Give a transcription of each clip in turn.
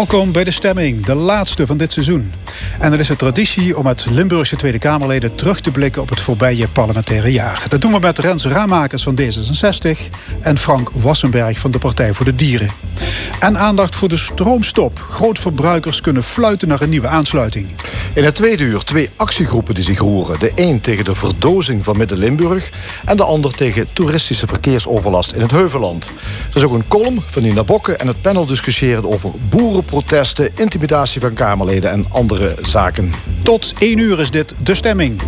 Welkom bij de stemming, de laatste van dit seizoen. En er is een traditie om met Limburgse Tweede Kamerleden terug te blikken op het voorbije parlementaire jaar. Dat doen we met Rens Ramakers van D66 en Frank Wassenberg van de Partij voor de Dieren. En aandacht voor de stroomstop. Grootverbruikers kunnen fluiten naar een nieuwe aansluiting. In het tweede uur twee actiegroepen die zich roeren. De een tegen de verdozing van Midden-Limburg... en de ander tegen toeristische verkeersoverlast in het Heuvelland. Er is ook een column van Nina Bokke en het panel discussiëren over boerenprotesten... intimidatie van Kamerleden en andere. Tot één uur is dit De Stemming.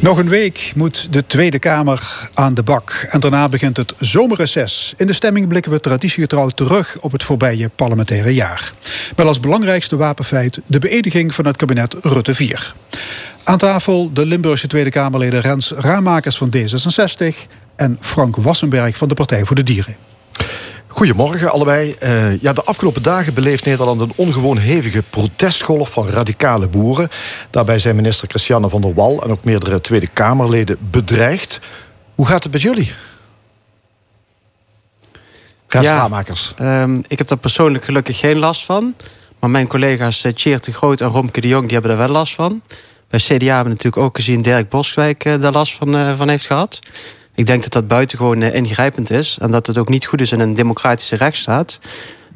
Nog een week moet de Tweede Kamer aan de bak. En daarna begint het zomerreces. In de stemming blikken we traditiegetrouw terug op het voorbije parlementaire jaar. Met als belangrijkste wapenfeit de beëdiging van het kabinet Rutte 4. Aan tafel de Limburgse Tweede Kamerleden Rens Ramakers van D66 en Frank Wassenberg van de Partij voor de Dieren. Goedemorgen allebei. Uh, ja, de afgelopen dagen beleeft Nederland een ongewoon hevige protestgolf van radicale boeren. Daarbij zijn minister Christiane van der Wal en ook meerdere Tweede Kamerleden bedreigd. Hoe gaat het met jullie? Ja, um, ik heb daar persoonlijk gelukkig geen last van. Maar mijn collega's uh, Tjeerd de Groot en Romke de Jong die hebben er wel last van. Bij CDA hebben we natuurlijk ook gezien Dirk Boswijk uh, daar last van, uh, van heeft gehad. Ik denk dat dat buitengewoon uh, ingrijpend is. En dat het ook niet goed is in een democratische rechtsstaat.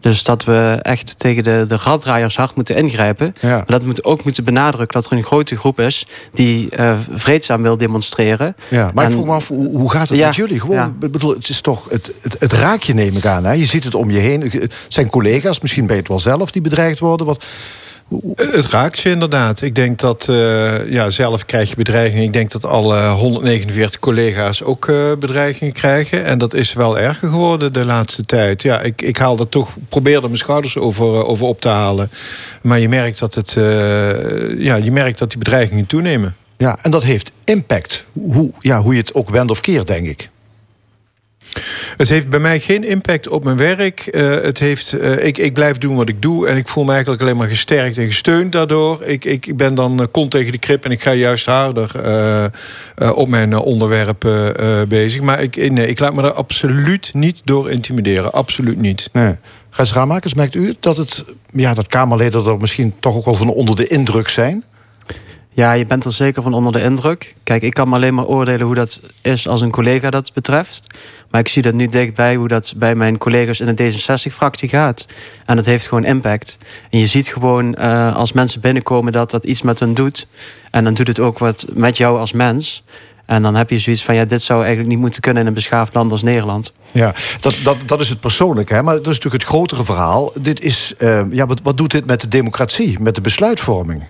Dus dat we echt tegen de, de raddraaiers hard moeten ingrijpen. Maar dat we ook moeten benadrukken dat er een grote groep is... die uh, vreedzaam wil demonstreren. Ja, maar ik vroeg me af, hoe, hoe gaat het met jullie? Gewoon, bedoel, het is toch het, het, het raakje neem ik aan. Hè? Je ziet het om je heen. Het zijn collega's, misschien ben je het wel zelf... die bedreigd worden. Wat, het raakt je inderdaad. Ik denk dat, uh, ja, zelf krijg je bedreigingen. Ik denk dat alle 149 collega's ook uh, bedreigingen krijgen. En dat is wel erger geworden de laatste tijd. Ja, ik, ik haal dat toch, probeer er mijn schouders over, over op te halen. Maar je merkt dat, het, ja, je merkt dat die bedreigingen toenemen. Ja, en dat heeft impact. Hoe, ja, hoe je het ook wendt of keert, denk ik. Het heeft bij mij geen impact op mijn werk. Uh, het heeft, uh, ik, ik blijf doen wat ik doe. En ik voel me eigenlijk alleen maar gesterkt en gesteund daardoor. Ik, ik ben dan uh, kont tegen de krip en ik ga juist harder op mijn onderwerp bezig. Maar ik, nee, ik laat me er absoluut niet door intimideren. Absoluut niet. Nee. Gijs Raamakers, merkt u dat, het, ja, dat Kamerleden er misschien toch ook wel van onder de indruk zijn? Ja, je bent er zeker van onder de indruk. Kijk, ik kan me alleen maar oordelen hoe dat is als een collega dat betreft. Maar ik zie dat nu dichtbij hoe dat bij mijn collega's in de D66-fractie gaat. En dat heeft gewoon impact. En je ziet gewoon uh, als mensen binnenkomen dat dat iets met hen doet. En dan doet het ook wat met jou als mens. En dan heb je zoiets van, ja, dit zou eigenlijk niet moeten kunnen in een beschaafd land als Nederland. Ja, dat, dat, dat is het persoonlijke, hè? maar dat is natuurlijk het grotere verhaal. Dit is, uh, ja, wat, wat doet dit met de democratie, met de besluitvorming?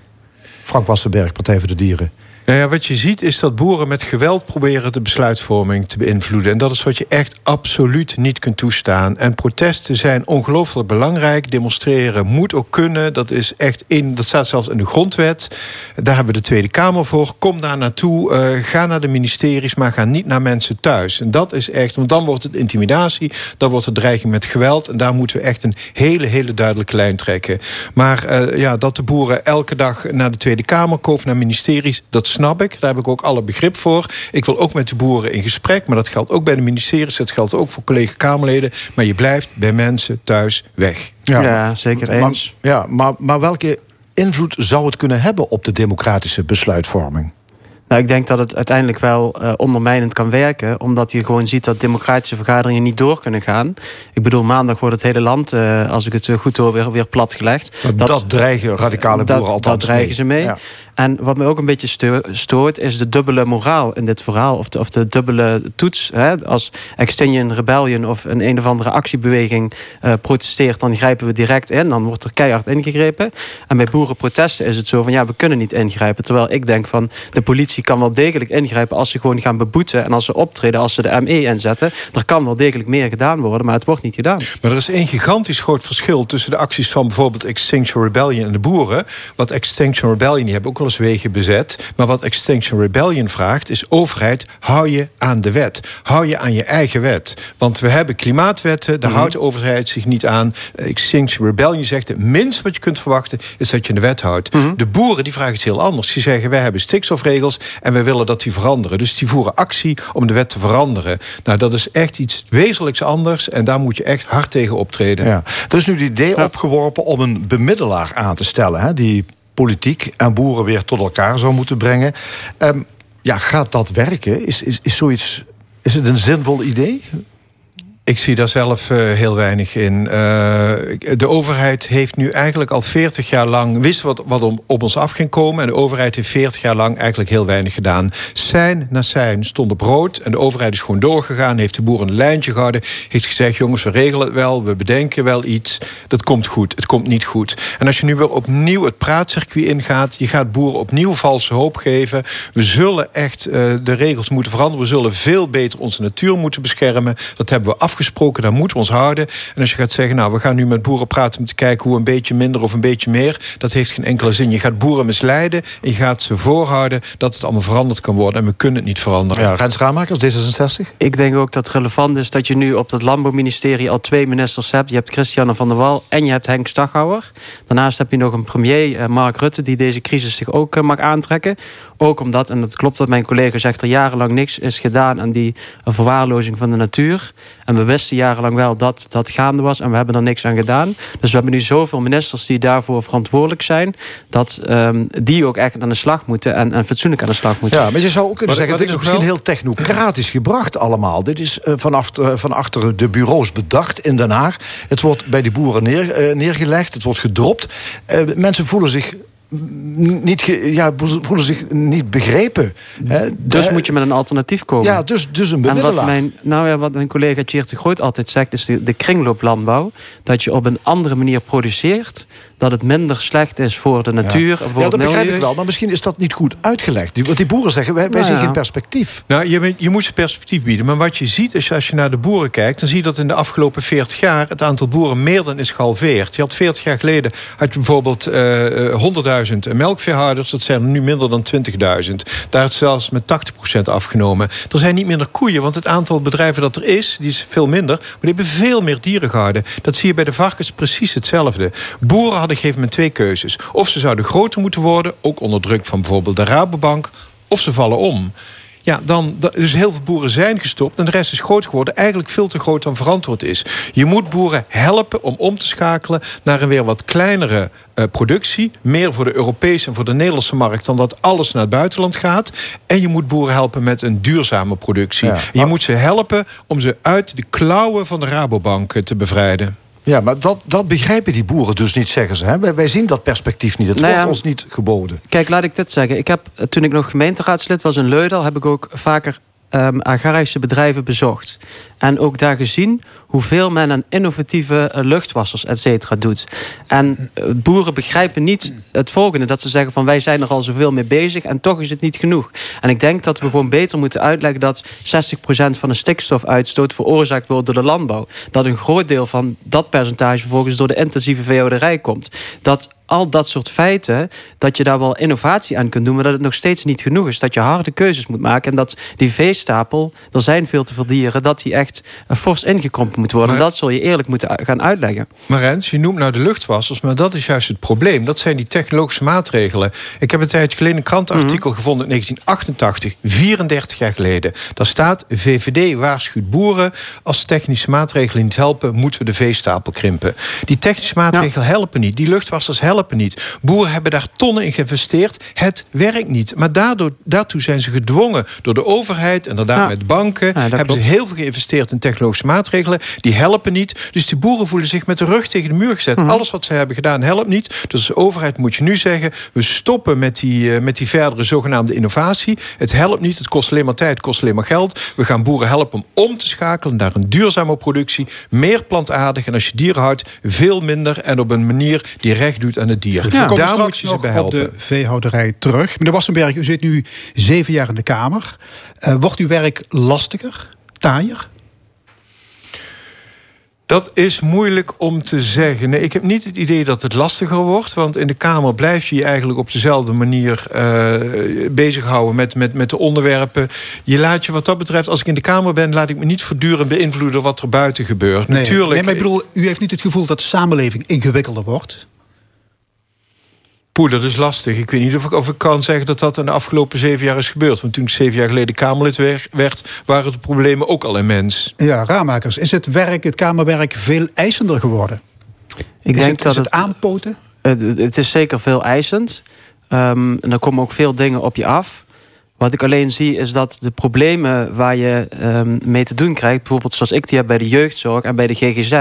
Frank Wassenberg, Partij voor de Dieren. Nou ja, wat je ziet is dat boeren met geweld proberen de besluitvorming te beïnvloeden. En dat is wat je echt absoluut niet kunt toestaan. En protesten zijn ongelooflijk belangrijk. Demonstreren moet ook kunnen. Dat, is echt in, dat staat zelfs in de grondwet. Daar hebben we de Tweede Kamer voor. Kom daar naartoe. Uh, ga naar de ministeries, maar ga niet naar mensen thuis. En dat is echt, want dan wordt het intimidatie. Dan wordt het dreiging met geweld. En daar moeten we echt een hele, hele duidelijke lijn trekken. Maar uh, ja, dat de boeren elke dag naar de Tweede Kamer komen, naar ministeries, dat snap ik. Daar heb ik ook alle begrip voor. Ik wil ook met de boeren in gesprek. Maar dat geldt ook bij de ministeries. Dat geldt ook voor collega-Kamerleden. Maar je blijft bij mensen thuis weg. Ja, ja zeker eens. Maar, ja, maar, maar welke invloed zou het kunnen hebben op de democratische besluitvorming? Nou, ik denk dat het uiteindelijk wel uh, ondermijnend kan werken. Omdat je gewoon ziet dat democratische vergaderingen niet door kunnen gaan. Ik bedoel, maandag wordt het hele land, uh, als ik het goed hoor, weer, weer platgelegd. Dat, dat, dreigen radicale boeren dat, althans Dat dreigen mee. ze mee. Ja. En wat me ook een beetje stoort, is de dubbele moraal in dit verhaal. Of de, of de dubbele toets. Hè? Als Extinction Rebellion of een een of andere actiebeweging uh, protesteert, dan grijpen we direct in. Dan wordt er keihard ingegrepen. En bij boerenprotesten is het zo van ja, we kunnen niet ingrijpen. Terwijl ik denk van de politie kan wel degelijk ingrijpen als ze gewoon gaan beboeten. En als ze optreden, als ze de ME inzetten. Er kan wel degelijk meer gedaan worden, maar het wordt niet gedaan. Maar er is één gigantisch groot verschil tussen de acties van bijvoorbeeld Extinction Rebellion en de boeren. Wat Extinction Rebellion, die hebben ook wel alles wegen bezet. Maar wat Extinction Rebellion vraagt is... overheid, hou je aan de wet. Hou je aan je eigen wet. Want we hebben klimaatwetten, daar mhm. houdt de overheid zich niet aan. Extinction Rebellion zegt... het minst wat je kunt verwachten is dat je de wet houdt. Mhm. De boeren die vragen iets heel anders. Die zeggen, wij hebben stikstofregels en wij willen dat die veranderen. Dus die voeren actie om de wet te veranderen. Nou, dat is echt iets wezenlijks anders... en daar moet je echt hard tegen optreden. Ja. Er is nu het idee opgeworpen om een bemiddelaar aan te stellen... Hè, die politiek en boeren weer tot elkaar zou moeten brengen. Um, ja, gaat dat werken? Is, is, is, zoiets, is het een zinvol idee? Ik zie daar zelf uh, heel weinig in. Uh, de overheid heeft nu eigenlijk al 40 jaar lang... wist wat, wat om, op ons af ging komen... en de overheid heeft 40 jaar lang eigenlijk heel weinig gedaan. Zijn na zijn stond op rood... en de overheid is gewoon doorgegaan... heeft de boeren een lijntje gehouden... heeft gezegd, jongens, we regelen het wel... we bedenken wel iets, dat komt goed, het komt niet goed. En als je nu weer opnieuw het praatcircuit ingaat... je gaat boeren opnieuw valse hoop geven... we zullen echt uh, de regels moeten veranderen... we zullen veel beter onze natuur moeten beschermen... dat hebben we afgesproken afgesproken, daar moeten we ons houden. En als je gaat zeggen, nou, we gaan nu met boeren praten om te kijken hoe een beetje minder of een beetje meer, dat heeft geen enkele zin. Je gaat boeren misleiden en je gaat ze voorhouden dat het allemaal veranderd kan worden. En we kunnen het niet veranderen. Ja, Rens Raamakers, D66? Ik denk ook dat het relevant is dat je nu op het Landbouwministerie al twee ministers hebt. Je hebt Christiane van der Wal en je hebt Henk Staghouwer. Daarnaast heb je nog een premier, eh, Mark Rutte, die deze crisis zich ook eh, mag aantrekken. Ook omdat, en dat klopt wat mijn collega zegt, er jarenlang niks is gedaan aan die verwaarlozing van de natuur. En we wisten jarenlang wel dat dat gaande was en we hebben er niks aan gedaan. Dus we hebben nu zoveel ministers die daarvoor verantwoordelijk zijn, dat um, die ook echt aan de slag moeten en, en fatsoenlijk aan de slag moeten. Ja, maar je zou ook kunnen zeggen, dit is misschien heel technocratisch gebracht allemaal. Dit is uh, vanaf uh, van achter de bureaus bedacht in Den Haag. Het wordt bij de boeren neer, uh, neergelegd, het wordt gedropt. mensen voelen zich niet ja, voelen zich niet begrepen. Hè? Dus moet je met een alternatief komen. Ja, dus, dus een bemiddelaar. En wat mijn, nou ja, wat mijn collega Tjeerd de Groot altijd zegt... is de, de kringlooplandbouw. Dat je op een andere manier produceert dat het minder slecht is voor de natuur. Ja, voor ja dat begrijp ik wel. Maar misschien is dat niet goed uitgelegd. Want die boeren zeggen, wij, wij nou, zien geen perspectief. Nou, je, je moet ze perspectief bieden. Maar wat je ziet, is als je naar de boeren kijkt... dan zie je dat in de afgelopen 40 jaar... het aantal boeren meer dan is gehalveerd. Je had 40 jaar geleden had je bijvoorbeeld uh, eh, 100.000 eh, melkveehouders. Dat zijn er nu minder dan 20.000. Daar is zelfs met 80% afgenomen. Er zijn niet minder koeien, want het aantal bedrijven dat er is... die is veel minder, maar die hebben veel meer dieren gehouden. Dat zie je bij de varkens precies hetzelfde. Boeren hadden hadden gegeven moment twee keuzes. Of ze zouden groter moeten worden, ook onder druk van bijvoorbeeld de Rabobank, of ze vallen om. Ja, dan, dus heel veel boeren zijn gestopt en de rest is groot geworden. Eigenlijk veel te groot dan verantwoord is. Je moet boeren helpen om om te schakelen naar een weer wat kleinere uh, productie. Meer voor de Europese en voor de Nederlandse markt dan dat alles naar het buitenland gaat. En je moet boeren helpen met een duurzame productie. je moet ze helpen om ze uit de klauwen van de Rabobank te bevrijden. Ja, maar dat, dat begrijpen die boeren dus niet, zeggen ze. Hè? Wij, wij zien dat perspectief niet. Het nou wordt ons niet geboden. Kijk, laat ik dit zeggen. Ik heb, toen ik nog gemeenteraadslid was in Leudal... heb ik ook vaker um, agrarische bedrijven bezocht. En ook daar gezien hoeveel men aan innovatieve eh, luchtwassers, et cetera, doet. En eh, boeren begrijpen niet het volgende. Dat ze zeggen van wij zijn er al zoveel mee bezig en toch is het niet genoeg. En ik denk dat we gewoon beter moeten uitleggen dat 60% van de stikstofuitstoot veroorzaakt wordt door de landbouw. Dat een groot deel van dat percentage vervolgens door de intensieve veehouderij komt. Dat al dat soort feiten, dat je daar wel innovatie aan kunt doen, maar dat het nog steeds niet genoeg is. Dat je harde keuzes moet maken en dat die veestapel, er zijn veel te veel dieren, dat die echt fors ingekrompen moet worden. dat zul je eerlijk moeten gaan uitleggen. Maar Rens, je noemt nou de luchtwassers, maar dat is juist het probleem. Dat zijn die technologische maatregelen. Ik heb een tijdje geleden een krantenartikel mhm. gevonden in 1988, 34 jaar geleden. Daar staat, VVD waarschuwt boeren, als technische maatregelen niet helpen, moeten we de veestapel krimpen. Die technische maatregelen helpen niet, die luchtwassers helpen niet. Boeren hebben daar tonnen in geïnvesteerd. Het werkt niet. Maar daardoor, daartoe zijn ze gedwongen door de overheid... en inderdaad met banken. hebben ze heel veel geïnvesteerd in technologische maatregelen. Die helpen niet. Dus die boeren voelen zich met de rug tegen de muur gezet. Mhm. Alles wat ze hebben gedaan helpt niet. Dus de overheid moet je nu zeggen... we stoppen met die, uh, met die verdere zogenaamde innovatie. Het helpt niet. Het kost alleen maar tijd. Het kost alleen maar geld. We gaan boeren helpen om om te schakelen naar een duurzame productie. Meer plantaardig. En als je dieren houdt, veel minder. En op een manier die recht doet aan het dier. Ja. Daar moet je ze bij helpen. op de veehouderij terug. Meneer Wassenberg, u zit nu zeven jaar in de Kamer. Uh, wordt uw werk lastiger, taaier? Dat is moeilijk om te zeggen. Nee, ik heb niet het idee dat het lastiger wordt. Want in de Kamer blijf je je eigenlijk op dezelfde manier uh, bezighouden met, met, met de onderwerpen. Je laat je wat dat betreft, als ik in de Kamer ben, laat ik me niet voortdurend beïnvloeden wat er buiten gebeurt. Nee, Natuurlijk. Nee, maar ik bedoel, u heeft niet het gevoel dat de samenleving ingewikkelder wordt? Poeh, dat is lastig. Ik weet niet of ik, of ik kan zeggen dat dat in de afgelopen zeven jaar is gebeurd. Want toen ik zeven jaar geleden Kamerlid werd, waren de problemen ook al immens. Ja, Raamakers, is het werk, het Kamerwerk, veel eisender geworden? Ik denk dat is het, het aanpoten? Het, het, is zeker veel eisend. Um, en er komen ook veel dingen op je af. Wat ik alleen zie is dat de problemen waar je um, mee te doen krijgt... bijvoorbeeld zoals ik die heb bij de jeugdzorg en bij de GGZ...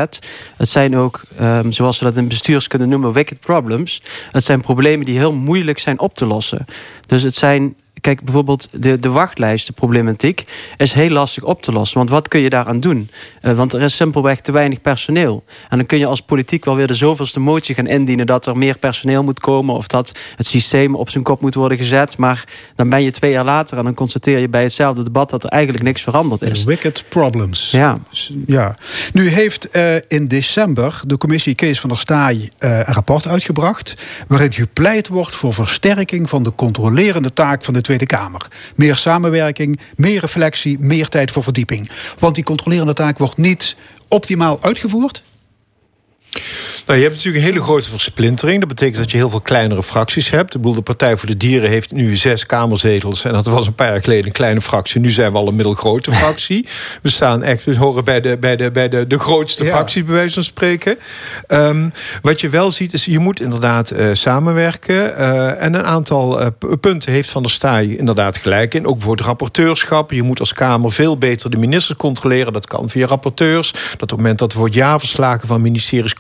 het zijn ook, um, zoals we dat in bestuurs kunnen noemen, wicked problems. Het zijn problemen die heel moeilijk zijn op te lossen. Dus het zijn Kijk, bijvoorbeeld de, de wachtlijstenproblematiek is heel lastig op te lossen. Want wat kun je daaraan doen? Uh, want er is simpelweg te weinig personeel. En dan kun je als politiek wel weer de zoveelste motie gaan indienen... dat er meer personeel moet komen... of dat het systeem op zijn kop moet worden gezet. Maar dan ben je twee jaar later en dan constateer je bij hetzelfde debat... dat er eigenlijk niks veranderd is. Wicked problems. Ja. ja. Nu heeft uh, in december de commissie Kees van der Staaij uh, een rapport uitgebracht... waarin gepleit wordt voor versterking van de controlerende taak van de Tweede Kamer. Meer samenwerking, meer reflectie, meer tijd voor verdieping. Want die controlerende taak wordt niet optimaal uitgevoerd. Nou, je hebt natuurlijk een hele grote versplintering. Dat betekent dat je heel veel kleinere fracties hebt. Ik bedoel, de Partij voor de Dieren heeft nu zes kamerzetels. En dat was een paar jaar geleden een kleine fractie. Nu zijn we al een middelgrote fractie. We staan echt, we horen bij de, bij de, bij de, de grootste ja. fractie, bij wijze van spreken. Um, wat je wel ziet, is je moet inderdaad uh, samenwerken. Uh, en een aantal uh, punten heeft Van der Staaij inderdaad gelijk in. Ook voor het rapporteurschap. Je moet als Kamer veel beter de ministers controleren. Dat kan via rapporteurs. Dat op het moment dat er het jaarverslagen van ministeries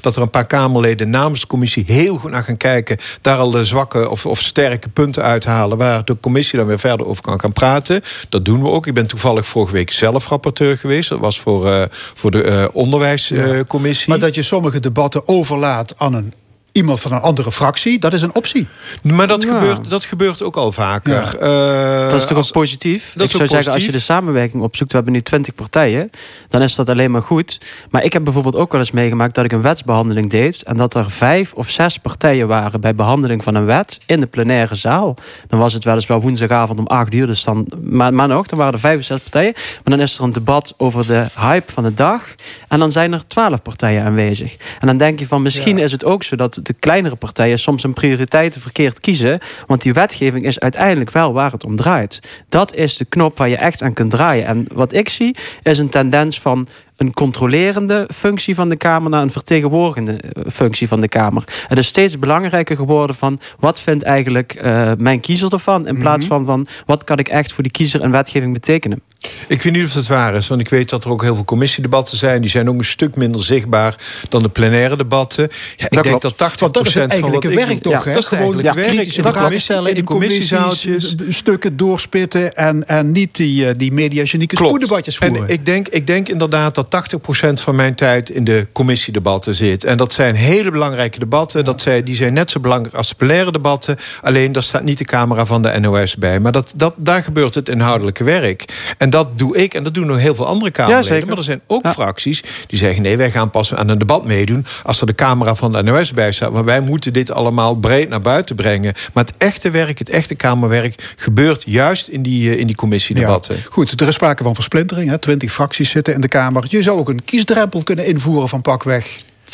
dat er een paar Kamerleden namens de commissie heel goed naar gaan kijken. Daar al de zwakke of, of sterke punten uithalen. Waar de commissie dan weer verder over kan gaan praten. Dat doen we ook. Ik ben toevallig vorige week zelf rapporteur geweest. Dat was voor, uh, voor de uh, onderwijscommissie. Maar dat je sommige debatten overlaat aan een iemand van een andere fractie, dat is een optie. Maar dat, gebeurt, dat gebeurt ook al vaker. Ja. Uh, dat is toch ook positief? Dat ik zou zeggen, als je de samenwerking opzoekt... we hebben nu 20 partijen, dan is dat alleen maar goed. Maar ik heb bijvoorbeeld ook wel eens meegemaakt... dat ik een wetsbehandeling deed... en dat er vijf of zes partijen waren... bij behandeling van een wet in de plenaire zaal. Dan was het weliswaar woensdagavond om acht uur. Dus dan, maar, maar nog, dan waren er vijf of zes partijen. Maar dan is er een debat over de hype van de dag... en dan zijn er twaalf partijen aanwezig. En dan denk je van, misschien ja. is het ook zo... dat de kleinere partijen soms hun prioriteiten verkeerd kiezen. Want die wetgeving is uiteindelijk wel waar het om draait. Dat is de knop waar je echt aan kunt draaien. En wat ik zie is een tendens van een controlerende functie van de Kamer naar een vertegenwoordigende eh, functie van de Kamer. Het is steeds belangrijker geworden van wat vindt eigenlijk uh, mijn kiezer ervan, in plaats mhm. van, van wat kan ik echt voor die kiezer en wetgeving betekenen. Ik weet niet of dat waar is, want ik weet dat er ook heel veel commissiedebatten zijn. Die zijn ook een stuk minder zichtbaar dan de plenaire debatten. Ja, ik dat denk dat 80% want dat is het van wat werk toch? Ja, dat is gewoon ja, kritische vragen stellen in de commissiezaaltjes, stukken doorspitten en, en niet die, eh, die mediagenieke spoeddebatjes voeren. En ik denk, ik denk inderdaad dat 80% van mijn tijd in de commissiedebatten zit. En dat zijn hele belangrijke debatten. Dat zijn, die zijn net zo belangrijk als de plenaire debatten. Alleen daar staat niet de camera van de NOS bij. Maar dat, dat, daar gebeurt het inhoudelijke werk. En dat doe ik en dat doen nog heel veel andere Kamerleden. Ja, maar er zijn ook ja. fracties die zeggen... nee, wij gaan pas aan een debat meedoen... als er de camera van de NOS bij staat. Want wij moeten dit allemaal breed naar buiten brengen. Maar het echte werk, het echte Kamerwerk... gebeurt juist in die, in die commissiedebatten. Ja. Goed, er is sprake van versplintering. Hè? Twintig fracties zitten in de Kamer. Je zou ook een kiesdrempel kunnen invoeren van pakweg 5%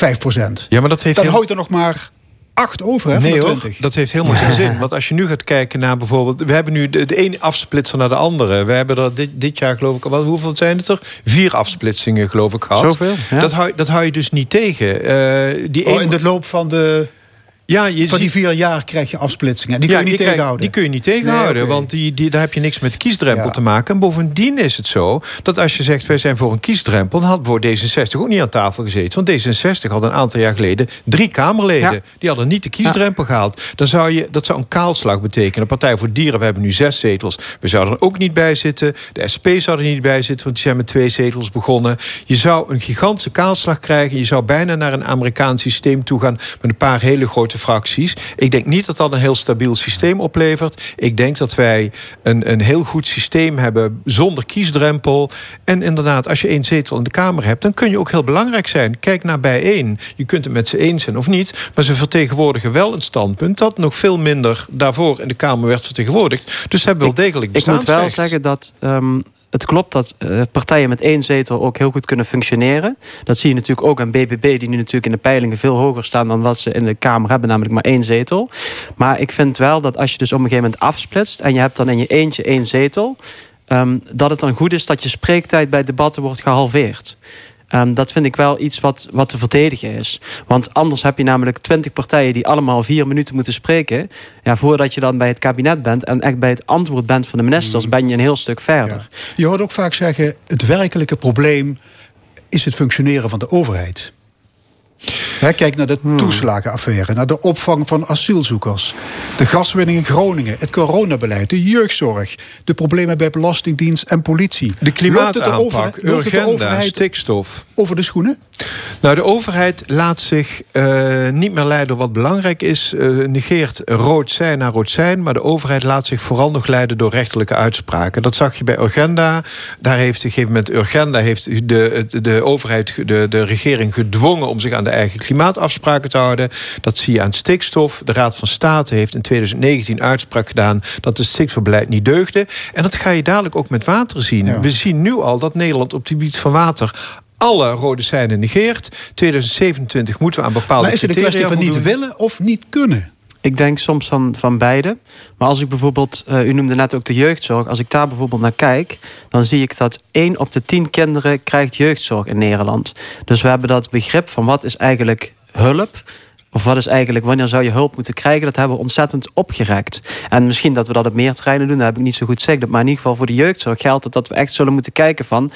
Ja, maar dat heeft Dan heel... houdt er nog maar acht over, hè, nee, hoor, dat heeft helemaal geen zin. Want als je nu gaat kijken naar bijvoorbeeld... we hebben nu de, de ene afsplitser naar de andere. We hebben er dit, dit jaar geloof ik... Wat, hoeveel zijn het er? Vier afsplitsingen geloof ik gehad. Zoveel, ja. dat, hou, dat hou je dus niet tegen. Uh, die oh, in de loop van de... Ja, je van die vier jaar krijg je afsplitsingen. Die kun je niet die tegenhouden. die kun je niet tegenhouden, nee, okay. want die, die, daar heb je niks met de kiesdrempel ja. te maken. En bovendien is het zo dat als je zegt... wij zijn voor een kiesdrempel... dan had voor D66 ook niet aan tafel gezeten. Want D66 had een aantal jaar geleden drie Kamerleden. Ja. Die hadden niet de kiesdrempel gehaald. Dan zou je, dat zou een kaalslag betekenen. De Partij voor Dieren, we hebben nu zes zetels. We zouden er ook niet bij zitten. De SP zou er niet bij zitten, want die zijn met twee zetels begonnen. Je zou een gigantische kaalslag krijgen. Je zou bijna naar een Amerikaans systeem toe gaan... met een paar hele grote grote fracties. Ik denk niet dat dat een heel stabiel systeem oplevert. Ik denk dat wij een, een heel goed systeem hebben zonder kiesdrempel. En inderdaad, als je één zetel in de Kamer hebt, dan kun je ook heel belangrijk zijn. Kijk naar bijeen. Je kunt het met ze eens zijn of niet, maar ze vertegenwoordigen wel een standpunt dat nog veel minder daarvoor in de Kamer werd vertegenwoordigd. Dus ze hebben wel degelijk bestaansrecht. Ik moet wel zeggen dat um, het klopt dat uh, partijen met één zetel ook heel goed kunnen functioneren. Dat zie je natuurlijk ook aan BBB, die nu natuurlijk in de peilingen veel hoger staan dan wat ze in de Kamer hebben, namelijk maar één zetel. Maar ik vind wel dat als je dus op een gegeven moment afsplitst en je hebt dan in je eentje één zetel, um, dat het dan goed is dat je spreektijd bij debatten wordt gehalveerd. Um, dat vind ik wel iets wat, wat te verdedigen is. Want anders heb je namelijk twintig partijen die allemaal vier minuten moeten spreken. Ja, voordat je dan bij het kabinet bent en echt bij het antwoord bent van de ministers, mm. ben je een heel stuk verder. Je hoort ook vaak zeggen: het werkelijke probleem is het functioneren van de overheid kijk naar de hmm. toeslagenaffaire, naar de opvang van asielzoekers, de gaswinning in Groningen, het coronabeleid, de jeugdzorg, de problemen bij Belastingdienst en politie. De klimaataanpak, urgenda, stikstof. Over de schoenen? Nou, de overheid laat zich uh, niet meer leiden wat belangrijk is. Uh, negeert rood zijn naar rood zijn. Maar de overheid laat zich vooral nog leiden door rechterlijke uitspraken. Dat zag je bij Urgenda. Daar heeft op een gegeven moment Urgenda heeft de, de overheid, de, de regering gedwongen om zich aan de eigen klimaatafspraken te houden. Dat zie je aan stikstof. De Raad van State heeft in 2019 uitspraak gedaan dat het stikstofbeleid niet deugde. En dat ga je dadelijk ook met water zien. We zien nu al dat Nederland op het gebied van water alle rode seinen negeert. 2027 moeten we aan bepaalde Maar is het een kwestie van niet willen of niet kunnen? Ik denk soms van, van beide. Maar als ik bijvoorbeeld, uh, u noemde net ook de jeugdzorg. Als ik daar bijvoorbeeld naar kijk, dan zie ik dat 1 op de 10 kinderen krijgt jeugdzorg in Nederland. Dus we hebben dat begrip van wat is eigenlijk hulp. Of wat is eigenlijk, wanneer zou je hulp moeten krijgen? Dat hebben we ontzettend opgerekt. En misschien dat we dat op meer terreinen doen, dat heb ik niet zo goed gezegd. Maar in ieder geval voor de jeugdzorg geldt dat we echt zullen moeten kijken van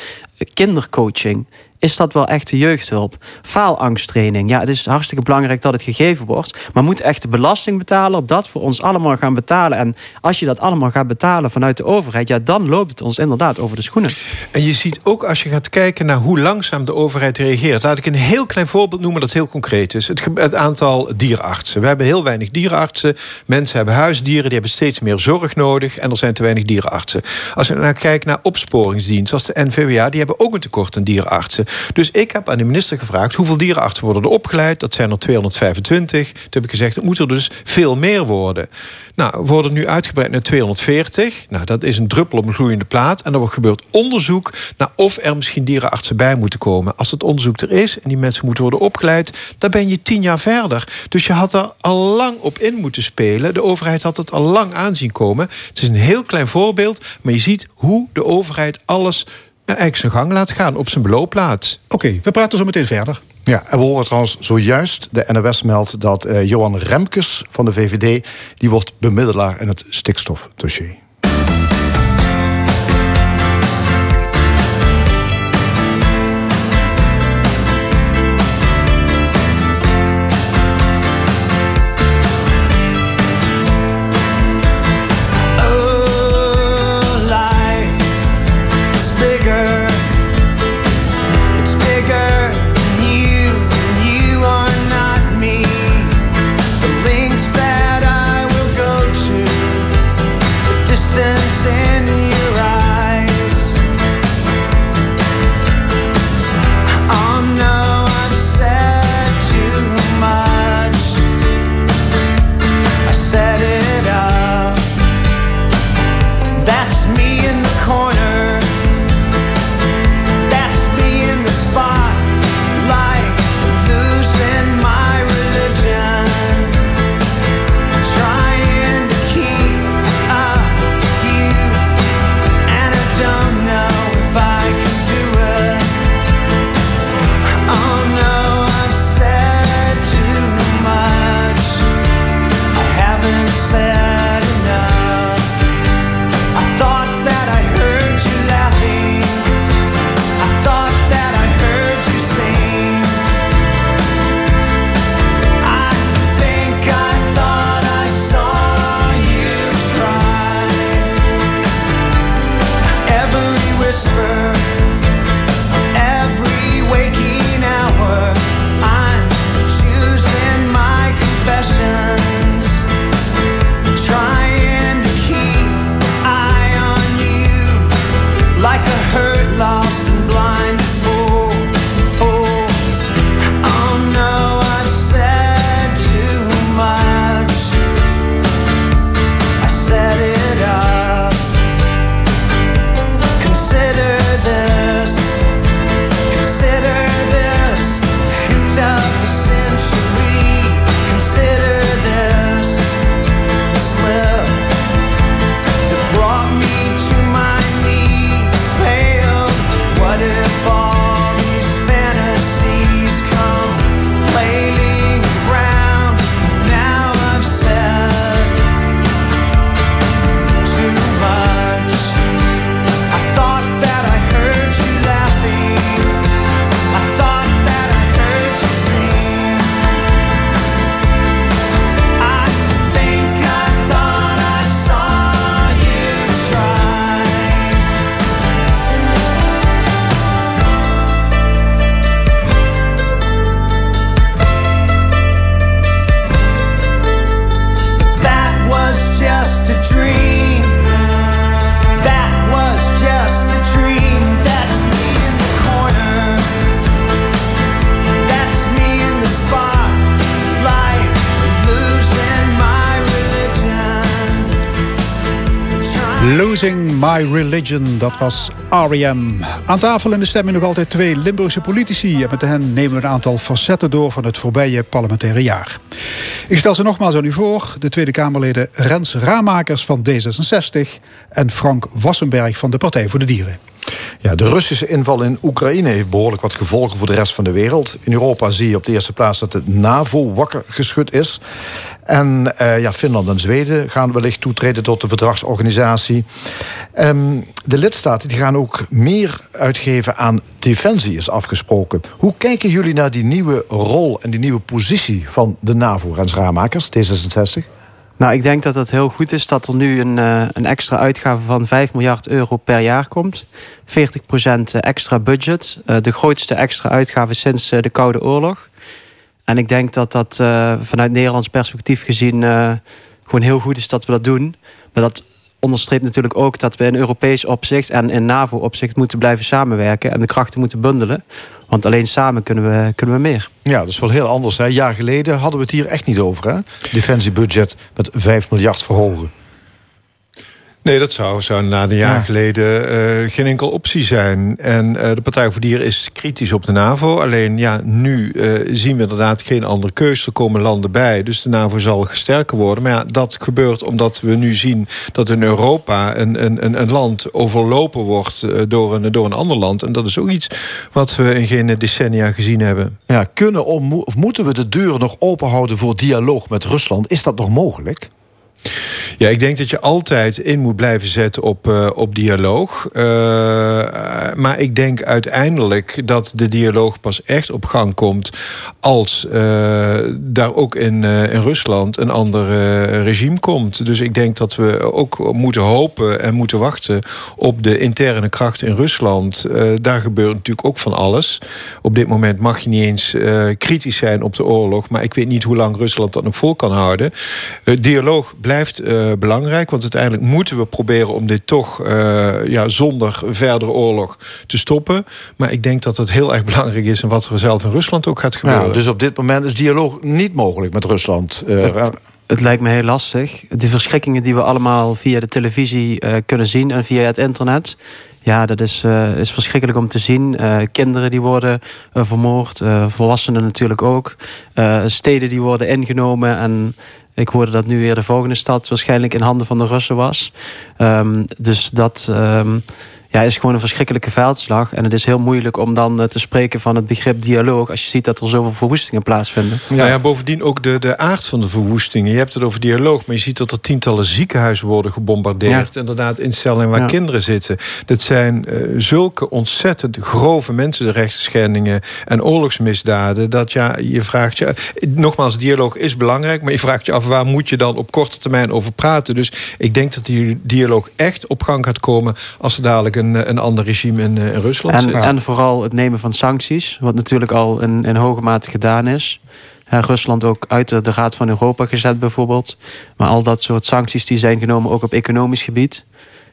kindercoaching. Is dat wel echte jeugdhulp? Faalangsttraining. Ja, het is hartstikke belangrijk dat het gegeven wordt. Maar moet echt de belastingbetaler dat voor ons allemaal gaan betalen? En als je dat allemaal gaat betalen vanuit de overheid... ja, dan loopt het ons inderdaad over de schoenen. En je ziet ook als je gaat kijken naar hoe langzaam de overheid reageert. Laat ik een heel klein voorbeeld noemen dat heel concreet is. Het, aantal dierenartsen. We hebben heel weinig dierenartsen. Mensen hebben huisdieren, die hebben steeds meer zorg nodig. En er zijn te weinig dierenartsen. Als je dan kijkt naar opsporingsdienst, zoals de NVWA... die hebben ook een tekort aan dierenartsen. Dus ik heb aan de minister gevraagd... hoeveel dierenartsen worden er opgeleid? Dat zijn er 225. Toen heb ik gezegd, het moet er dus veel meer worden. Nou, worden nu uitgebreid naar 240. Nou, dat is een druppel op een gloeiende plaat. En er wordt gebeurd onderzoek naar of er misschien dierenartsen bij moeten komen. Als het onderzoek er is en die mensen moeten worden opgeleid... dan ben je tien jaar verder. Dus je had er al lang op in moeten spelen. De overheid had het al lang aanzien komen. Het is een heel klein voorbeeld, maar je ziet hoe de overheid alles eigenlijk zijn gang laat gaan op zijn beloopplaats. Oké, we praten zo meteen verder. Ja, en we horen trouwens zojuist, de NOS meldt dat uh, Johan Remkes van de VVD... die wordt bemiddelaar in het stikstofdossier. Dat was R.E.M. Aan tafel in de stemming nog altijd twee Limburgse politici. En met hen nemen we een aantal facetten door van het voorbije parlementaire jaar. Ik stel ze nogmaals aan u voor. De Tweede Kamerleden Rens Ramakers van D66 en Frank Wassenberg van de Partij voor de Dieren. Ja, de Russische inval in Oekraïne heeft behoorlijk wat gevolgen voor de rest van de wereld. In Europa zie je op de eerste plaats dat de NAVO wakker geschud is. En uh, ja, Finland en Zweden gaan wellicht toetreden tot de verdragsorganisatie. Um, de lidstaten die gaan ook meer uitgeven aan defensie, is afgesproken. Hoe kijken jullie naar die nieuwe rol en die nieuwe positie van de NAVO, Rens Raamakers, D66? Nou, ik denk dat het heel goed is dat er nu een, uh, een extra uitgave van 5 miljard euro per jaar komt. 40% extra budget. Uh, de grootste extra uitgave sinds de Koude Oorlog. En ik denk dat dat vanuit Nederlands perspectief gezien gewoon heel goed is dat we dat doen. Maar dat onderstreept natuurlijk ook dat we in Europees opzicht en in NAVO-opzicht moeten blijven samenwerken en de krachten moeten bundelen. Want alleen samen kunnen we, kunnen we meer. Ja, dat is wel heel anders. Hè? Een jaar geleden hadden we het hier echt niet over. Hè? Defensiebudget met 5 miljard verhogen. Nee, dat zou, zou na een jaar geleden uh, geen enkel optie zijn. En uh, de Partij voor Dieren is kritisch op de NAVO. Alleen ja, nu uh, zien we inderdaad geen andere keus. Er komen landen bij, dus de NAVO zal sterker worden. Maar ja, dat gebeurt omdat we nu zien dat in Europa een, een, een land overlopen wordt door een, door een ander land. En dat is ook iets wat we in geen decennia gezien hebben. Ja, kunnen of moeten we de deuren nog open houden voor dialoog met Rusland? Is dat nog mogelijk? Ja, ik denk dat je altijd in moet blijven zetten op, uh, op dialoog. Uh, maar ik denk uiteindelijk dat de dialoog pas echt op gang komt als uh, daar ook in, in Rusland een ander regime komt. Dus ik denk dat we ook moeten hopen en moeten wachten op de interne kracht in Rusland. daar gebeurt natuurlijk ook van alles. Op dit moment mag je niet eens kritisch zijn op de oorlog, maar ik weet niet hoe lang Rusland dat nog vol kan houden. dialoog blijft uh, belangrijk. Want uiteindelijk moeten we proberen om dit toch uh, ja, zonder verdere oorlog te stoppen. Maar ik denk dat het heel erg belangrijk is... en wat er zelf in Rusland ook gaat gebeuren. Ja, dus op dit moment is dialoog niet mogelijk met Rusland. Uh, het lijkt me heel lastig. De verschrikkingen die we allemaal via de televisie uh, kunnen zien en via het internet. Ja, dat is, uh, is verschrikkelijk om te zien. Uh, kinderen die worden vermoord, volwassenen natuurlijk ook. steden die worden ingenomen en ik hoorde dat nu weer de volgende stad waarschijnlijk in handen van de Russen was. Um, dus dat. Um, ja, is gewoon een verschrikkelijke veldslag. En het is heel moeilijk om dan uh, te spreken van het begrip dialoog... als je ziet dat er zoveel verwoestingen plaatsvinden. Ja, ja bovendien ook de, de aard van de verwoestingen. Je hebt het over dialoog, maar je ziet dat er tientallen ziekenhuizen worden gebombardeerd. Ja. Inderdaad, instellingen waar ja. kinderen zitten. Dat zijn uh, zulke ontzettend grove mensenrechtenschendingen... en oorlogsmisdaden, dat ja, je vraagt je... Nogmaals, dialoog is belangrijk, maar je vraagt je af... waar moet je dan op korte termijn over praten? Dus ik denk dat die dialoog echt op gang gaat komen... als er dadelijk een, een ander regime in, in Rusland en, zit. En vooral het nemen van sancties, wat natuurlijk al in, in hoge mate gedaan is. Ja, Rusland ook uit de, de Raad van Europa gezet bijvoorbeeld. Maar al dat soort sancties die zijn genomen ook op economisch gebied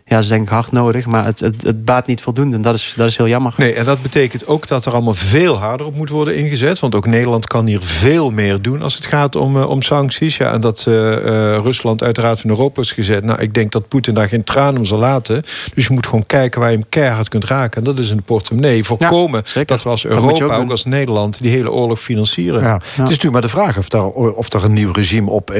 ja, dat is denk ik hard nodig. Maar het, het, het baat niet voldoende. En dat is, dat is heel jammer. Nee, en dat betekent ook dat er allemaal veel harder op moet worden ingezet. Want ook Nederland kan hier veel meer doen als het gaat om, uh, om sancties. Ja, en dat uh, uh, Rusland uiteraard van Europa is gezet. Nou, ik denk dat Poetin daar geen traan om zal laten. Dus je moet gewoon kijken waar je hem keihard kunt raken. En dat is in de portemonnee. Voorkomen ja, dat we als Europa, ook, ook, als Nederland, die hele oorlog financieren. Ja. Het is natuurlijk maar de vraag of, daar, of er een nieuw regime op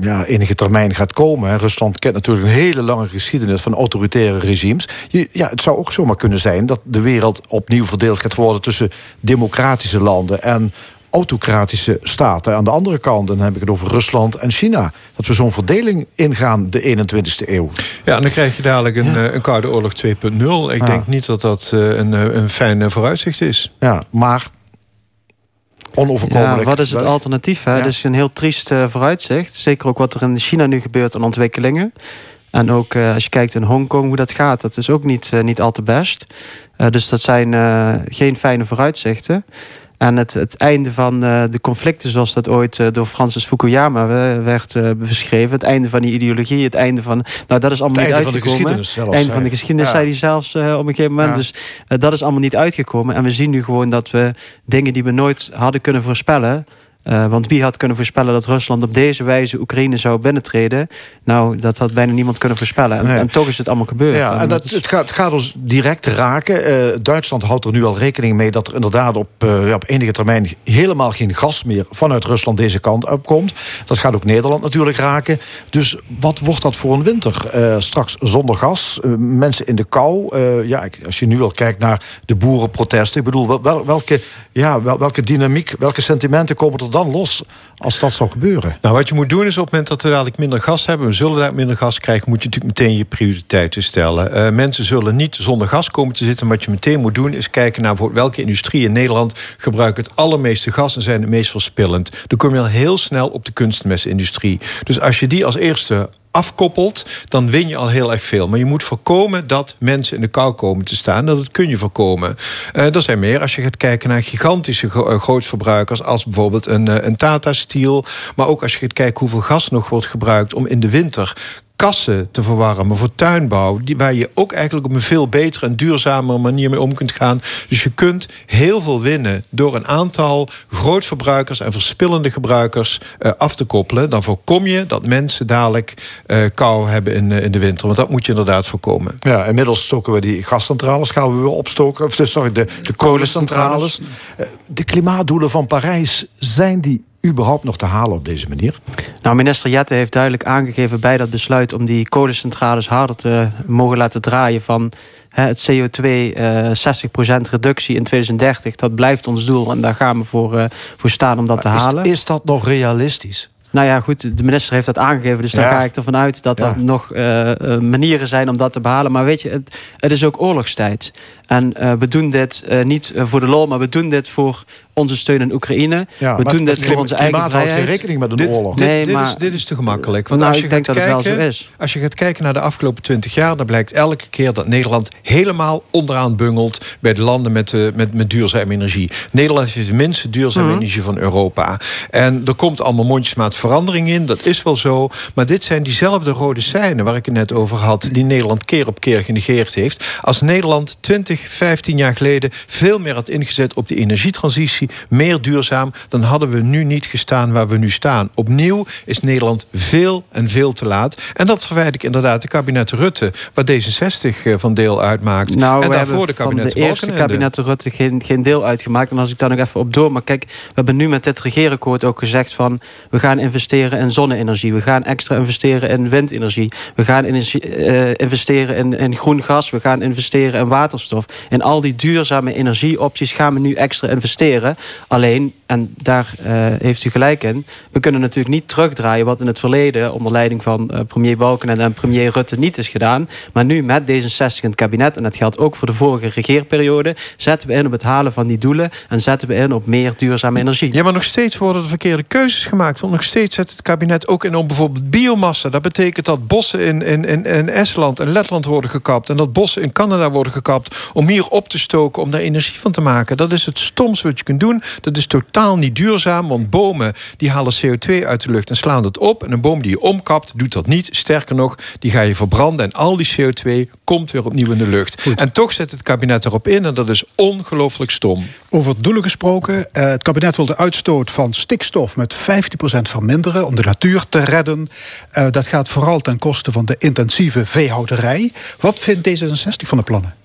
ja, enige termijn gaat komen. Rusland kent natuurlijk een hele lange geschiedenis van autoritaire regimes. ja, het zou ook zomaar kunnen zijn dat de wereld opnieuw verdeeld gaat worden tussen democratische landen en autocratische staten. Aan de andere kant, dan heb ik het over Rusland en China. Dat we zo'n verdeling ingaan de 21ste eeuw. Ja, en dan krijg je dadelijk een, ja. een Koude Oorlog 2.0. Ik ja. denk niet dat dat een, een fijn vooruitzicht is. Ja, maar onoverkomelijk. Ja, wat is het alternatief? Hè? Ja. Dus een heel triest uh, vooruitzicht. Zeker ook wat er in China nu gebeurt aan ontwikkelingen. En ook uh, als je kijkt in Hongkong hoe dat gaat, dat is ook niet, uh, niet al te best. Uh, dus dat zijn geen fijne vooruitzichten. En het, het einde van de conflicten, zoals dat ooit door Francis Fukuyama werd beschreven. Het einde van die ideologie, het einde van. Nou, dat is allemaal het niet einde uitgekomen. Van de geschiedenis zelfs, einde van de geschiedenis, ja. zei hij zelfs op een gegeven moment. Ja. Dus dat is allemaal niet uitgekomen. En we zien nu gewoon dat we dingen die we nooit hadden kunnen voorspellen Uh, want wie had kunnen voorspellen dat Rusland op deze wijze Oekraïne zou binnentreden? Nou, dat had bijna niemand kunnen voorspellen. En, en toch is het allemaal gebeurd. Ja, en, dat, het, gaat, het gaat ons direct raken. Uh, Duitsland houdt er nu al rekening mee dat er inderdaad op, uh, ja, op enige termijn helemaal geen gas meer vanuit Rusland deze kant opkomt. Dat gaat ook Nederland natuurlijk raken. Dus wat wordt dat voor een winter? straks zonder gas, mensen in de kou. ja, als je nu al kijkt naar de boerenprotesten. Ik bedoel, wel, welke, ja, wel, welke dynamiek, welke sentimenten komen er dan los als dat zou gebeuren? Nou, wat je moet doen is op het moment dat we dadelijk minder gas hebben, we zullen daar minder gas krijgen, moet je natuurlijk meteen je prioriteiten stellen. Uh, mensen zullen niet zonder gas komen te zitten. Wat je meteen moet doen is kijken naar welke industrie in Nederland gebruikt het allermeeste gas en zijn het meest verspillend. Dan kom je al heel snel op de kunstmestindustrie. Dus als je die als eerste afkoppelt, dan win je al heel erg veel. Maar je moet voorkomen dat mensen in de kou komen te staan. Dat kun je voorkomen. Uh, er zijn meer als je gaat kijken naar gigantische uh, grootverbruikers... als bijvoorbeeld een, uh, een Tata Steel. Maar ook als je gaat kijken hoeveel gas nog wordt gebruikt... om in de winter kassen te verwarmen voor tuinbouw... Die, waar je ook eigenlijk op een veel betere en duurzamere manier mee om kunt gaan. Dus je kunt heel veel winnen door een aantal grootverbruikers... en verspillende gebruikers uh, af te koppelen. Dan voorkom je dat mensen dadelijk uh, kou hebben in, uh, in de winter. Want dat moet je inderdaad voorkomen. Ja, inmiddels stoken we die gascentrales, gaan we weer opstoken. Of, sorry, de, de kolencentrales. De klimaatdoelen van Parijs, zijn die überhaupt nog te halen op deze manier? Nou, minister Jette heeft duidelijk aangegeven bij dat besluit om die kolencentrales harder te mogen laten draaien van het CO2 uh, 60% reductie in 2030. Dat blijft ons doel en daar gaan we voor, uh, voor staan om dat te halen. Is dat nog realistisch? Nou ja, goed, de minister heeft dat aangegeven. Dus daar ga ik ervan uit dat er nog uh, manieren zijn om dat te behalen. Maar weet je, het, het is ook oorlogstijd. En uh, we doen dit uh, niet voor de lol, maar we doen dit voor onze steun in Oekraïne. Ja, we doen dit voor onze eigen vrijheid. houdt geen rekening met een dit, oorlog. Dit, nee, dit, maar, is, dit is te gemakkelijk. Want nou, als je ik denk dat kijken, het wel zo is. Als je gaat kijken naar de afgelopen twintig jaar... dan blijkt elke keer dat Nederland helemaal onderaan bungelt... bij de landen met, uh, met, met duurzame energie. Nederland heeft de minste duurzame mm -hmm. energie van Europa. En er komt allemaal mondjesmaat verandering in. Dat is wel zo. Maar dit zijn diezelfde rode seinen waar ik het net over had... die Nederland keer op keer genegeerd heeft. Als Nederland 20, 15 jaar geleden... veel meer had ingezet op die energietransitie... meer duurzaam, dan hadden we nu niet gestaan waar we nu staan. Opnieuw is Nederland veel en veel te laat. En dat verwijt ik inderdaad de kabinet Rutte... waar D66 van deel uitmaakt. Nou, en we daarvoor de kabinet van de eerste kabinet Rutte geen, geen deel uitgemaakt. En als ik daar nog even op door... maar kijk, we hebben nu met dit regeerakkoord ook gezegd van... we gaan investeren in zonne-energie. We gaan extra investeren in windenergie. We gaan uh, investeren in, in groen gas. We gaan investeren in waterstof. In al die duurzame energieopties gaan we nu extra investeren. Alleen, en daar uh, heeft u gelijk in... we kunnen natuurlijk niet terugdraaien wat in het verleden... onder leiding van uh, premier Balken en premier Rutte niet is gedaan. Maar nu met D66 in het kabinet... en dat geldt ook voor de vorige regeerperiode... zetten we in op het halen van die doelen... en zetten we in op meer duurzame energie. Ja, maar nog steeds worden er verkeerde keuzes gemaakt. Want nog steeds zet het kabinet ook in op bijvoorbeeld biomassa. Dat betekent dat bossen in, in, in, in Estland en Letland worden gekapt... en dat bossen in Canada worden gekapt... om hier op te stoken, om daar energie van te maken. Dat is het stomste wat je kunt doen. Dat is totaal niet duurzaam, want bomen die halen CO2 uit de lucht en slaan dat op. En een boom die je omkapt, doet dat niet. Sterker nog, die ga je verbranden en al die CO2 komt weer opnieuw in de lucht. Goed. En toch zet het kabinet erop in en dat is ongelooflijk stom. Over doelen gesproken. Uh, het kabinet wil de uitstoot van stikstof met 15% verminderen om de natuur te redden. Uh, dat gaat vooral ten koste van de intensieve veehouderij. Wat vindt D66 van de plannen?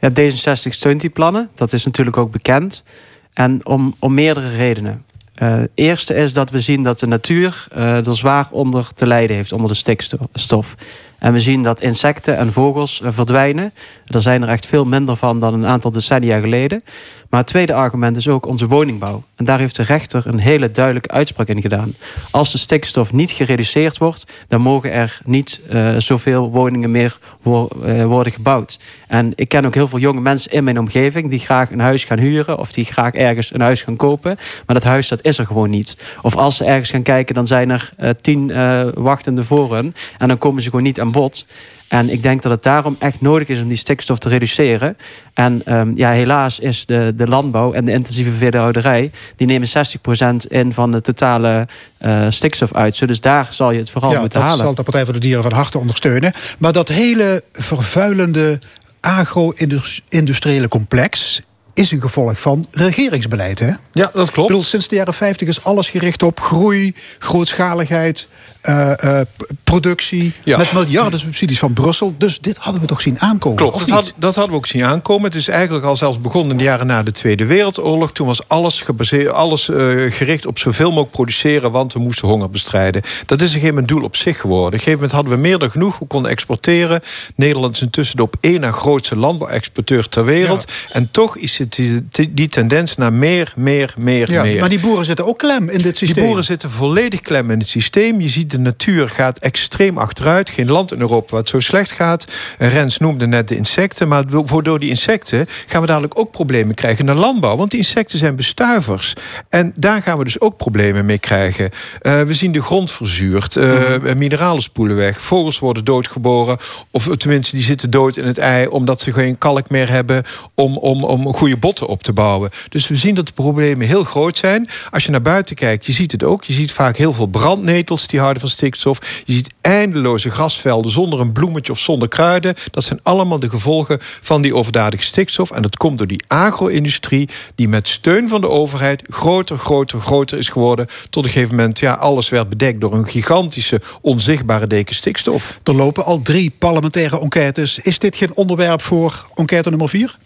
Ja, D66 steunt die plannen. Dat is natuurlijk ook bekend. En om, om meerdere redenen. Het eerste is dat we zien dat de natuur uh, er zwaar onder te lijden heeft, onder de stikstof. En we zien dat insecten en vogels uh, verdwijnen. Er zijn er echt veel minder van dan een aantal decennia geleden. Maar het tweede argument is ook onze woningbouw. En daar heeft de rechter een hele duidelijke uitspraak in gedaan. Als de stikstof niet gereduceerd wordt, dan mogen er niet uh, zoveel woningen meer uh, worden gebouwd. En ik ken ook heel veel jonge mensen in mijn omgeving die graag een huis gaan huren of die graag ergens een huis gaan kopen. Maar dat huis dat is er gewoon niet. Of als ze ergens gaan kijken, dan zijn er uh, tien wachtende voor hun. En dan komen ze gewoon niet aan bod. En ik denk dat het daarom echt nodig is om die stikstof te reduceren. En um, ja, helaas is de, de landbouw en de intensieve veehouderij... die nemen 60% in van de totale uh, stikstofuit. Dus daar zal je het vooral ja, moeten dat halen. zal de Partij voor de Dieren van harte ondersteunen. Maar dat hele vervuilende agro-industriële complex is een gevolg van regeringsbeleid. Hè? Ja, dat klopt. bedoel, sinds de jaren 50 is alles gericht op groei, grootschaligheid, uh, uh, productie. Ja. Met miljarden subsidies van Brussel. Dus dit hadden we toch zien aankomen? Klopt, dat, had, dat, hadden we ook zien aankomen. Het is eigenlijk al zelfs begonnen in de jaren na de Tweede Wereldoorlog. Toen was alles, gebaseerd, alles uh, gericht op zoveel mogelijk produceren, want we moesten honger bestrijden. Dat is een gegeven moment doel op zich geworden. Op een gegeven moment hadden we meer dan genoeg. We konden exporteren. Nederland is intussen de op één na grootste landbouwexporteur ter wereld. Ja. En toch is het die, die, tendens naar meer, meer, meer, ja, meer. Maar die boeren zitten ook klem in dit systeem. Die boeren zitten volledig klem in het systeem. Je ziet de natuur gaat extreem achteruit. Geen land in Europa waar het zo slecht gaat. Rens noemde net de insecten. Maar door die insecten gaan we dadelijk ook problemen krijgen in de landbouw. Want die insecten zijn bestuivers. En daar gaan we dus ook problemen mee krijgen. Uh, we zien de grond verzuurd. Uh, mm. Mineralen spoelen weg. Vogels worden doodgeboren. Of tenminste, die zitten dood in het ei. Omdat ze geen kalk meer hebben om, om, om goede botten op te bouwen. Dus we zien dat de problemen heel groot zijn. Als je naar buiten kijkt, je ziet het ook. Je ziet vaak heel veel brandnetels die houden van stikstof. Je ziet eindeloze grasvelden zonder een bloemetje of zonder kruiden. Dat zijn allemaal de gevolgen van die overdadige stikstof. En dat komt door die agro-industrie die met steun van de overheid groter, groter, groter is geworden. Tot een gegeven moment, ja, alles werd bedekt door een gigantische, onzichtbare deken stikstof. Er lopen al drie parlementaire enquêtes. Is dit geen onderwerp voor enquête nummer vier?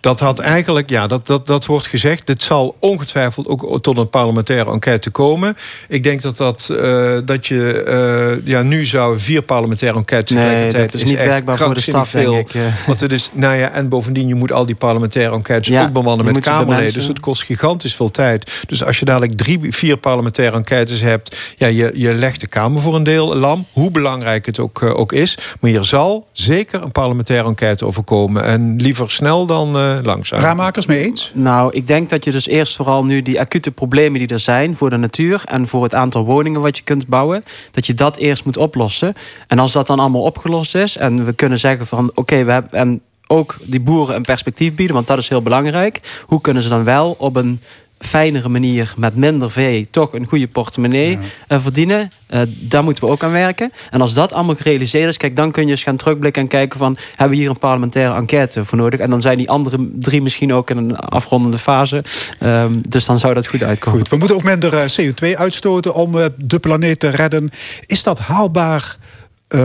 Dat had eigenlijk, ja, dat, dat, dat wordt gezegd. Dit zal ongetwijfeld ook tot een parlementaire enquête komen. Ik denk dat, dat, uh, dat je uh, ja, nu zou vier parlementaire enquêtes nee, dat is, is niet werkbaar voor de staf, veel. denk ik. Want het is, nou ja, en bovendien, je moet al die parlementaire enquêtes ja, ook bemannen met Kamerleden. Dus het kost gigantisch veel tijd. Dus als je dadelijk drie, vier parlementaire enquêtes hebt, ja, je, je legt de Kamer voor een deel lam. Hoe belangrijk het ook, uh, ook is. Maar hier zal zeker een parlementaire enquête over komen. En liever snel dan uh, langzaam. Raammakers mee eens? Nou, ik denk dat je dus eerst vooral nu die acute problemen die er zijn voor de natuur en voor het aantal woningen wat je kunt bouwen, dat je dat eerst moet oplossen. En als dat dan allemaal opgelost is en we kunnen zeggen van oké, we hebben en ook die boeren een perspectief bieden, want dat is heel belangrijk. Hoe kunnen ze dan wel op een fijnere manier met minder vee toch een goede portemonnee ja. uh, verdienen. Uh, daar moeten we ook aan werken. En als dat allemaal gerealiseerd is, kijk, dan kun je eens gaan terugblikken en kijken van hebben we hier een parlementaire enquête voor nodig? En dan zijn die andere drie misschien ook in een afrondende fase. Um, dus dan zou dat goed uitkomen. Goed, we moeten ook minder uh, CO2 uitstoten om de planeet te redden. Is dat haalbaar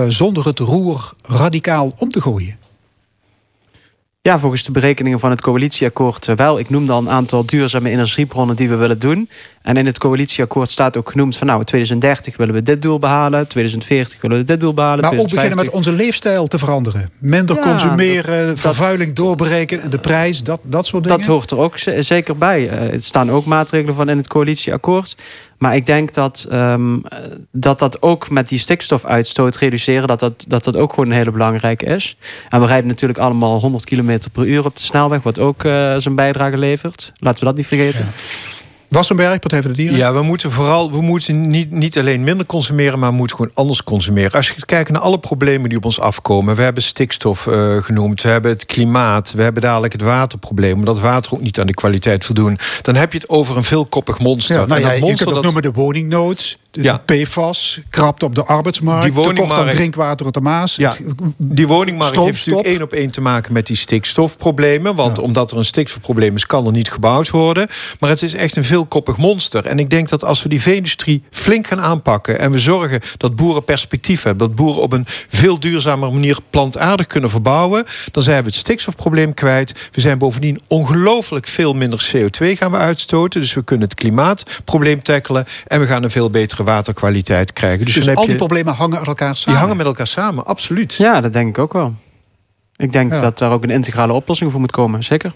zonder het roer radicaal om te gooien? Ja, volgens de berekeningen van het coalitieakkoord wel. Ik noemde al een aantal duurzame energiebronnen die we willen doen. En in het coalitieakkoord staat ook genoemd van nou, 2030 willen we dit doel behalen, 2040 willen we dit doel behalen. Maar ook beginnen met onze leefstijl te veranderen. Minder consumeren, vervuiling doorbreken en de prijs, dat, dat soort dingen. Dat hoort er ook zeker bij. Er eh, staan ook maatregelen van in het coalitieakkoord. Maar ik denk dat, um, dat dat ook met die stikstofuitstoot reduceren... Dat dat, dat dat ook gewoon een hele belangrijke is. En we rijden natuurlijk allemaal 100 km per uur op de snelweg... wat ook uh, zijn bijdrage levert. Laten we dat niet vergeten. Ja. Wassenberg, Partij voor de Dieren? Ja, we moeten vooral we moeten niet, niet alleen minder consumeren, maar we moeten gewoon anders consumeren. Als je kijkt naar alle problemen die op ons afkomen, we hebben stikstof uh, genoemd, we hebben het klimaat, we hebben dadelijk het waterprobleem, omdat water ook niet aan de kwaliteit voldoen. Dan heb je het over een veelkoppig monster. Ja, nou ja, dat monster, je kunt dat... noemen de woningnood de ja. PFAS, krapt op de arbeidsmarkt, die tekort aan drinkwater op de Maas. Ja, die woningmarkt heeft natuurlijk één op één te maken met die stikstofproblemen. Want ja. omdat er een stikstofprobleem is, kan er niet gebouwd worden. Maar het is echt een veelkoppig monster. En ik denk dat als we die vee-industrie flink gaan aanpakken... en we zorgen dat boeren perspectief hebben... dat boeren op een veel duurzamere manier plantaardig kunnen verbouwen... dan zijn we het stikstofprobleem kwijt. We zijn bovendien ongelooflijk veel minder CO2 gaan we uitstoten. Dus we kunnen het klimaatprobleem tackelen... en we gaan een veel betere waterkwaliteit krijgen. Dus, dus al die problemen hangen met elkaar samen? Die hangen met elkaar samen, absoluut. Ja, dat denk ik ook wel. Ik denk dat daar ook een integrale oplossing voor moet komen, zeker.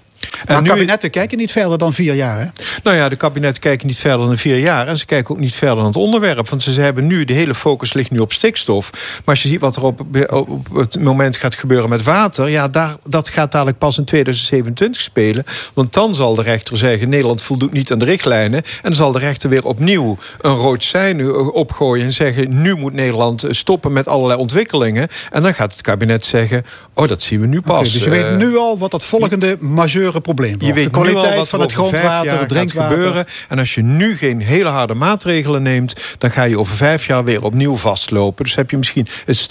Maar nu... kabinetten kijken niet verder dan vier jaar, hè? Nou ja, de kabinetten kijken niet verder dan vier jaar. En ze kijken ook niet verder dan het onderwerp. Want ze hebben nu, de hele focus ligt nu op stikstof. Maar als je ziet wat er op, op het moment gaat gebeuren met water... ja, daar, dat gaat dadelijk pas in 2027 spelen. Want dan zal de rechter zeggen... Nederland voldoet niet aan de richtlijnen. En dan zal de rechter weer opnieuw een rood sein opgooien... en zeggen, nu moet Nederland stoppen met allerlei ontwikkelingen. En dan gaat het kabinet zeggen... oh, dat zien we nu pas. Okay, dus je weet nu al wat dat volgende majeur probleem Je weet de kwaliteit wat van het grondwater, het drinkwater. Gebeuren. En als je nu geen hele harde maatregelen neemt, dan ga je over vijf jaar weer opnieuw vastlopen. Dus heb je misschien het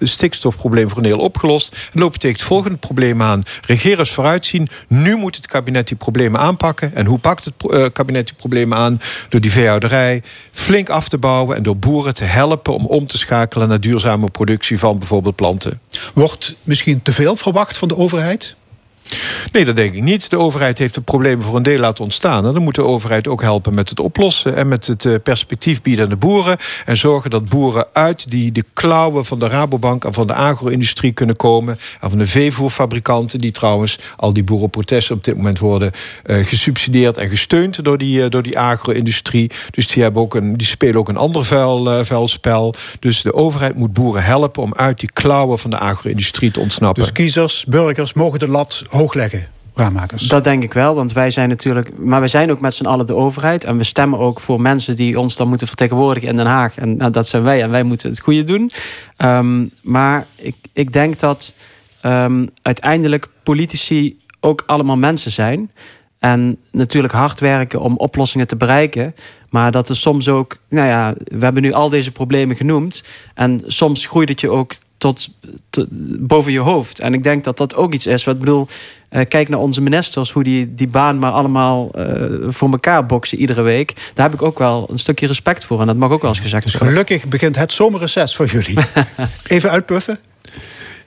stikstofprobleem voor een deel opgelost. En loop je tegen het volgende probleem aan. Regeerders vooruitzien. Nu moet het kabinet die problemen aanpakken. En hoe pakt het uh, kabinet die problemen aan? Door die veehouderij flink af te bouwen en door boeren te helpen om om te schakelen naar duurzame productie van bijvoorbeeld planten. Wordt misschien te veel verwacht van de overheid? Nee, dat denk ik niet. De overheid heeft de problemen voor een deel laten ontstaan. En dan moet de overheid ook helpen met het oplossen... en met het eh, perspectief bieden aan de boeren... en zorgen dat boeren uit die de klauwen van de Rabobank... en van de agro-industrie kunnen komen... en van de veevoerfabrikanten... die trouwens al die boerenprotesten op dit moment worden uh, gesubsidieerd... en gesteund door die, uh, door die agro-industrie. Dus die, hebben ook een, die spelen ook een ander vuil, uh, spel. Dus de overheid moet boeren helpen... om uit die klauwen van de agro-industrie te ontsnappen. Dus kiezers, burgers mogen de lat hoog leggen. Raammakers. Dat denk ik wel, want wij zijn natuurlijk... maar we zijn ook met z'n allen de overheid... en we stemmen ook voor mensen die ons dan moeten vertegenwoordigen in Den Haag. En nou, dat zijn wij, en wij moeten het goede doen. Um, maar ik, ik denk dat um, uiteindelijk politici ook allemaal mensen zijn... En natuurlijk hard werken om oplossingen te bereiken. Maar dat is soms ook, nou ja, we hebben nu al deze problemen genoemd. En soms groeit het je ook tot, tot boven je hoofd. En ik denk dat dat ook iets is. Wat ik bedoel, uh, kijk naar onze ministers, hoe die die baan maar allemaal uh, voor elkaar boksen iedere week. Daar heb ik ook wel een stukje respect voor. En dat mag ook wel eens gezegd dus worden. Gelukkig begint het zomerreces voor jullie. Even uitpuffen.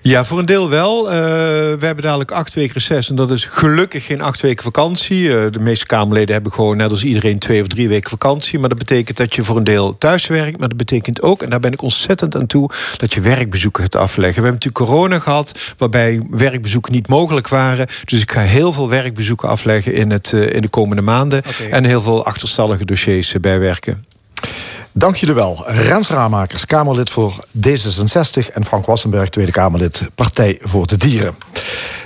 Ja, voor een deel wel. Uh, we hebben dadelijk acht weken reces. En dat is gelukkig geen acht weken vakantie. Uh, de meeste Kamerleden hebben gewoon net als iedereen twee of drie weken vakantie. Maar dat betekent dat je voor een deel thuis werkt. Maar dat betekent ook, en daar ben ik ontzettend aan toe... dat je werkbezoeken gaat afleggen. We hebben natuurlijk corona gehad, waarbij werkbezoeken niet mogelijk waren. Dus ik ga heel veel werkbezoeken afleggen in, het, uh, in de komende maanden. Okay. En heel veel achterstallige dossiers bijwerken. Dank jullie wel. Rens Ramakers, Kamerlid voor D66... en Frank Wassenberg, Tweede Kamerlid, Partij voor de Dieren.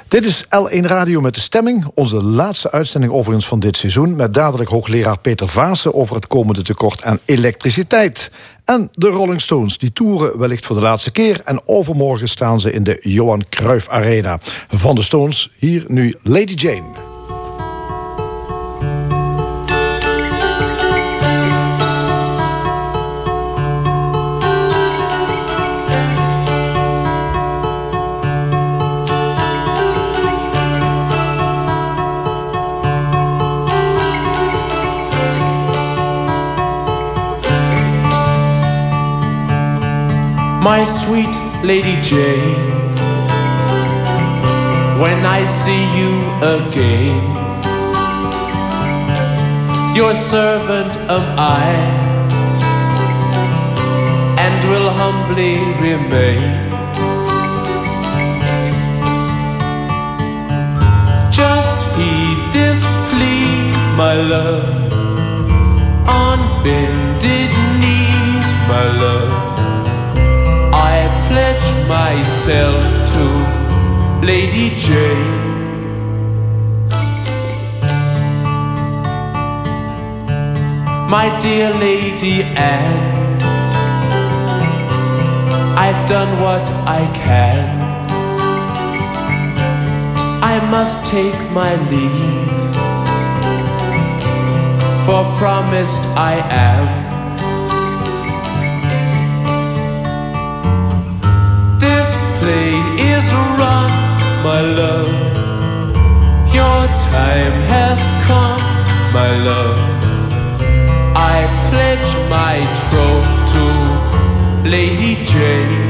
Dit is L1 Radio met de stemming. Onze laatste uitzending overigens van dit seizoen... met dadelijk hoogleraar Peter Vaassen over het komende tekort aan elektriciteit. En de Rolling Stones, die toeren wellicht voor de laatste keer... en overmorgen staan ze in de Johan Cruijff Arena. Van de Stones, hier nu Lady Jane. My sweet Lady Jane. When I see you again, your servant am I, and will humbly remain. Just heed this plea, my love, on bended myself to Lady Jane. My dear Lady Anne, I've done what I can. I must take my leave, for promised I am. Is run, my love. Your time has come, my love. I pledge my troth to Lady Jane.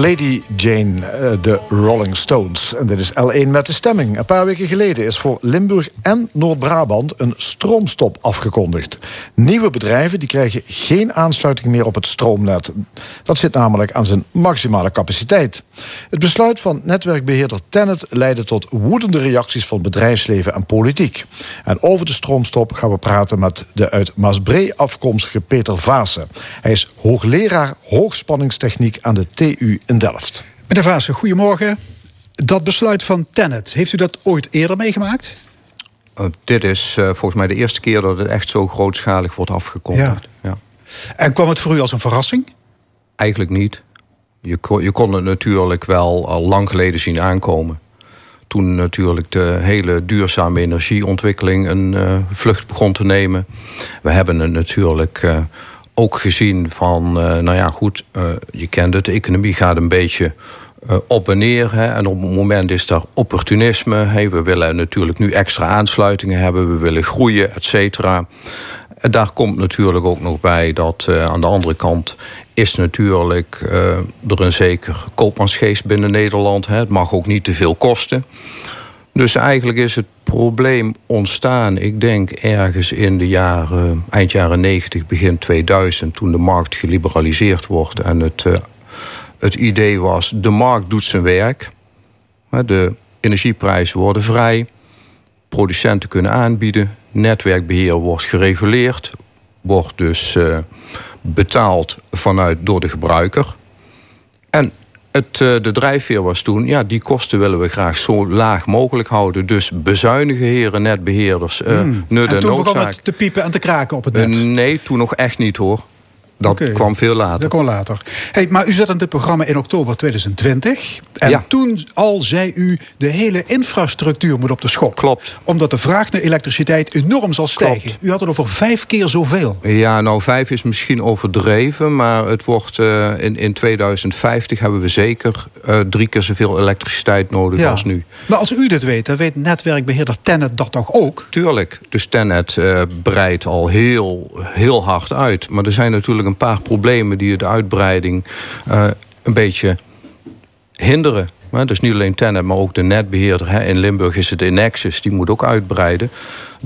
Lady Jane, eh, de Rolling Stones. En dit is L1 met de stemming. Een paar weken geleden is voor Limburg en Noord-Brabant een stroomstop afgekondigd. Nieuwe bedrijven die krijgen geen aansluiting meer op het stroomnet. Dat zit namelijk aan zijn maximale capaciteit. Het besluit van netwerkbeheerder Tennet leidde tot woedende reacties van bedrijfsleven en politiek. En over de stroomstop gaan we praten met de uit Maasbree afkomstige Peter Vaassen. Hij is hoogleraar hoogspanningstechniek aan de TU in Delft. Meneer Vaassen, goedemorgen. Dat besluit van Tennet, heeft u dat ooit eerder meegemaakt? Uh, dit is uh, volgens mij de eerste keer dat het echt zo grootschalig wordt afgekondigd. Ja. ja. En kwam het voor u als een verrassing? Eigenlijk niet. Je kon, je kon het natuurlijk wel al lang geleden zien aankomen. Toen natuurlijk de hele duurzame energieontwikkeling een uh, vlucht begon te nemen. We hebben het natuurlijk ook gezien van, uh, nou ja, goed, uh, je kent het, de economie gaat een beetje uh, op en neer. Hè, en op het moment is daar opportunisme. Hey, we willen natuurlijk nu extra aansluitingen hebben, we willen groeien, et cetera. En daar komt natuurlijk ook nog bij dat aan de andere kant is natuurlijk er een zeker koopmansgeest binnen Nederland. Hè. Het mag ook niet te veel kosten. Dus eigenlijk is het probleem ontstaan, ik denk ergens in de jaren, eind jaren 90, begin 2000, toen de markt geliberaliseerd wordt. En het, uh, het idee was, de markt doet zijn werk. De energieprijzen worden vrij. Producenten kunnen aanbieden. Netwerkbeheer wordt gereguleerd. Wordt dus uh, betaald vanuit door de gebruiker. En het, uh, de drijfveer was toen, ja, die kosten willen we graag zo laag mogelijk houden. Dus bezuinigen heren netbeheerders. Uh, hmm. nut en toen noodzaak. begon het te piepen en te kraken op het net? Uh, nee, toen nog echt niet hoor. Dat okay. kwam veel later. Dat kwam later. Hey, maar u zat aan dit programma in oktober 2020. En ja. toen al zei u... de hele infrastructuur moet op de schop. Klopt. Omdat de vraag naar elektriciteit enorm zal stijgen. Klopt. U had het over vijf keer zoveel. Ja, nou vijf is misschien overdreven. Maar het wordt, uh, in, in 2050 hebben we zeker uh, drie keer zoveel elektriciteit nodig ja. als nu. Maar als u dit weet, dan weet netwerkbeheerder Tennet dat toch ook? Tuurlijk. Dus Tennet uh, breidt al heel, heel hard uit. Maar er zijn natuurlijk een paar problemen die de uitbreiding uh, een beetje hinderen. Dus niet alleen Tennet, maar ook de netbeheerder. Hè. In Limburg is het Inexus, die moet ook uitbreiden.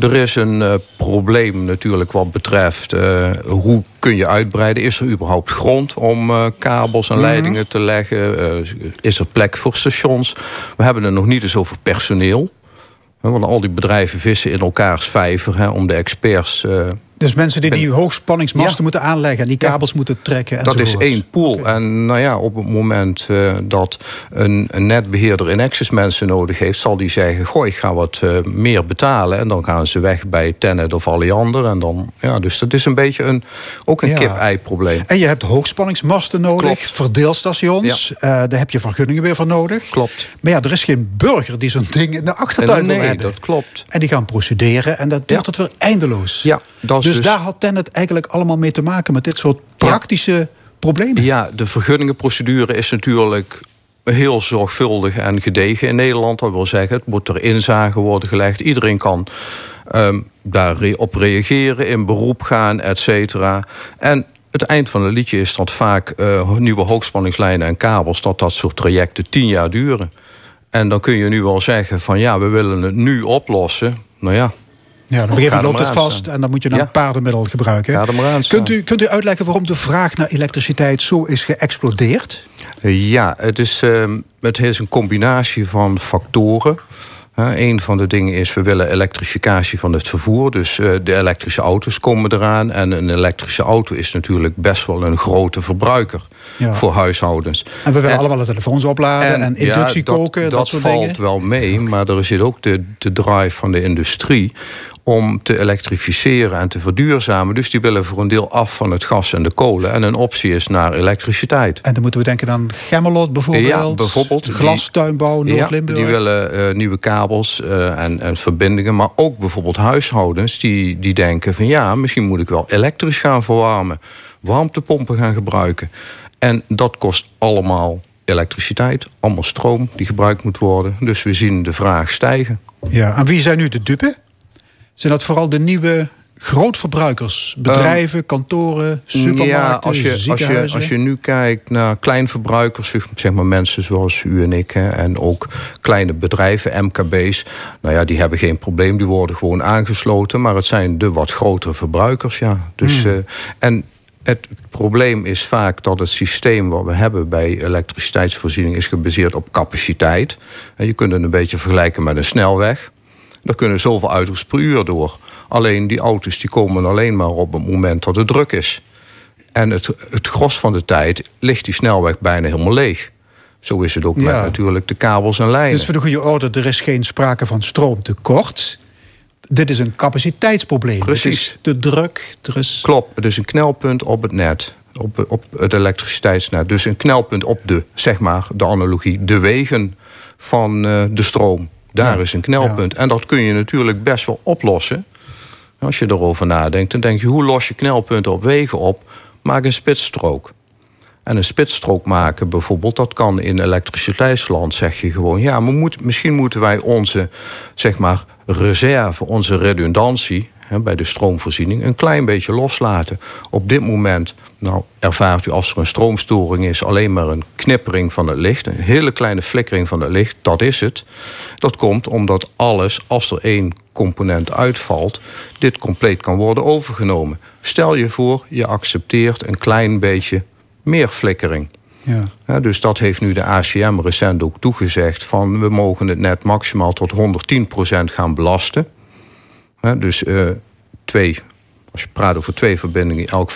Er is een uh, probleem natuurlijk wat betreft uh, hoe kun je uitbreiden. Is er überhaupt grond om uh, kabels en leidingen mm -hmm. te leggen? is er plek voor stations? We hebben het nog niet eens over personeel. Want al die bedrijven vissen in elkaars vijver hè, om de experts. Dus mensen die die hoogspanningsmasten ja. moeten aanleggen en die kabels ja. moeten trekken. Dat is één pool. Okay. En nou ja, op het moment uh, dat een, een, netbeheerder in access mensen nodig heeft, zal die zeggen: Goh, ik ga wat uh, meer betalen. En dan gaan ze weg bij Tennet of Alliander. En dan, ja, dus dat is een beetje een, ook een ja. kip-ei-probleem. En je hebt hoogspanningsmasten nodig, Klopt. verdeelstations. Ja. daar heb je vergunningen weer voor nodig. Klopt. Maar ja, er is geen burger die zo'n ding in de achtertuin nee, wil hebben. dat klopt. En die gaan procederen en dat wordt het weer eindeloos. Ja, dat dus, dus daar had Tennet eigenlijk allemaal mee te maken met dit soort praktische ja. problemen. Ja, de vergunningenprocedure is natuurlijk heel zorgvuldig en gedegen in Nederland. Dat wil zeggen, het moet er inzage worden gelegd. Iedereen kan um, daarop reageren, in beroep gaan, et cetera. En het eind van het liedje is dat vaak uh, nieuwe hoogspanningslijnen en kabels... dat dat soort trajecten tien jaar duren. En dan kun je nu wel zeggen van ja, we willen het nu oplossen. Nou ja, ja, dan begin loopt het vast en dan moet je dan ja. paardenmiddel gebruiken. Kunt, u, kunt u uitleggen waarom de vraag naar elektriciteit zo is geëxplodeerd? Ja, het is, uh, het is een combinatie van factoren. Een van de dingen is, we willen elektrificatie van het vervoer. Dus uh, de elektrische auto's komen eraan. En een elektrische auto is natuurlijk best wel een grote verbruiker ja. voor huishoudens. En we willen en, allemaal de telefoons opladen en, en inductie ja, dat, koken, dat, dat soort valt dingen. wel mee, maar er zit ook de, de drive van de industrie om te elektrificeren en te verduurzamen. Dus die willen voor een deel af van het gas en de kolen. En een optie is naar elektriciteit. En dan moeten we denken aan Gemmelot bijvoorbeeld. Ja, bijvoorbeeld. Glastuinbouw, Noord-Limburg. Ja, die willen uh, nieuwe kabels uh, en, en verbindingen. Maar ook bijvoorbeeld huishoudens die, die denken van... ja, misschien moet ik wel elektrisch gaan verwarmen. Warmtepompen gaan gebruiken. En dat kost allemaal elektriciteit. Allemaal stroom die gebruikt moet worden. Dus we zien de vraag stijgen. Ja, en wie zijn nu de dupe? Zijn dat vooral de nieuwe grootverbruikers? Bedrijven, kantoren, supermarkten, ja, als je, als, je, ziekenhuizen? als je nu kijkt naar kleinverbruikers, zeg maar mensen zoals u en ik, hè, en ook kleine bedrijven, MKB's, nou ja, die hebben geen probleem, die worden gewoon aangesloten, maar het zijn de wat grotere verbruikers, ja. Dus, Hmm. eh, en het probleem is vaak dat het systeem wat we hebben bij elektriciteitsvoorziening is gebaseerd op capaciteit. En je kunt het een beetje vergelijken met een snelweg. Daar kunnen zoveel auto's per uur door. Alleen die auto's die komen alleen maar op het moment dat het druk is. En het, het gros van de tijd ligt die snelweg bijna helemaal leeg. Zo is het ook met natuurlijk de kabels en lijnen. Dus voor de goede orde, er is geen sprake van stroomtekort. Dit is een capaciteitsprobleem. Het Precies. is te druk. Er is... Klopt, het is een knelpunt op het net. Op, op het elektriciteitsnet. Dus een knelpunt op de, zeg maar, de analogie, de wegen van eh, de stroom. Daar Ja. is een knelpunt. En dat kun je natuurlijk best wel oplossen. Als je erover nadenkt, dan denk je, hoe los je knelpunten op wegen op? Maak een spitsstrook. En een spitsstrook maken bijvoorbeeld, dat kan in elektriciteitsland, zeg je gewoon. Ja, maar moet, misschien moeten wij onze, zeg maar, reserve, onze redundantie hè, bij de stroomvoorziening een klein beetje loslaten. Op dit moment, nou, ervaart u als er een stroomstoring is, alleen maar een knippering van het licht, een hele kleine flikkering van het licht, dat is het. Dat komt omdat alles, als er één component uitvalt, dit compleet kan worden overgenomen. Stel je voor, je accepteert een klein beetje meer flikkering. Ja. Ja, dus dat heeft nu de ACM recent ook toegezegd... van we mogen het net maximaal tot 110% gaan belasten. Dus eh, twee, als je praat over twee verbindingen, elk 55%.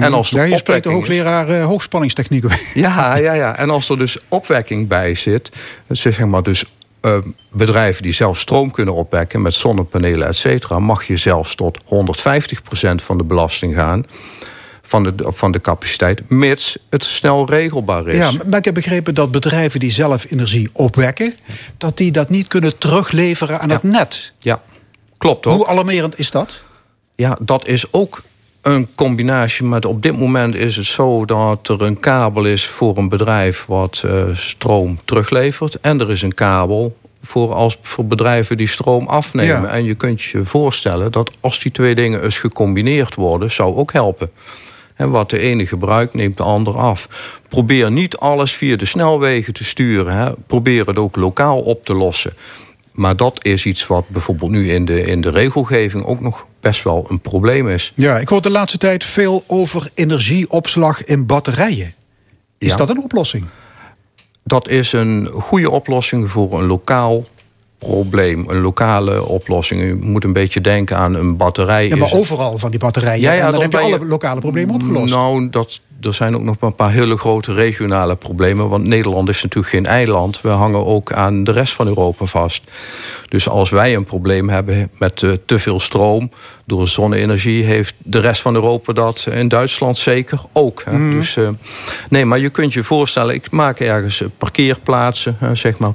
En als er ja, je spreekt de hoogleraar eh, hoogspanningstechniek. ja, ja, ja. En als er dus opwekking bij zit, zeg maar dus eh, bedrijven die zelf stroom kunnen opwekken met zonnepanelen, et cetera, mag je zelfs tot 150% van de belasting gaan. Van de, van de capaciteit, mits het snel regelbaar is. Ja, maar ik heb begrepen dat bedrijven die zelf energie opwekken... dat die dat niet kunnen terugleveren aan Ja. het net. Ja, klopt ook. Hoe alarmerend is dat? Ja, dat is ook een combinatie. Maar op dit moment is het zo dat er een kabel is voor een bedrijf wat eh, stroom teruglevert. En er is een kabel voor, als, voor bedrijven die stroom afnemen. Ja. En je kunt je voorstellen dat als die twee dingen eens gecombineerd worden, zou ook helpen. En wat de ene gebruikt, neemt de ander af. Probeer niet alles via de snelwegen te sturen. Hè. Probeer het ook lokaal op te lossen. Maar dat is iets wat bijvoorbeeld nu in de, in de regelgeving ook nog best wel een probleem is. Ja, ik hoor de laatste tijd veel over energieopslag in batterijen. Is Ja. dat een oplossing? Dat is een goede oplossing voor een lokaal probleem. Een lokale oplossing. U moet een beetje denken aan een batterij. Ja, maar is- overal van die batterijen. Ja, ja, en dan, heb je je- alle lokale problemen opgelost. Nou, dat, er zijn ook nog een paar hele grote regionale problemen. Want Nederland is natuurlijk geen eiland. We hangen ook aan de rest van Europa vast. Dus als wij een probleem hebben met eh, te veel stroom door zonne-energie, heeft de rest van Europa dat. In Duitsland zeker ook. Hè. Mhm. Dus, eh, nee, maar je kunt je voorstellen, ik maak ergens eh, parkeerplaatsen, zeg maar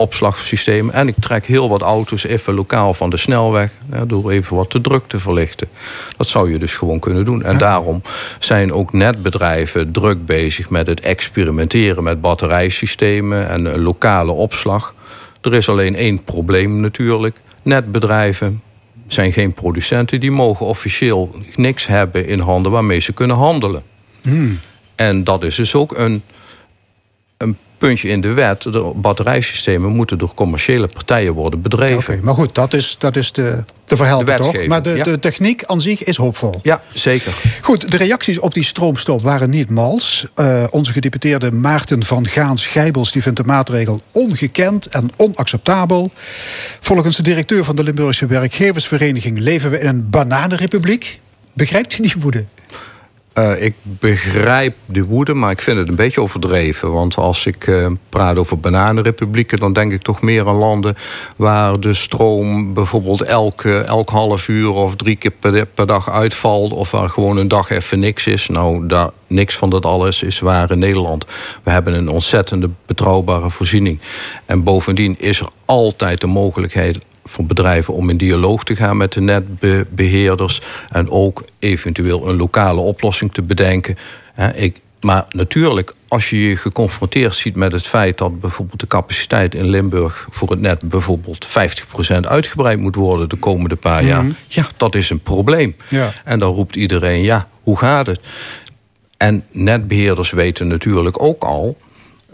opslagsysteem. En ik trek heel wat auto's even lokaal van de snelweg... door even wat de druk te verlichten. Dat zou je dus gewoon kunnen doen. En daarom zijn ook netbedrijven druk bezig met het experimenteren... met batterijsystemen en lokale opslag. Er is alleen één probleem natuurlijk. Netbedrijven zijn geen producenten. Die mogen officieel niks hebben in handen waarmee ze kunnen handelen. En dat is dus ook een puntje in de wet. De batterijsystemen moeten door commerciële partijen worden bedreven. Oké, maar goed, dat is, dat is te, te verhelpen De toch? Maar de, ja. de techniek aan zich is hoopvol. Ja, zeker. Goed, de reacties op die stroomstop waren niet mals. Eh, onze gedeputeerde Maarten van Gaans-Gijbels die vindt de maatregel ongekend en onacceptabel. Volgens de directeur van de Limburgse Werkgeversvereniging leven we in een bananenrepubliek. Begrijpt u die woede? Eh, ik begrijp de woede, maar ik vind het een beetje overdreven. Want als ik eh, praat over bananenrepublieken... dan denk ik toch meer aan landen waar de stroom bijvoorbeeld elke, elk half uur... of drie keer per, dag uitvalt of waar gewoon een dag even niks is. Nou, niks van dat alles is waar in Nederland. We hebben een ontzettende betrouwbare voorziening. En bovendien is er altijd de mogelijkheid voor bedrijven om in dialoog te gaan met de netbeheerders. En ook eventueel een lokale oplossing te bedenken. Ik, maar natuurlijk, als je je geconfronteerd ziet met het feit dat bijvoorbeeld de capaciteit in Limburg voor het net bijvoorbeeld 50% uitgebreid moet worden de komende paar jaar, Mhm. ja, dat is een probleem. Ja. En dan roept iedereen, ja, hoe gaat het? En netbeheerders weten natuurlijk ook al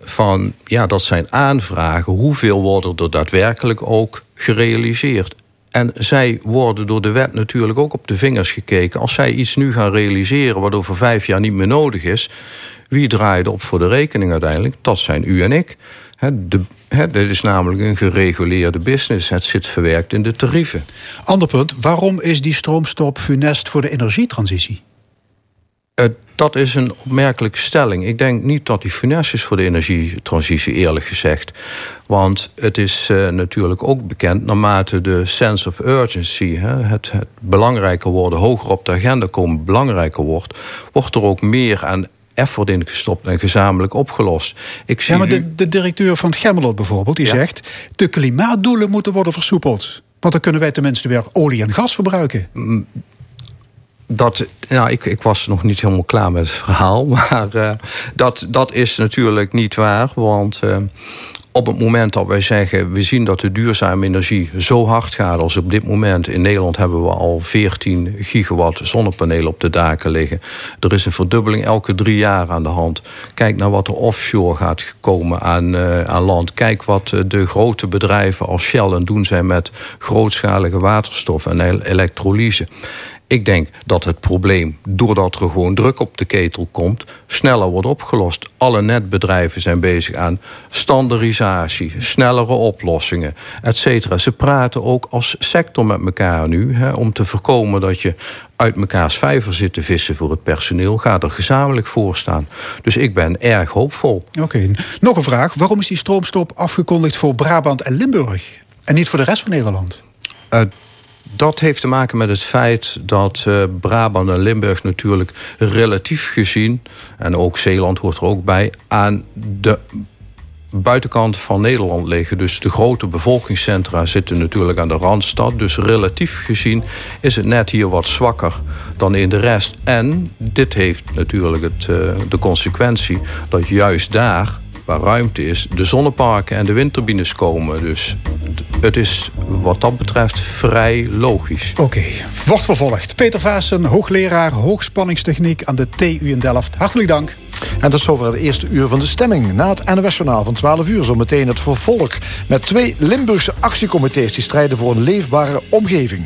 van, ja, dat zijn aanvragen. Hoeveel worden er daadwerkelijk ook gerealiseerd? En zij worden door de wet natuurlijk ook op de vingers gekeken. Als zij iets nu gaan realiseren wat over vijf jaar niet meer nodig is, wie draait op voor de rekening uiteindelijk? Dat zijn u en ik. Hè, de, dit is namelijk een gereguleerde business. Het zit verwerkt in de tarieven. Ander punt, waarom is die stroomstop funest voor de energietransitie? Eh, dat is een opmerkelijke stelling. Ik denk niet dat die funest is voor de energietransitie, eerlijk gezegd. Want het is eh, natuurlijk ook bekend, naarmate de sense of urgency, hè, het, het belangrijker worden, hoger op de agenda komen, belangrijker wordt, wordt er ook meer aan effort in gestopt en gezamenlijk opgelost. Ik zie Ja, maar de, de directeur van het Gemmelot bijvoorbeeld, die Ja. zegt... de klimaatdoelen moeten worden versoepeld. Want dan kunnen wij tenminste weer olie en gas verbruiken. Dat, nou, ik, ik was nog niet helemaal klaar met het verhaal. Maar eh, dat, dat is natuurlijk niet waar. Want eh, op het moment dat wij zeggen... we zien dat de duurzame energie zo hard gaat als op dit moment... in Nederland hebben we al 14 gigawatt zonnepanelen op de daken liggen. Er is een verdubbeling elke drie jaar aan de hand. Kijk naar wat er offshore gaat komen aan, eh, aan land. Kijk wat de grote bedrijven als Shell het doen zijn... met grootschalige waterstof en el- elektrolyse. Ik denk dat het probleem, doordat er gewoon druk op de ketel komt, sneller wordt opgelost. Alle netbedrijven zijn bezig aan standaardisatie, snellere oplossingen, et cetera. Ze praten ook als sector met elkaar nu, hè, om te voorkomen dat je uit mekaars vijver zit te vissen voor het personeel. Ga er gezamenlijk voor staan. Dus ik ben erg hoopvol. Oké, nog een vraag. Waarom is die stroomstop afgekondigd voor Brabant en Limburg? En niet voor de rest van Nederland? Uh, dat heeft te maken met het feit dat uh, Brabant en Limburg natuurlijk relatief gezien, en ook Zeeland hoort er ook bij, aan de buitenkant van Nederland liggen. Dus de grote bevolkingscentra zitten natuurlijk aan de Randstad. Dus relatief gezien is het net hier wat zwakker dan in de rest. En dit heeft natuurlijk het, uh, de consequentie dat juist daar waar ruimte is, de zonneparken en de windturbines komen. Dus het is wat dat betreft vrij logisch. Oké, okay. wordt vervolgd. Peter Vaassen, hoogleraar hoogspanningstechniek aan de TU in Delft. Hartelijk dank. En tot zover het eerste uur van de stemming. Na het NOS-journaal van 12 uur zometeen het vervolg... met twee Limburgse actiecomité's die strijden voor een leefbare omgeving.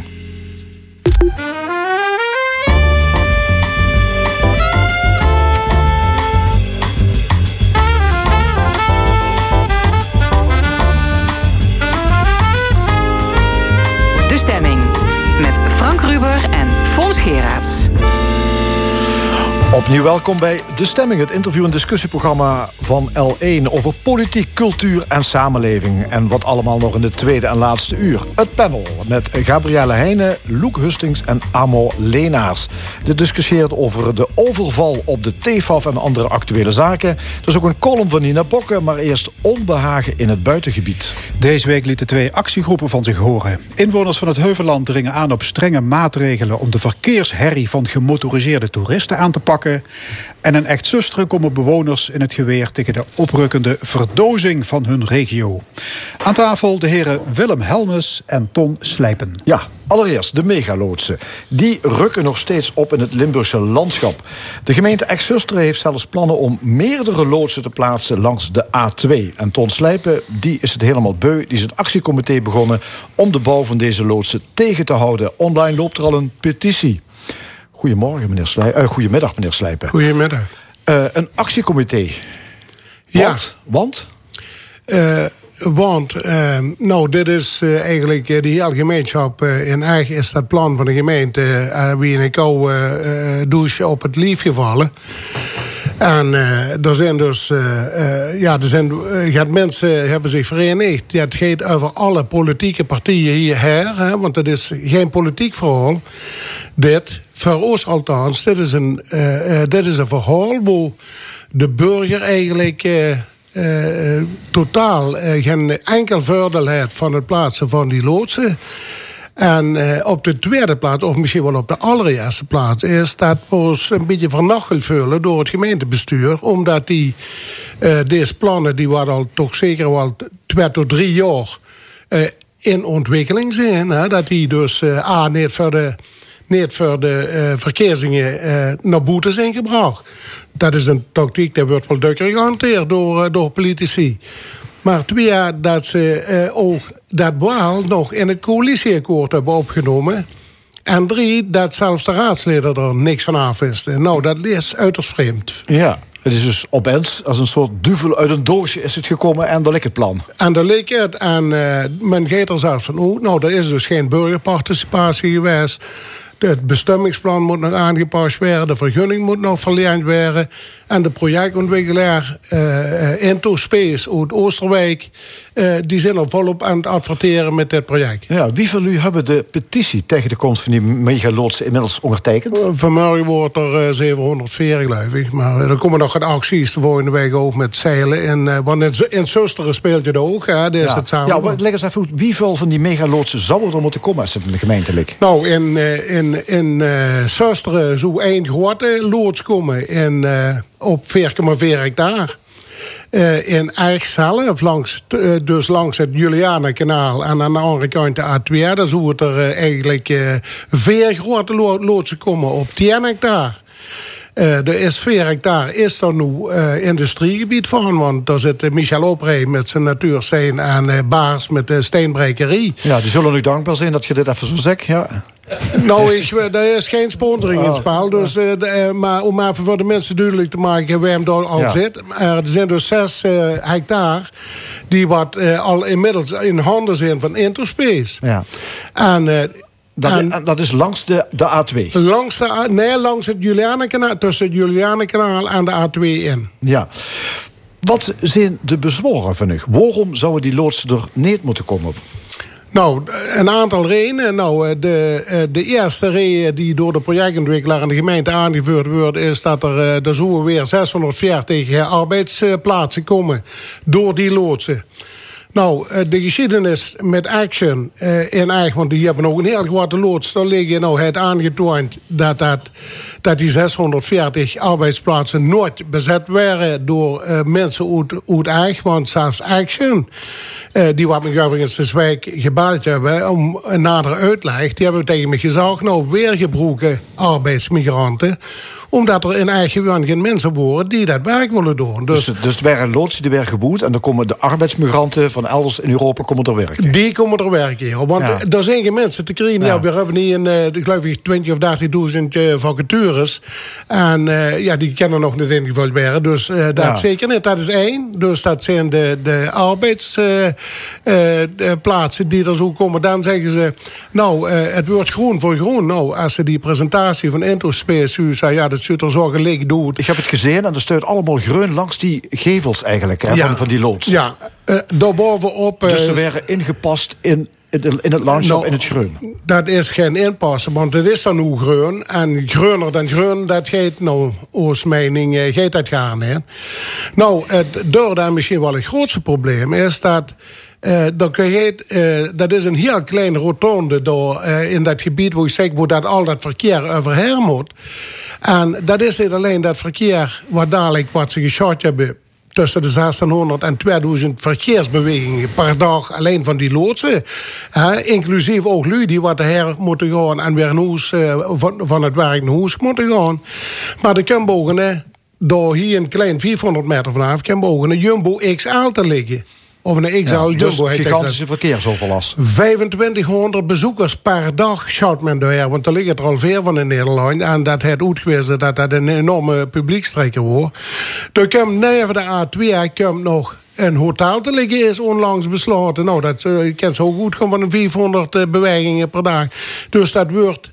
Geraerts. Opnieuw welkom bij De Stemming, het interview- en discussieprogramma van L1 over politiek, cultuur en samenleving. En wat allemaal nog in de tweede en laatste uur. Het panel met Gabrielle Heijnen, Loek Hustings en Amo Leenaars. Dit discussieert over de overval op de TFAF en andere actuele zaken. Er is ook een column van Nina Bokke, maar eerst onbehagen in het buitengebied. Deze week lieten twee actiegroepen van zich horen. Inwoners van het Heuvelland dringen aan op strenge maatregelen om de verkeersherrie van gemotoriseerde toeristen aan te pakken. En een echt zusteren komen bewoners in het geweer tegen de oprukkende verdozing van hun regio. Aan tafel de heren Willem Helmes en Ton Slijpen. Ja, allereerst de megaloodsen. Die rukken nog steeds op in het Limburgse landschap. De gemeente Exusteren heeft zelfs plannen om meerdere loodsen te plaatsen langs de A2. En Ton Slijpen, die is het helemaal beu. Die is het actiecomité begonnen om de bouw van deze loodsen tegen te houden. Online loopt er al een petitie. Goedemorgen, meneer Slijpen. Uh, goedemiddag, meneer Slijpen. Goedemiddag. Uh, een actiecomité. Ja. Want? Want? Uh, want, uh, nou, dit is uh, eigenlijk uh, de hele gemeenschap. in Erg is dat plan van de gemeente. wie in een koude douche op het lief gevallen. En er zijn dus, ja, er zijn, ja, mensen hebben zich verenigd. Ja, het gaat over alle politieke partijen hierher. Hè, want het is geen politiek verhaal. Dit, voor ons althans, dit is een, dit is een verhaal waar de burger eigenlijk. Uh, totaal uh, geen enkel voordeel heeft van het plaatsen van die loodsen. En eh, op de tweede plaats, of misschien wel op de allereerste plaats, is dat ons een beetje vernacheld vullen door het gemeentebestuur. Omdat die, eh, deze plannen, die waren al toch zeker wel twee tot drie jaar eh, in ontwikkeling zijn. Hè? Dat die dus eh, A, niet voor de, niet voor de eh, verkiezingen eh, naar boete zijn gebracht. Dat is een tactiek, die wordt wel dukker gehanteerd door, eh, door politici. Maar twee, dat ze ook dat wel nog in het coalitieakkoord hebben opgenomen. En drie, dat zelfs de raadsleden er niks van af wisten. Nou, dat is uiterst vreemd. Ja, het is dus opeens als een soort duvel uit een doosje is het gekomen en dat ligt het plan. En daar leek het. En men gaat er zelfs van oh, nou, er is dus geen burgerparticipatie geweest. Het bestemmingsplan moet nog aangepast worden. De vergunning moet nog verleend worden. En de projectontwikkelaar uh, Into Space uit Oosterwijk... Uh, die zijn al volop aan het adverteren met dit project. Ja, wie van u hebben de petitie tegen de komst van die megaloodsen inmiddels ondertekend? Vanmorgen wordt er uh, 740, geloof ik. Maar er komen nog wat acties de volgende week ook met zeilen. En, want in, in Susteren speelt je er ook. Hè? Daar is ja. het samen. Ja, maar leg eens even uit. Wieveel van die megaloodsen zou er moeten komen als het in de gemeente ligt? Nou, in, in, in Susteren zou één grote loods komen. Uh, op 4,4 hectare. Uh, in Eich zelf, langs, uh, dus langs het Julianenkanaal en aan de andere kant de A2, daar zou er uh, eigenlijk vier grote lo loodsen komen op 10 hectare. Uh, er is 4 hectare is er nu industriegebied van. Want daar zit Michel Opree met zijn natuursteen en Baars met de steenbrekerie. Ja, die zullen nu dankbaar zijn dat je dit even zo zegt. Ja. nou, ik, er is geen sponsoring oh, in het spel. Dus, ja. de, maar om even voor de mensen duidelijk te maken waar hem daar al ja. zit. Er zijn dus 6 hectare die wat al inmiddels in handen zijn van Interspace. Ja. En... Dat, en, dat, is langs de, de A2? Langs, de, nee, langs het Julianenkanaal, tussen het Julianenkanaal en de A2 in. Ja. Wat zijn de bezwaren van u? Waarom zouden die loodsen er niet moeten komen? Nou, een aantal redenen. Nou, de, de eerste reden die door de projectontwikkelaar en de gemeente aangevoerd wordt... is dat er, er zo weer 640 arbeidsplaatsen komen door die loodsen. Nou, de geschiedenis met Action uh, in want die hebben ook een heel grote loods. Daar liggen nou het aangetoond dat, dat, dat die 640 arbeidsplaatsen nooit bezet waren door uh, mensen uit, uit. Want zelfs Action, die wat me overigens de Zwijk gebeld hebben om een nadere uitleg, die hebben tegen me gezegd, nou, weer gebroken arbeidsmigranten omdat er in eigen land geen mensen wonen die dat werk willen doen. Dus, dus, dus er waren loodsen die werden geboet... en dan komen de arbeidsmigranten van elders in Europa komen er werken. Die komen er werken, ja. Want ja. er zijn geen mensen te krijgen. Ja. we hebben niet, een, uh, geloof ik, 20 of 30.000 uh, vacatures. En uh, ja, die kennen nog niet ingevuld werden. Dus dat ja. zeker niet. Dat is één. Dus dat zijn de, de arbeidsplaatsen die er zo komen. Dan zeggen ze, nou, het wordt groen voor groen. Nou, als ze die presentatie van Intospace u zei... ja, dat zit er zo gelijk doet. Ik heb het gezien en er staat allemaal groen langs die gevels eigenlijk, hè, ja. van, van die loods. Ja, uh, daarbovenop... Dus ze werden ingepast in, in het landschap nou, in het groen. Dat is geen inpassen, want het is dan nu groen. En groener dan groen, dat geeft, nou, ons mening, uh, geeft dat gaan. Hè. Nou, het derde misschien wel het grootste probleem is dat... Uh, dat, heet, uh, dat is een heel kleine rotonde door, uh, in dat gebied waar, zeg, waar dat al dat verkeer overheen moet. En dat is niet alleen dat verkeer wat dadelijk wat ze geschot hebben tussen de 1600 en 2000 verkeersbewegingen per dag alleen van die loodsen. Inclusief ook lui die wat her moeten gaan en weer van, van het werk naar huis moeten gaan. Maar de Kembogen, door hier een klein 400 meter vanaf, Kembogen, een Jumbo XL te liggen. Of een XL ja, Jumbo. Dus gigantische verkeersoverlast. 2500 bezoekers per dag schouwt men door. Want er liggen er al veel van in Nederland. En dat het uitgewezen dat dat een enorme publiekstrekker wordt. Er komt neven de A2 komt nog een hotel te liggen is onlangs besloten. Nou, dat uh, kan zo goed gaan van 400 uh, bewegingen per dag. Dus dat wordt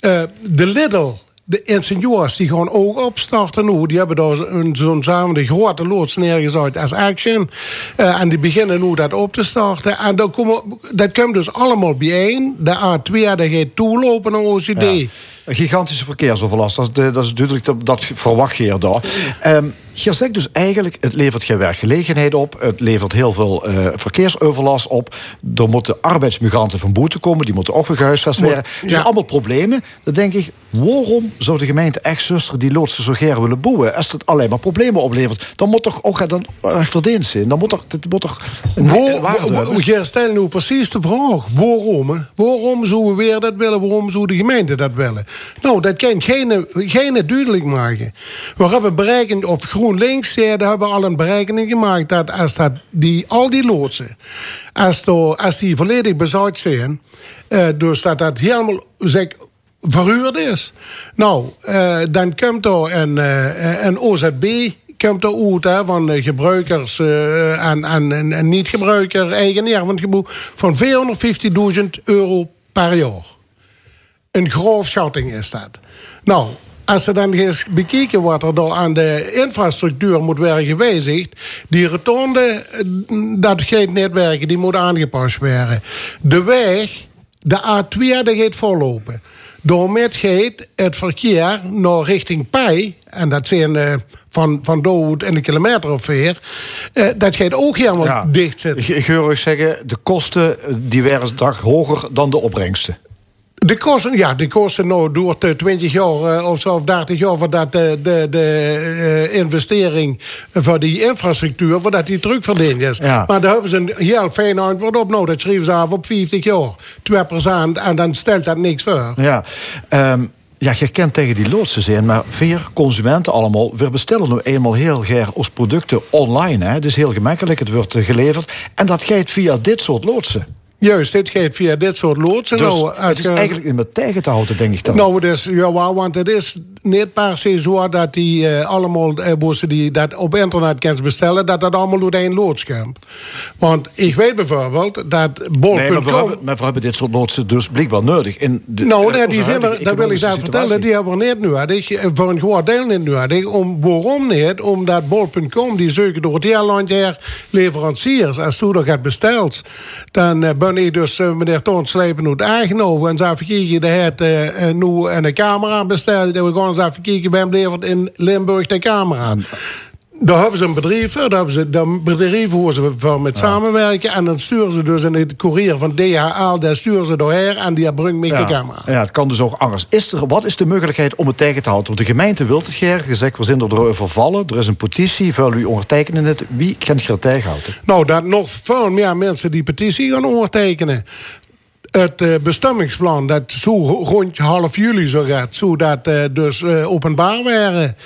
uh, de Lidl de ingenieurs die gaan ook opstarten nu. Die hebben daar zo'n samen de grote loods neergezet als Action. Uh, en die beginnen nu dat op te starten. En dan komen, dat komt dus allemaal bijeen. De A2 dat gaat toelopen naar OCD. Gigantische verkeersoverlast. Dat, dat is duidelijk, dat, verwacht je daar. Um, je zegt dus eigenlijk, het levert geen werkgelegenheid op. Het levert heel veel eh, verkeersoverlast op. Er moeten arbeidsmigranten van boete komen. Die moeten ook weer gehuisvest worden. Dus ja. allemaal problemen. Dan denk ik, waarom zou de gemeente echt zuster die loodsen zo graag willen boeien? Als het alleen maar problemen oplevert, dan moet toch ook dan verdiend zijn. Dan moet toch, het moet toch stelt nu precies de vraag. Waarom? hè? Waarom zouden we weer dat willen? Waarom zou de gemeente dat willen? Nou, dat kan geen, geen duidelijk maken. We hebben berekend, of GroenLinks, daar hebben we al een berekening gemaakt... dat als dat die, al die loodsen, als, als die volledig bezaaid zijn... eh, dus dat dat helemaal zeg, verhuurd is... Nou, eh, dan komt er een, eh, een OZB komt er uit van gebruikers en, en, en, niet-gebruiker eigenaar van het van 450.000 euro per jaar. Een grof schatting is dat. Nou, als ze dan eens bekijken wat er door aan de infrastructuur moet worden gewijzigd, die rotonde, eh, dat gaat niet werken, die moet aangepast worden. De weg, de A2, dat gaat vollopen. Daarmee gaat het verkeer naar richting Pij, en dat zijn eh, van, van Dood en een kilometer of vier, eh, dat gaat ook helemaal Ja. dicht zitten. Ik geurig zeggen, de kosten die werden dag hoger dan de opbrengsten. De kosten, ja, de kosten nou door de 20 jaar eh, of zo, of 30 jaar voor dat de, de, de eh, investering voor die infrastructuur, voordat die terugverdiend is. Ja. Maar daar hebben ze een heel fijn antwoord op. Nou, dat schreven ze af op 50 jaar. 2% en dan stelt dat niks voor. Ja, ehm, ja, je kent tegen die loodsen zijn, maar veel consumenten allemaal, we bestellen nu eenmaal heel graag ons producten online. Hè. Het is heel gemakkelijk, het wordt eh, geleverd. En dat gaat via dit soort loodsen. Juist, dit gaat via dit soort loodsen. Dus nou, het is je- eigenlijk meer tegen te houden, denk ik dan. Nou, is, ja, want het is niet per se zo dat die eh, allemaal eh, bossen die dat op internet kan bestellen, dat dat allemaal door één loods komt. Want ik weet bijvoorbeeld dat bol.com. nee, maar we hebben, maar we hebben dit soort loodsen dus blijkbaar nodig. In de, Nou, in nee, die zijn er, dat wil ik daar vertellen, die hebben we niet nodig. eh, Voor een groot deel niet nodig. Om, waarom niet? Omdat bol.com, die zoeken door het hele land leveranciers. Als toen dat gaat besteld, dan eh, ben ik dus eh, meneer Slepen uit aangenomen. En ze kijken, de het eh, eh, nu een camera besteld. En we gaan even kijken, bij hem levert in Limburg de camera. Daar hebben ze een bedrijf voor, daar hebben ze een bedrijf waar ze voor met samenwerken. En dan sturen ze dus in het courier van DHL, daar sturen ze doorheen en die brengt mee de camera. Ja, het kan dus ook anders. Is er, wat is de mogelijkheid om het tegen te houden? Want de gemeente wil het graag. Gezegd, we zijn er vervallen. Er is een petitie, vuil u ondertekenen het. Wie kan het tegenhouden? Nou, dat nog veel meer mensen die petitie gaan ondertekenen. Het eh, bestemmingsplan, dat zo rond half juli zo gaat, zodat eh dus eh, openbaar waren.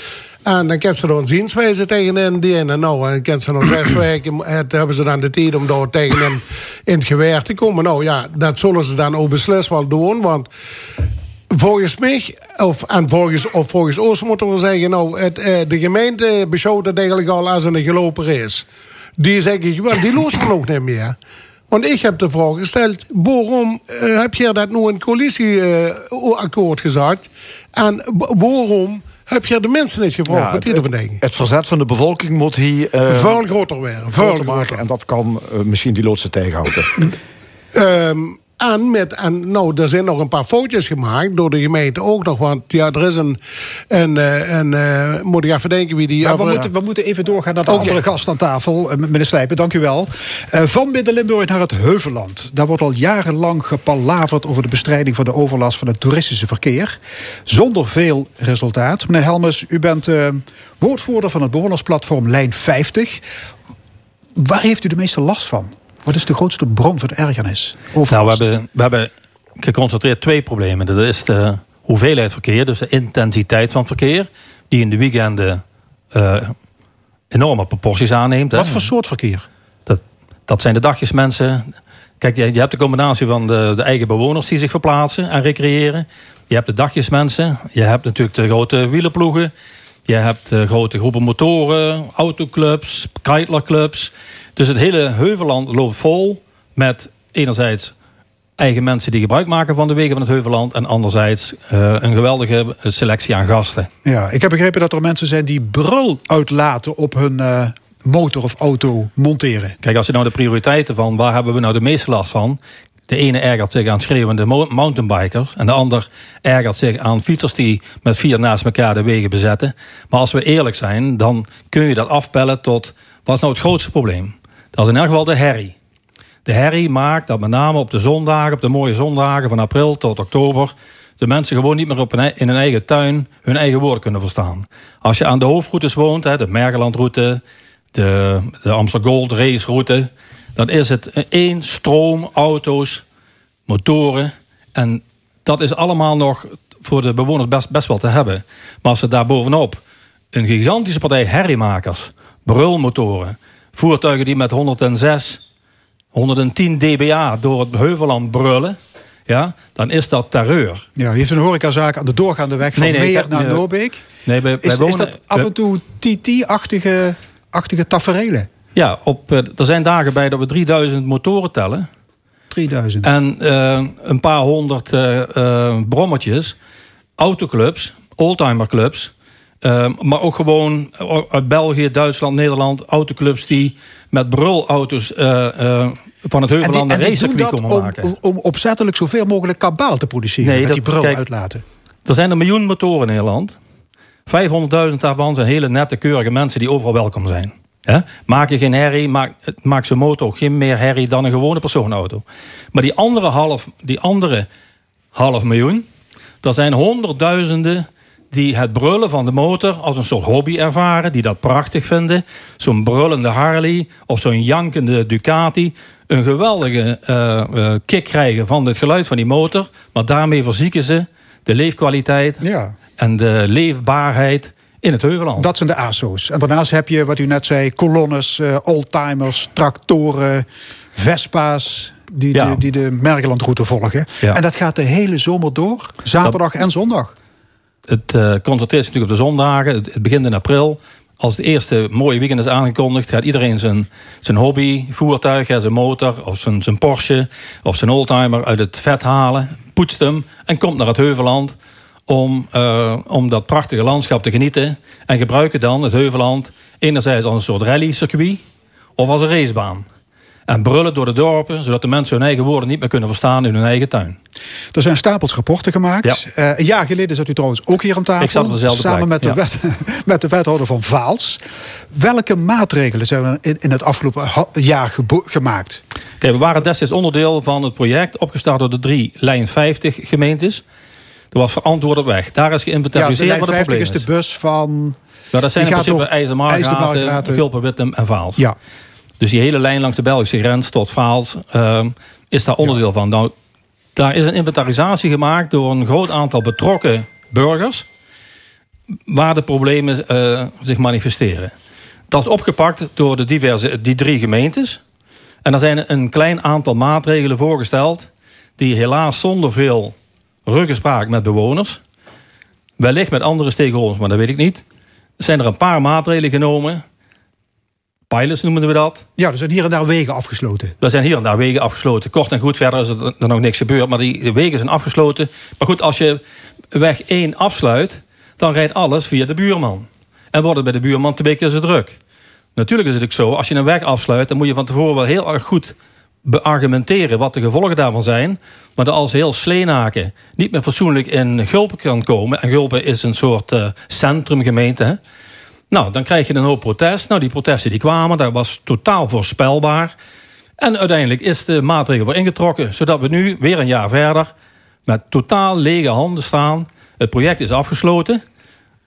En dan kan ze een zienswijze tegen indienen. Nou, en dan kan ze nog zes weken, het, hebben ze dan de tijd om daar tegen hem in het geweer te komen. Nou ja, dat zullen ze dan ook beslist wel doen, want volgens mij, of, en volgens, of volgens ons moeten we zeggen, nou, het, eh, de gemeente beschouwt het eigenlijk al als een gelopen race. Die zeg ik, wel, die lost ook niet meer. Want ik heb de vraag gesteld, waarom eh, heb je dat nu in het coalitieakkoord gezegd? En b- waarom heb je de mensen niet gevraagd wat die het, verzet van de bevolking moet hier... eh, Veel groter werden, veel groter maken. En dat kan eh, misschien die loodsen tegenhouden. Ehm, en, met, en nou, er zijn nog een paar foto's gemaakt door de gemeente ook nog. Want ja, er is een. een, eh, een eh, moet ik even denken wie die. Maar we, moeten, we moeten even doorgaan naar de andere gast aan tafel. Eh, Meneer Slijpen, dank u wel. Van Midden-Limburg naar het Heuvelland. Daar wordt al jarenlang gepalaverd over de bestrijding van de overlast van het toeristische verkeer. Zonder veel resultaat. Meneer Helmes, u bent woordvoerder van het bewonersplatform Lijn 50. Waar heeft u de meeste last van? Wat is de grootste bron van ergernis? Nou, we hebben, we hebben geconcentreerd twee problemen. Dat is de hoeveelheid verkeer, dus de intensiteit van verkeer, die in de weekenden eh, enorme proporties aanneemt. hè. Wat voor soort verkeer? Dat, dat zijn de dagjesmensen. Kijk, je, je hebt de combinatie van de, de eigen bewoners die zich verplaatsen en recreëren. Je hebt de dagjesmensen. Je hebt natuurlijk de grote wielerploegen. Je hebt de grote groepen motoren, autoclubs, kitelerclubs. Dus het hele Heuvelland loopt vol met enerzijds eigen mensen die gebruik maken van de wegen van het Heuvelland. En anderzijds eh, een geweldige selectie aan gasten. Ja, ik heb begrepen dat er mensen zijn die brul uitlaten op hun eh, motor of auto monteren. Kijk, als je nou de prioriteiten van waar hebben we nou de meeste last van. De ene ergert zich aan schreeuwende mo- mountainbikers. En de ander ergert zich aan fietsers die met vier naast elkaar de wegen bezetten. Maar als we eerlijk zijn, dan kun je dat afpellen tot... Wat is nou het grootste probleem? Dat is in elk geval de herrie. De herrie maakt dat met name op de zondagen, op de mooie zondagen van april tot oktober, de mensen gewoon niet meer op ei- in hun eigen tuin hun eigen woorden kunnen verstaan. Als je aan de hoofdroutes woont, hè, de Mergelandroute, de, de Amsterdam Gold Race route, dan is het één stroom auto's, motoren. En dat is allemaal nog voor de bewoners best, best wel te hebben. Maar als ze daar bovenop een gigantische partij herriemakers, brulmotoren, voertuigen die met 106, 110 dBA door het heuvelland brullen, ja, dan is dat terreur. Ja, heeft een horecazaak aan de doorgaande weg van Nee, nee, ik Meer naar Noorbeek. Nee, wij, wij Is, is wonen- dat af en toe TT-achtige achtige taferelen? Ja, op, eh, er zijn dagen bij dat we 3000 motoren tellen. 3000. En eh, een paar honderd eh, brommetjes, autoclubs, oldtimerclubs. Eh, maar ook gewoon uit België, Duitsland, Nederland, autoclubs die met brulauto's eh, eh, van het Heuvelland en een dat komen om, maken. om, om opzettelijk zoveel mogelijk kabaal te produceren Nee, met dat- die brul kijk, uitlaten. Er zijn een miljoen motoren in Nederland. 500.000 daarvan zijn hele nette, keurige mensen die overal welkom zijn. Maak je geen herrie, maak, maakt zo'n motor ook geen meer herrie dan een gewone personenauto. Maar die andere half, die andere half miljoen, dat zijn honderdduizenden die het brullen van de motor als een soort hobby ervaren, die dat prachtig vinden. Zo'n brullende Harley of zo'n jankende Ducati. Een geweldige eh, eh, kick krijgen van het geluid van die motor. Maar daarmee verzieken ze de leefkwaliteit Ja. en de leefbaarheid in het Heuvelland. Dat zijn de ASO's. En daarnaast heb je, wat u net zei, kolonnes, eh, oldtimers, tractoren, Vespa's. Die, Ja. de, die de Mergelandroute volgen. Ja. En dat gaat de hele zomer door. Zaterdag en zondag. Het eh, concentreert zich natuurlijk op de zondagen. Het, het begint in april. Als het eerste mooie weekend is aangekondigd, gaat iedereen zijn, zijn hobby, voertuig, zijn motor of zijn, zijn Porsche of zijn oldtimer uit het vet halen, poetst hem en komt naar het Heuvelland om, eh, om dat prachtige landschap te genieten. En gebruiken dan het Heuvelland enerzijds als een soort rallycircuit of als een racebaan. En brullen door de dorpen, zodat de mensen hun eigen woorden niet meer kunnen verstaan in hun eigen tuin. Er zijn stapels rapporten gemaakt. Ja. Eh, een jaar geleden zat u trouwens ook hier aan tafel. Ik zat op dezelfde Samen met de, ja. wet, met de wethouder van Vaals. Welke maatregelen zijn er in, in het afgelopen jaar gemaakt? Kijk, we waren destijds onderdeel van het project, opgestart door de drie Lijn 50 gemeentes. Er was verantwoord op weg. Daar is Ja, de geïnventariseerd lijn wat het 50 probleem is de bus van... Nou, dat zijn in principe IJzermargraten. Gulpen-Wittem en Vaals. Ja, Dus die hele lijn langs de Belgische grens tot Vaals ehm, is daar onderdeel van. Nou, daar is een inventarisatie gemaakt door een groot aantal betrokken burgers. Waar de problemen eh, zich manifesteren. Dat is opgepakt door de diverse, die drie gemeentes. En er zijn een klein aantal maatregelen voorgesteld. die helaas zonder veel ruggespraak met bewoners. wellicht met andere stakeholders, maar dat weet ik niet. zijn er een paar maatregelen genomen. Pilots noemen we dat. ja, er zijn hier en daar wegen afgesloten. Er zijn hier en daar wegen afgesloten. Kort en goed, verder is er, er nog niks gebeurd. Maar die de wegen zijn afgesloten. Maar goed, als je weg 1 afsluit... dan rijdt alles via de buurman. En wordt het bij de buurman twee keer zo druk. Natuurlijk is het ook zo, als je een weg afsluit... dan moet je van tevoren wel heel erg goed beargumenteren... wat de gevolgen daarvan zijn. Maar als heel Sleenaken niet meer fatsoenlijk in Gulpen kan komen... en Gulpen is een soort eh, centrumgemeente... Hè, nou, dan krijg je een hoop protest. Nou, die protesten die kwamen, dat was totaal voorspelbaar. En uiteindelijk is de maatregel weer ingetrokken... zodat we nu, weer een jaar verder... met totaal lege handen staan. Het project is afgesloten.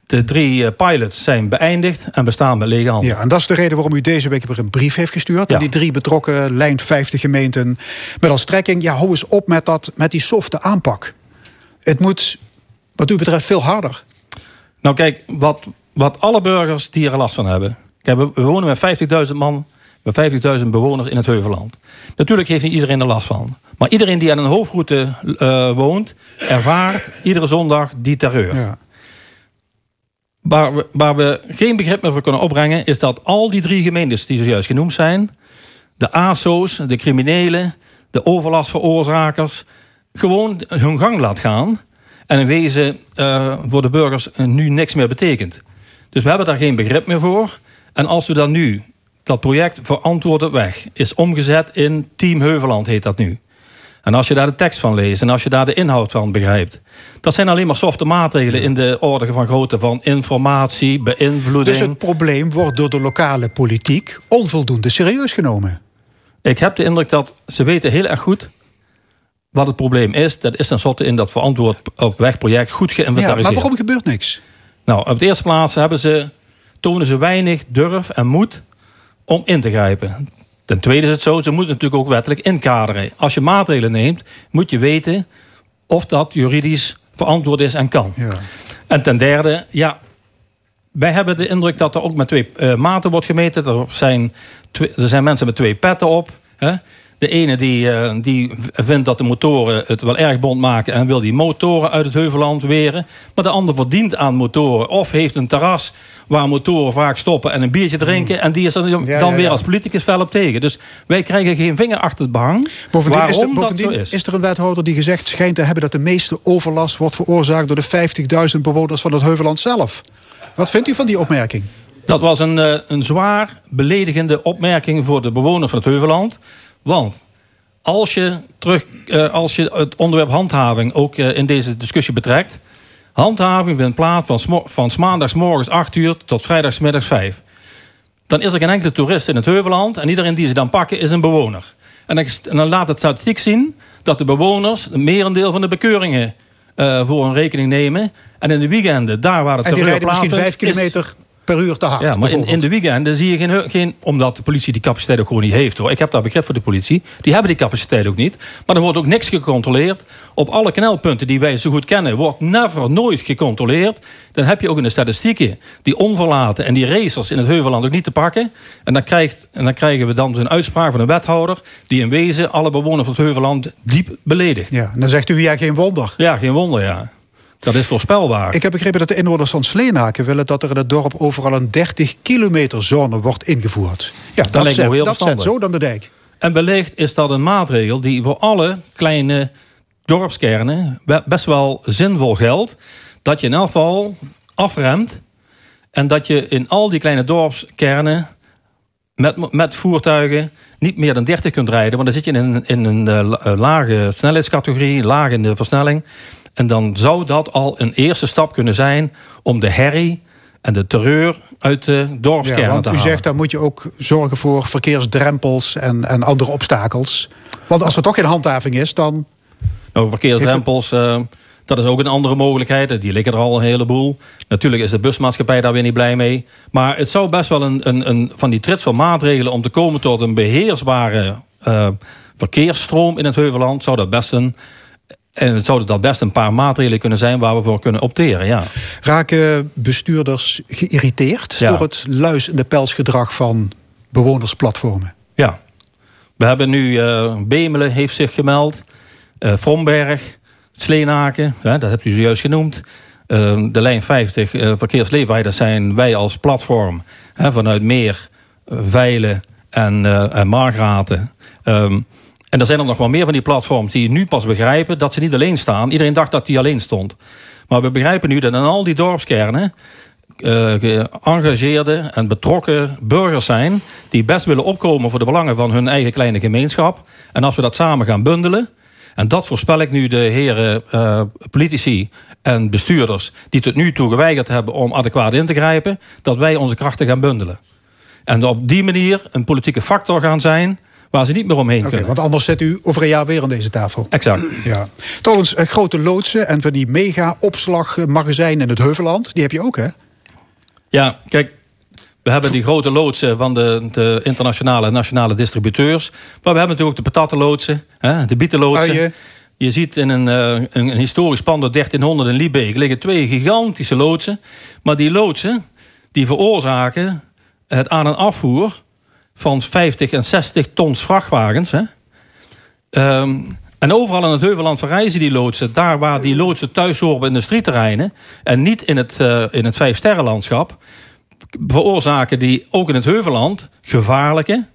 De drie eh, pilots zijn beëindigd en bestaan met lege handen. Ja, en dat is de reden waarom u deze week weer een brief heeft gestuurd. Ja. aan die drie betrokken lijn 50 gemeenten. Met als strekking, ja, hou eens op met, dat, met die softe aanpak. Het moet, wat u betreft, veel harder. Nou kijk, wat, wat alle burgers die er last van hebben. Kijk, we, wonen met 50.000 man, met 50.000 bewoners in het Heuvelland. Natuurlijk heeft niet iedereen er last van. Maar iedereen die aan een hoofdroute eh, woont, ervaart iedere zondag die terreur. Ja. Waar we, waar we geen begrip meer voor kunnen opbrengen, is dat al die drie gemeentes die zojuist genoemd zijn, de ASO's, de criminelen, de overlastveroorzakers, gewoon hun gang laat gaan. En in wezen eh, voor de burgers nu niks meer betekent. Dus we hebben daar geen begrip meer voor. En als we dan nu dat project Verantwoord op weg is omgezet in Team Heuveland, heet dat nu. En als je daar de tekst van leest en als je daar de inhoud van begrijpt. Dat zijn alleen maar softe maatregelen in de orde van grootte van informatie, beïnvloeding. Dus het probleem wordt door de lokale politiek onvoldoende serieus genomen. Ik heb de indruk dat ze weten heel erg goed wat het probleem is. Dat is tenslotte in dat verantwoord op wegproject goed Ja, geïnventariseerd. maar waarom gebeurt niks? Nou, op de eerste plaats hebben ze, tonen ze weinig durf en moed om in te grijpen. Ten tweede is het zo, ze moeten natuurlijk ook wettelijk inkaderen. Als je maatregelen neemt, moet je weten of dat juridisch verantwoord is en kan. Ja. En ten derde, ja, wij hebben de indruk dat er ook met twee eh, maten wordt gemeten. Er zijn, er zijn mensen met twee petten op. Hè? De ene die, eh, die vindt dat de motoren het wel erg bond maken... en wil die motoren uit het heuvelland weren. Maar de ander verdient aan motoren. Of heeft een terras waar motoren vaak stoppen en een biertje drinken... en die is er dan. Ja, dan ja, weer als politicus fel op tegen. Dus wij krijgen geen vinger achter het behang. Bovendien, waarom is er, dat bovendien zo is. is. er een wethouder die gezegd schijnt te hebben... dat de meeste overlast wordt veroorzaakt door de 50.000 bewoners van het Heuveland zelf. Wat vindt u van die opmerking? Dat was een, eh, een zwaar beledigende opmerking voor de bewoners van het Heuveland. Want als je, terug, eh, als je het onderwerp handhaving ook eh, in deze discussie betrekt. Handhaving vindt plaats van, smo- van 's maandags morgens 8 uur tot vrijdagsmiddags 5. Dan is er geen enkele toerist in het Heuveland. En iedereen die ze dan pakken is een bewoner. En dan, en dan laat het statistiek zien dat de bewoners een merendeel van de bekeuringen eh, voor hun rekening nemen. En in de weekenden, daar waar het En die rijden misschien plaatsvindt, 5 is- kilometer per uur te hard. ja, maar in, in de weekenden zie je geen, geen... Omdat de politie die capaciteit ook gewoon niet heeft. hoor. Ik heb daar begrip voor de politie. Die hebben die capaciteit ook niet. Maar er wordt ook niks gecontroleerd. Op alle knelpunten die wij zo goed kennen... wordt never, nooit gecontroleerd. Dan heb je ook in de statistieken... die onverlaten en die racers in het Heuvelland ook niet te pakken. En dan, krijgt, en dan krijgen we dan een uitspraak van een wethouder... die in wezen alle bewoners van het Heuvelland diep beledigt. Ja, en dan zegt u ja, geen wonder. Ja, geen wonder, ja. Dat is voorspelbaar. Ik heb begrepen dat de inwoners van Sleenaken willen dat er in het dorp overal een 30 kilometer zone wordt ingevoerd. Ja, dat, zet, heel dat zet zo dan de dijk. En wellicht is dat een maatregel die voor alle kleine dorpskernen be- best wel zinvol geldt. Dat je in elk geval afremt. En dat je in al die kleine dorpskernen met, met voertuigen niet meer dan 30 kunt rijden. Want dan zit je in een, in een eh, eh, lage snelheidscategorie, laag in de versnelling. En dan zou dat al een eerste stap kunnen zijn om de herrie en de terreur uit de dorpskernen Ja, want te u halen. zegt, daar moet je ook zorgen voor verkeersdrempels en, en andere obstakels. Want als er toch geen handhaving is, dan... Nou, verkeersdrempels, eh, dat is ook een andere mogelijkheid. Die liggen er al een heleboel. Natuurlijk is de busmaatschappij daar weer niet blij mee. Maar het zou best wel een, een, een van die trits van maatregelen... om te komen tot een beheersbare eh, verkeersstroom in het Heuvelland... zou dat best een... En het zouden dat best een paar maatregelen kunnen zijn waar we voor kunnen opteren. Ja. Raken bestuurders geïrriteerd Ja. door het luis- en de pelsgedrag van bewonersplatformen? ja. We hebben nu eh, Bemelen heeft zich gemeld. eh Fromberg, Sleenaken, hè, dat hebt u zojuist genoemd. Eh, de lijn 50 eh verkeersleefbaar, dat zijn wij als platform hè, vanuit Meer, Veilen en, en Margraten. Ehm, en er zijn er nog wel meer van die platforms die nu pas begrijpen dat ze niet alleen staan. Iedereen dacht dat die alleen stond. Maar we begrijpen nu dat in al die dorpskernen eh, geëngageerde en betrokken burgers zijn... die best willen opkomen voor de belangen van hun eigen kleine gemeenschap. En als we dat samen gaan bundelen... en dat voorspel ik nu de heren eh, politici en bestuurders... die tot nu toe geweigerd hebben om adequaat in te grijpen... dat wij onze krachten gaan bundelen. En op die manier een politieke factor gaan zijn... waar ze niet meer omheen kunnen. want anders zit u over een jaar weer aan deze tafel. Exact. Ja. Trouwens, eh, grote loodsen en van die mega-opslagmagazijnen in het Heuveland... die heb je ook, hè? Ja, kijk, we hebben die grote loodsen van de, de internationale en nationale distributeurs. Maar we hebben natuurlijk ook de patattenloodsen, hè, de bietenloodsen. Uien. Je ziet in een, eh, een, een historisch pand door 1300 in Liebeek liggen twee gigantische loodsen. Maar die loodsen die veroorzaken het aan- en afvoer van 50 en 60 tons vrachtwagens. Hè. Ehm, en overal in het Heuvelland verrijzen die loodsen. Daar waar die loodsen thuis horen op industrieterreinen. En niet in het, eh in het vijfsterrenlandschap. Veroorzaken die ook in het Heuvelland gevaarlijke.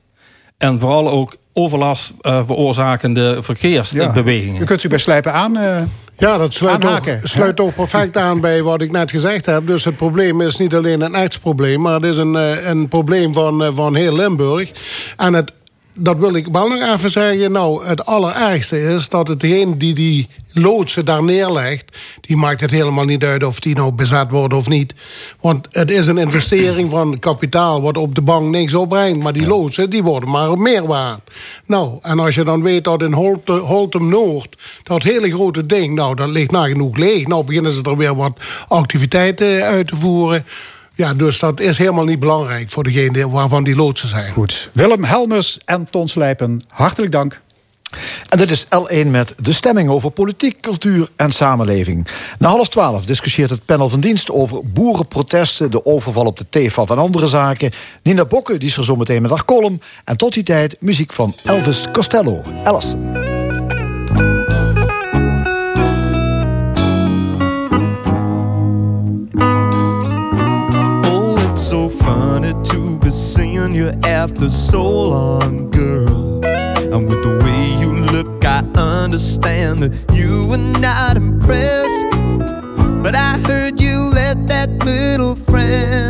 En vooral ook overlast eh, veroorzakende verkeersbewegingen. U kunt u bij Slijpen aan... eh, Ja, dat sluit, ook, sluit ook perfect aan bij wat ik net gezegd heb. Dus het probleem is niet alleen een probleem, maar het is een, eh, een probleem van, van heel Limburg. En het dat wil ik wel nog even zeggen. Nou, het allerergste is dat het degene die die loodsen daar neerlegt... die maakt het helemaal niet uit of die nou bezet wordt of niet. Want het is een investering van kapitaal... wat op de bank niks opbrengt. Maar die loodsen, die worden maar meer waard. Nou, en als je dan weet dat in Holte, Holtem Noord... dat hele grote ding, nou, dat ligt nagenoeg leeg. Nou beginnen ze er weer wat activiteiten uit te voeren... Ja, dus dat is helemaal niet belangrijk voor degene waarvan die loodsen zijn. Goed. Willem Helmers en Ton Slijpen, hartelijk dank. En dit is L1 met de stemming over politiek, cultuur en samenleving. Na half twaalf discussieert het panel van dienst over boerenprotesten, de overval op de TFAF en andere zaken. Nina Bokke die is er zo meteen met haar column. En tot die tijd muziek van Elvis Costello. Allison. So funny to be seeing you after so long, girl. And with the way you look, I understand that you were not impressed. But I heard you let that little friend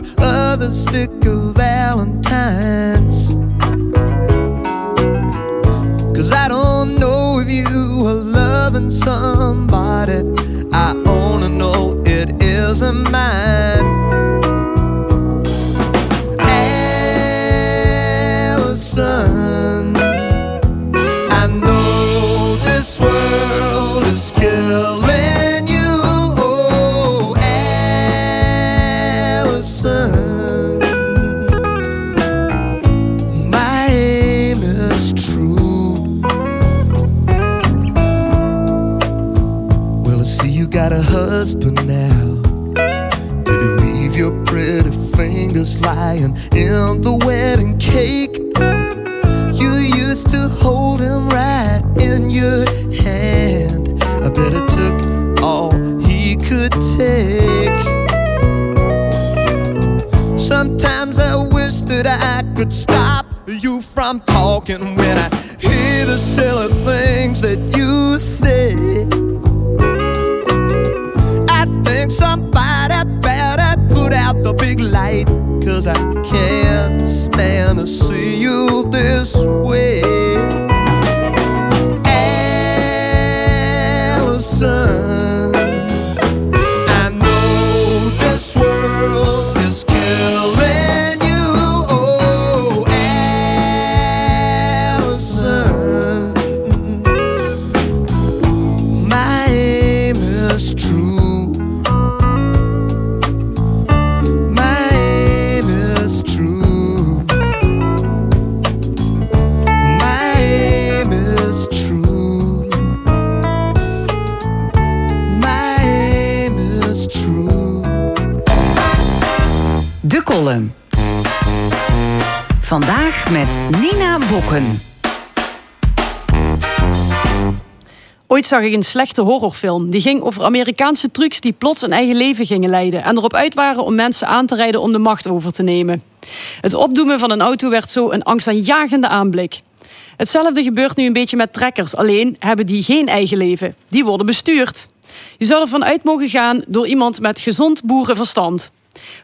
those other sticker valentines. Cause I don't know if you are loving somebody. I only know it isn't mine. Got a husband now. Did leave your pretty fingers lying in the wedding cake? You used to hold him right in your hand. I bet it took all he could take. Sometimes I wish that I could stop you from talking when I hear the silly things that you say. The big light. Cause I can't stand to see you this way. Zag ik een slechte horrorfilm. Die ging over Amerikaanse trucs die plots een eigen leven gingen leiden. En erop uit waren om mensen aan te rijden om de macht over te nemen. Het opdoemen van een auto werd zo een angstaanjagende aanblik. Hetzelfde gebeurt nu een beetje met trekkers. Alleen hebben die geen eigen leven. Die worden bestuurd. Je zou ervan uit mogen gaan door iemand met gezond boerenverstand.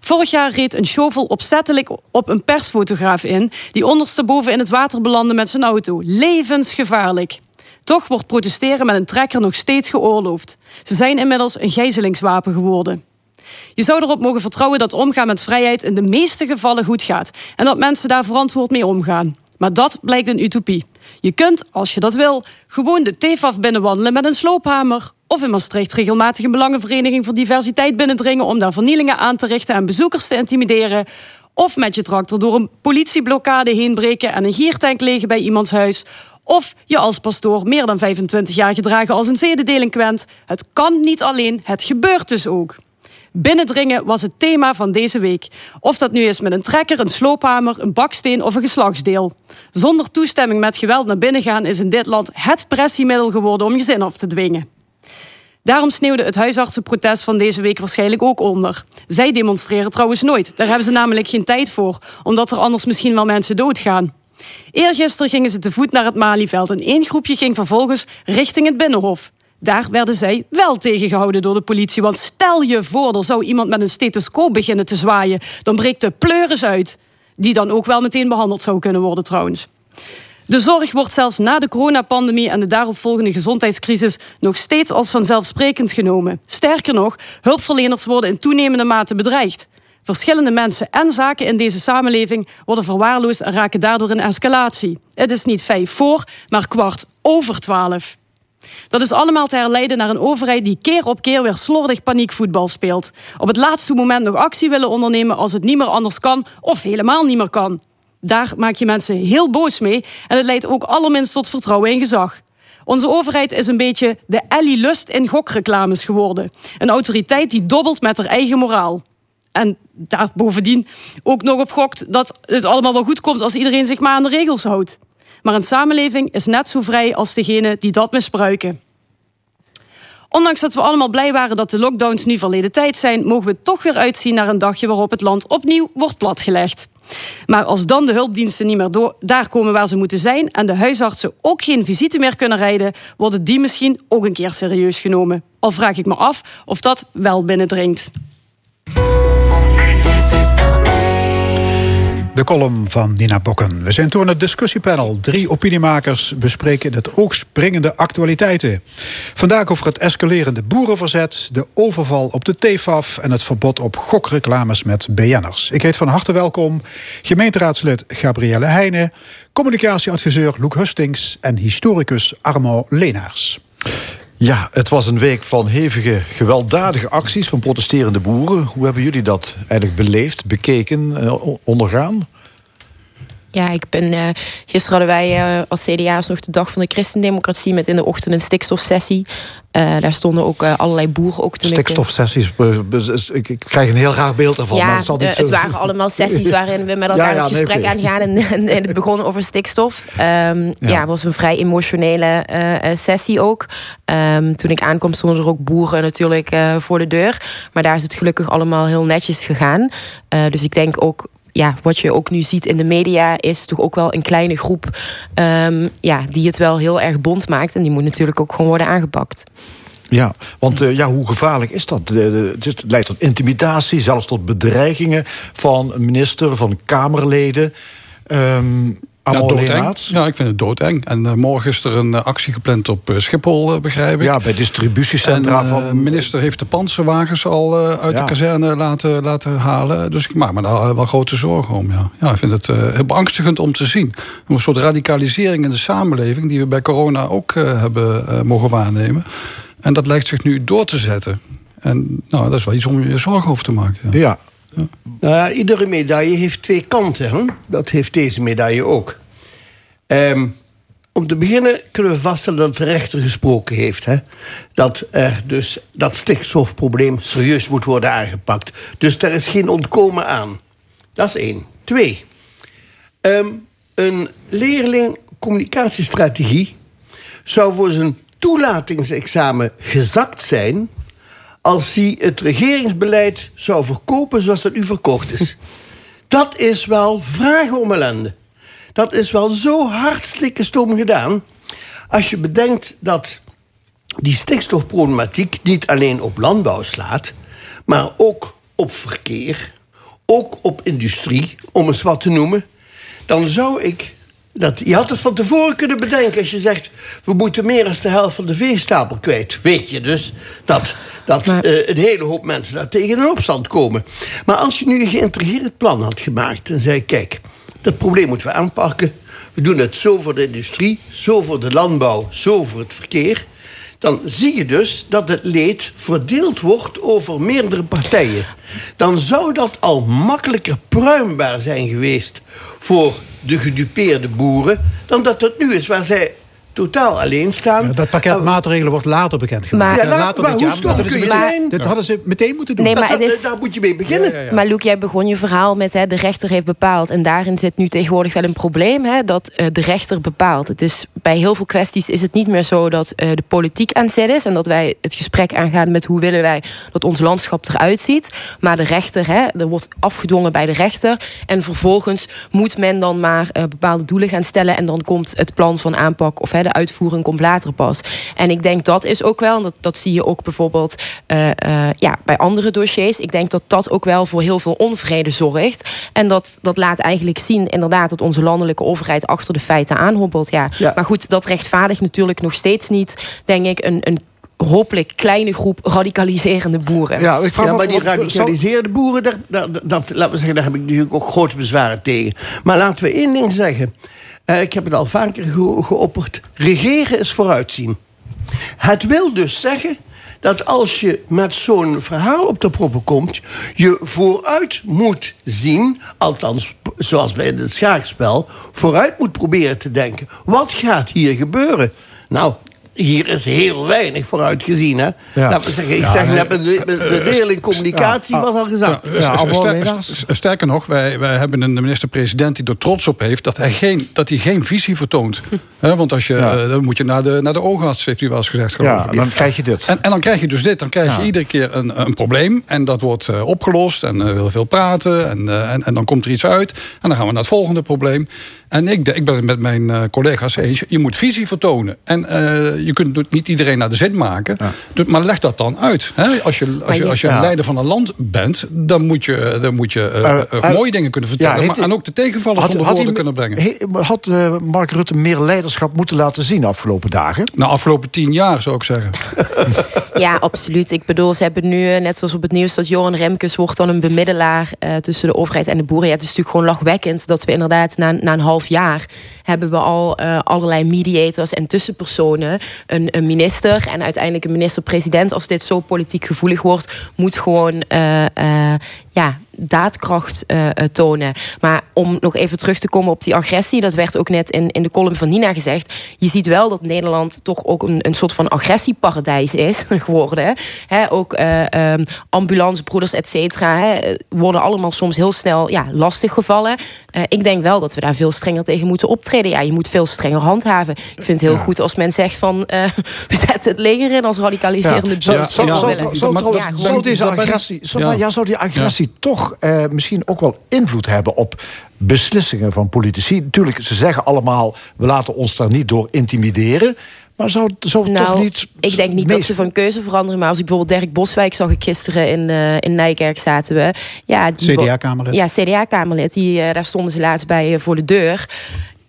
Vorig jaar reed een shovel opzettelijk op een persfotograaf in... die ondersteboven in het water belandde met zijn auto. Levensgevaarlijk. Toch wordt protesteren met een trekker nog steeds geoorloofd. Ze zijn inmiddels een gijzelingswapen geworden. Je zou erop mogen vertrouwen dat omgaan met vrijheid in de meeste gevallen goed gaat en dat mensen daar verantwoord mee omgaan. Maar dat blijkt een utopie. Je kunt, als je dat wil, gewoon de TFAF binnenwandelen met een sloophamer. Of in Maastricht regelmatig een belangenvereniging voor diversiteit binnendringen om daar vernielingen aan te richten en bezoekers te intimideren. Of met je tractor door een politieblokkade heen breken en een giertank legen bij iemands huis. Of je als pastoor meer dan 25 jaar gedragen als een zedendelinquent. Het kan niet alleen, het gebeurt dus ook. Binnendringen was het thema van deze week. Of dat nu is met een trekker, een sloophamer, een baksteen of een geslachtsdeel. Zonder toestemming met geweld naar binnen gaan is in dit land het pressiemiddel geworden om je zin af te dwingen. Daarom sneeuwde het huisartsenprotest van deze week waarschijnlijk ook onder. Zij demonstreren trouwens nooit. Daar hebben ze namelijk geen tijd voor, omdat er anders misschien wel mensen doodgaan. Eergisteren gingen ze te voet naar het Malieveld en één groepje ging vervolgens richting het Binnenhof. Daar werden zij wel tegengehouden door de politie. Want stel je voor, er zou iemand met een stethoscoop beginnen te zwaaien. Dan breekt de pleuris uit. Die dan ook wel meteen behandeld zou kunnen worden trouwens. De zorg wordt zelfs na de coronapandemie en de daaropvolgende gezondheidscrisis nog steeds als vanzelfsprekend genomen. Sterker nog, hulpverleners worden in toenemende mate bedreigd. Verschillende mensen en zaken in deze samenleving worden verwaarloosd en raken daardoor in escalatie. Het is niet vijf voor, maar kwart over twaalf. Dat is allemaal te herleiden naar een overheid die keer op keer weer slordig paniekvoetbal speelt. Op het laatste moment nog actie willen ondernemen als het niet meer anders kan of helemaal niet meer kan. Daar maak je mensen heel boos mee en het leidt ook allerminst tot vertrouwen in gezag. Onze overheid is een beetje de Ellie Lust in gokreclames geworden. Een autoriteit die dobbelt met haar eigen moraal. En daar bovendien ook nog op gokt dat het allemaal wel goed komt als iedereen zich maar aan de regels houdt. Maar een samenleving is net zo vrij als degene die dat misbruiken. Ondanks dat we allemaal blij waren dat de lockdowns nu verleden tijd zijn, mogen we toch weer uitzien naar een dagje waarop het land opnieuw wordt platgelegd. Maar als dan de hulpdiensten niet meer door, daar komen waar ze moeten zijn en de huisartsen ook geen visite meer kunnen rijden, worden die misschien ook een keer serieus genomen. Al vraag ik me af of dat wel binnendringt. De column van Nina Bokken. We zijn toen het discussiepanel. Drie opiniemakers bespreken het oog springende actualiteiten. Vandaag over het escalerende boerenverzet, de overval op de TFAF en het verbod op gokreclames met BN'ers. Ik heet van harte welkom gemeenteraadslid Gabrielle Heijnen, communicatieadviseur Loek Hustings en historicus Armo Leenaars. Ja, het was een week van hevige, gewelddadige acties van protesterende boeren. Hoe hebben jullie dat eigenlijk beleefd, bekeken, eh, ondergaan? Ja, ik ben, uh, gisteren hadden wij uh, als CDA's nog de dag van de christendemocratie met in de ochtend een stikstofsessie. Uh, daar stonden ook allerlei boeren ook te Stikstofsessies, ik, ik, krijg een heel graag beeld ervan. Ja, maar het, zal niet het waren allemaal sessies waarin we met elkaar ja, ja, het gesprek nee, aangaan. En, en, en, het begon over stikstof. Um, ja. ja, het was een vrij emotionele sessie ook. Um, toen ik aankwam stonden er ook boeren natuurlijk voor de deur. Maar daar is het gelukkig allemaal heel netjes gegaan. dus ik denk ook ja, wat je ook nu ziet in de media, is toch ook wel een kleine groep um, ja, die het wel heel erg bond maakt. En die moet natuurlijk ook gewoon worden aangepakt. Ja, want uh, ja, hoe gevaarlijk is dat? Het leidt tot intimidatie, zelfs tot bedreigingen van minister, van Kamerleden. Um, ja, doodeng. ja, ik vind het doodeng. En uh, morgen is er een uh, actie gepland op uh, Schiphol, begrijp ik. Ja, bij distributiecentra en, van... De minister heeft de panzerwagens al uit ja. de kazerne laten, laten halen. Dus ik maak me daar wel grote zorgen om. Ja, ja ik vind het heel beangstigend om te zien. Een soort radicalisering in de samenleving... die we bij corona ook hebben mogen waarnemen. En dat lijkt zich nu door te zetten. En nou, dat is wel iets om je zorgen over te maken. Ja, ja. Nou ja, iedere medaille heeft twee kanten. Hè? Dat heeft deze medaille ook. Um, om te beginnen kunnen we vaststellen dat de rechter gesproken heeft. Hè? Dat er dus dat stikstofprobleem serieus moet worden aangepakt. Dus daar is geen ontkomen aan. Dat is één. Twee. Um, een leerling communicatiestrategie zou voor zijn toelatingsexamen gezakt zijn als hij het regeringsbeleid zou verkopen zoals het nu verkocht is. Dat is wel vragen om ellende. Dat is wel zo hartstikke stom gedaan. Als je bedenkt dat die stikstofproblematiek niet alleen op landbouw slaat, maar ook op verkeer, ook op industrie, om eens wat te noemen, dan zou ik. Dat, je had het van tevoren kunnen bedenken als je zegt: we moeten meer dan de helft van de veestapel kwijt. Weet je dus dat dat maar... uh, een hele hoop mensen daar tegen in opstand komen. Maar als je nu een geïntegreerd plan had gemaakt en zei: kijk, dat probleem moeten we aanpakken. We doen het zo voor de industrie, zo voor de landbouw, zo voor het verkeer. Dan zie je dus dat het leed verdeeld wordt over meerdere partijen. Dan zou dat al makkelijker pruimbaar zijn geweest voor de gedupeerde boeren dan dat het nu is, waar zij totaal alleen staan. dat pakket maatregelen wordt later bekendgemaakt. Maar, ja, later maar dit jaar. hoe Dat, meteen, hadden ze meteen moeten doen. Nee, maar Dat- het is- Daar moet je mee beginnen. Maar Luc, jij begon je verhaal met hè, de rechter heeft bepaald. En daarin zit nu tegenwoordig wel een probleem. Hè, dat eh, de rechter bepaalt. Het is, bij heel veel kwesties is het niet meer zo dat eh, de politiek aan zet is. En dat wij het gesprek aangaan met hoe willen wij dat ons landschap eruit ziet. Maar de rechter, hè, er wordt afgedwongen bij de rechter. En vervolgens moet men dan maar eh, bepaalde doelen gaan stellen. En dan komt het plan van aanpak of hè, de uitvoering komt later pas. En ik denk dat is ook wel, en dat, dat zie je ook bijvoorbeeld eh, eh, ja, bij andere dossiers. Ik denk dat dat ook wel voor heel veel onvrede zorgt. En dat, dat laat eigenlijk zien inderdaad dat onze landelijke overheid achter de feiten aanhobbelt. Ja. Maar goed, dat rechtvaardigt natuurlijk nog steeds niet, denk ik, een, een hopelijk kleine groep radicaliserende boeren. Ja, maar die radicaliseerde boeren, daar, daar- dat, laten we zeggen, daar heb ik natuurlijk ook grote bezwaren tegen. Maar laten we één ding zeggen. Eh, ik heb het al vaker ge- geopperd. Regeren is vooruitzien. Het wil dus zeggen dat als je met zo'n verhaal op de proppen komt... je vooruit moet zien, althans zoals bij het schaakspel... vooruit moet proberen te denken. Wat gaat hier gebeuren? Nou, hier is heel weinig vooruit gezien. Hè? Laten we zeggen, ik Ja, zeg net, de, de, leerling communicatie was al. Ja, ster- sterker nog, wij, wij hebben een minister-president die er trots op heeft dat hij geen, dat hij geen visie vertoont. Hè, want als je, eh, dan moet je naar de, naar de oogarts, heeft hij wel eens gezegd. geloof Ja, ik. dan krijg je dit. En, en dan krijg je dus dit. Dan krijg je Ja. iedere keer een, een probleem. En dat wordt eh, opgelost. En uh, wil veel praten. En, eh, en, en dan komt er iets uit. En dan gaan we naar het volgende probleem. En ik, ik ben het met mijn eh, collega's eens. Je moet visie vertonen. En eh, je kunt niet iedereen naar de zin maken. Dus- Maar leg dat dan uit. Hè? Als je, als je, als je een leider van een land bent. Dan moet je, dan moet je eh, Eh, eh, eh, mooie dingen kunnen vertellen. ja, heeft maar, en ook de tegenvallers Had- onder woorden hij- kunnen brengen. he- had eh, Mark Rutte meer leiderschap moeten laten zien de afgelopen dagen? Nou, afgelopen tien jaar zou ik zeggen. Ja, absoluut. Ik bedoel, ze hebben nu, eh, net zoals op het nieuws, dat Joran Remkes wordt dan een bemiddelaar eh, tussen de overheid en de boeren. Ja, het is natuurlijk gewoon lachwekkend dat we inderdaad na, na een half jaar hebben we al eh, allerlei mediators en tussenpersonen. Een, een minister en uiteindelijk een minister-president. Als dit zo politiek gevoelig wordt, moet gewoon ja, daadkracht eh, eh, tonen. Maar om nog even terug te komen op die agressie, dat werd ook net in, in de column van Nina gezegd. Je ziet wel dat Nederland toch ook een, een soort van agressieparadijs is geworden. Hè, ook eh, ehm, ambulancebroeders, et cetera, hè, worden allemaal soms heel snel ja, lastiggevallen. Eh, ik denk wel dat we daar veel strenger tegen moeten optreden. Ja, je moet veel strenger handhaven. Ik vind het heel goed als men zegt van eh, we zetten het leger in als radicaliserende Ja, Ja, ik- agressie, zou- ja. maar ja, zou die agressie toch eh, misschien ook wel invloed hebben op beslissingen van politici? Natuurlijk, ze zeggen allemaal, we laten ons daar niet door intimideren. Maar zou, zou het Nou, toch niet... ik denk niet dat ze van keuze veranderen. Maar als ik bijvoorbeeld Dirk Boswijk zag ik gisteren in, eh, in Nijkerk zaten we. Ja, CDA-kamerlid. Ja, CDA-kamerlid. Die, eh, daar stonden ze laatst bij voor de deur.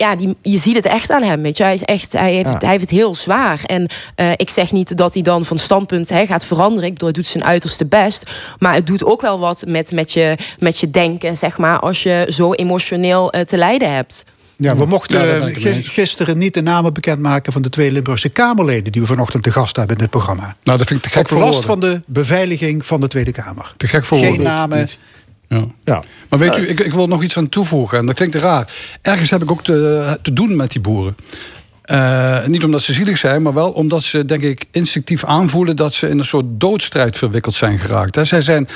Ja, die, je ziet het echt aan hem. Weet je. Hij, is echt, hij, heeft, Ja. hij heeft het heel zwaar. En eh, ik zeg niet dat hij dan van standpunt hè, gaat veranderen. Ik bedoel, hij doet zijn uiterste best. Maar het doet ook wel wat met, met, je, met je denken, zeg maar, als je zo emotioneel eh, te lijden hebt. Ja, we mochten Ja, eens. gisteren niet de namen bekendmaken van de twee Limburgse Kamerleden die we vanochtend te gast hebben in dit programma. Nou, dat vind ik te gek Op voor last van de beveiliging van de Tweede Kamer. Te gek voor Geen woorden. namen. Ja. Ja. Maar weet u, ik, ik wil nog iets aan toevoegen. En dat klinkt raar. Ergens heb ik ook te, te doen met die boeren. Eh, niet omdat ze zielig zijn, maar wel omdat ze, denk ik, instinctief aanvoelen dat ze in een soort doodstrijd verwikkeld zijn geraakt. Zij zijn,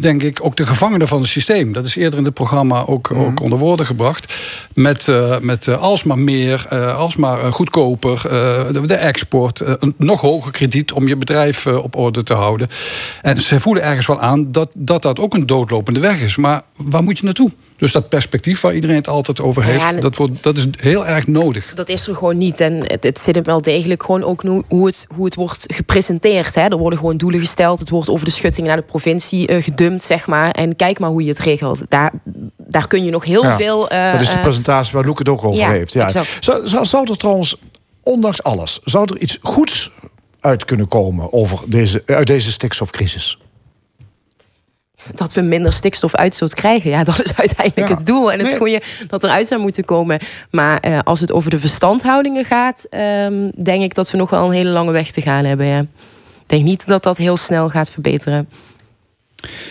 denk ik, ook de gevangenen van het systeem. Dat is eerder in het programma ook, ook onder woorden gebracht. Met, eh, met eh, alsmaar meer, eh, alsmaar goedkoper, eh, de, de export, een nog hoger krediet om je bedrijf op orde te houden. En ze voelen ergens wel aan dat, dat dat ook een doodlopende weg is. Maar waar moet je naartoe? Dus dat perspectief waar iedereen het altijd over Ja, heeft, dat, wordt, dat is heel erg nodig. Dat is er gewoon niet. En het, het zit hem wel degelijk gewoon ook nu hoe het, hoe het wordt gepresenteerd. Hè. Er worden gewoon doelen gesteld. Het wordt over de schutting naar de provincie eh, gedumpt, zeg maar. En kijk maar hoe je het regelt. Daar, daar kun je nog heel Ja, veel... eh, dat is de eh, presentatie waar Loek het ook over ja, heeft. Ja. Zou, zou, zou er trouwens, ondanks alles, zou er iets goeds uit kunnen komen over deze, uit deze stikstofcrisis? dat we minder stikstofuitstoot krijgen. Ja, dat is uiteindelijk Ja. het doel. En het Nee. goede dat eruit zou moeten komen. Maar eh, als het over de verstandhoudingen gaat... ehm, denk ik dat we nog wel een hele lange weg te gaan hebben. Ja. Ik denk niet dat dat heel snel gaat verbeteren.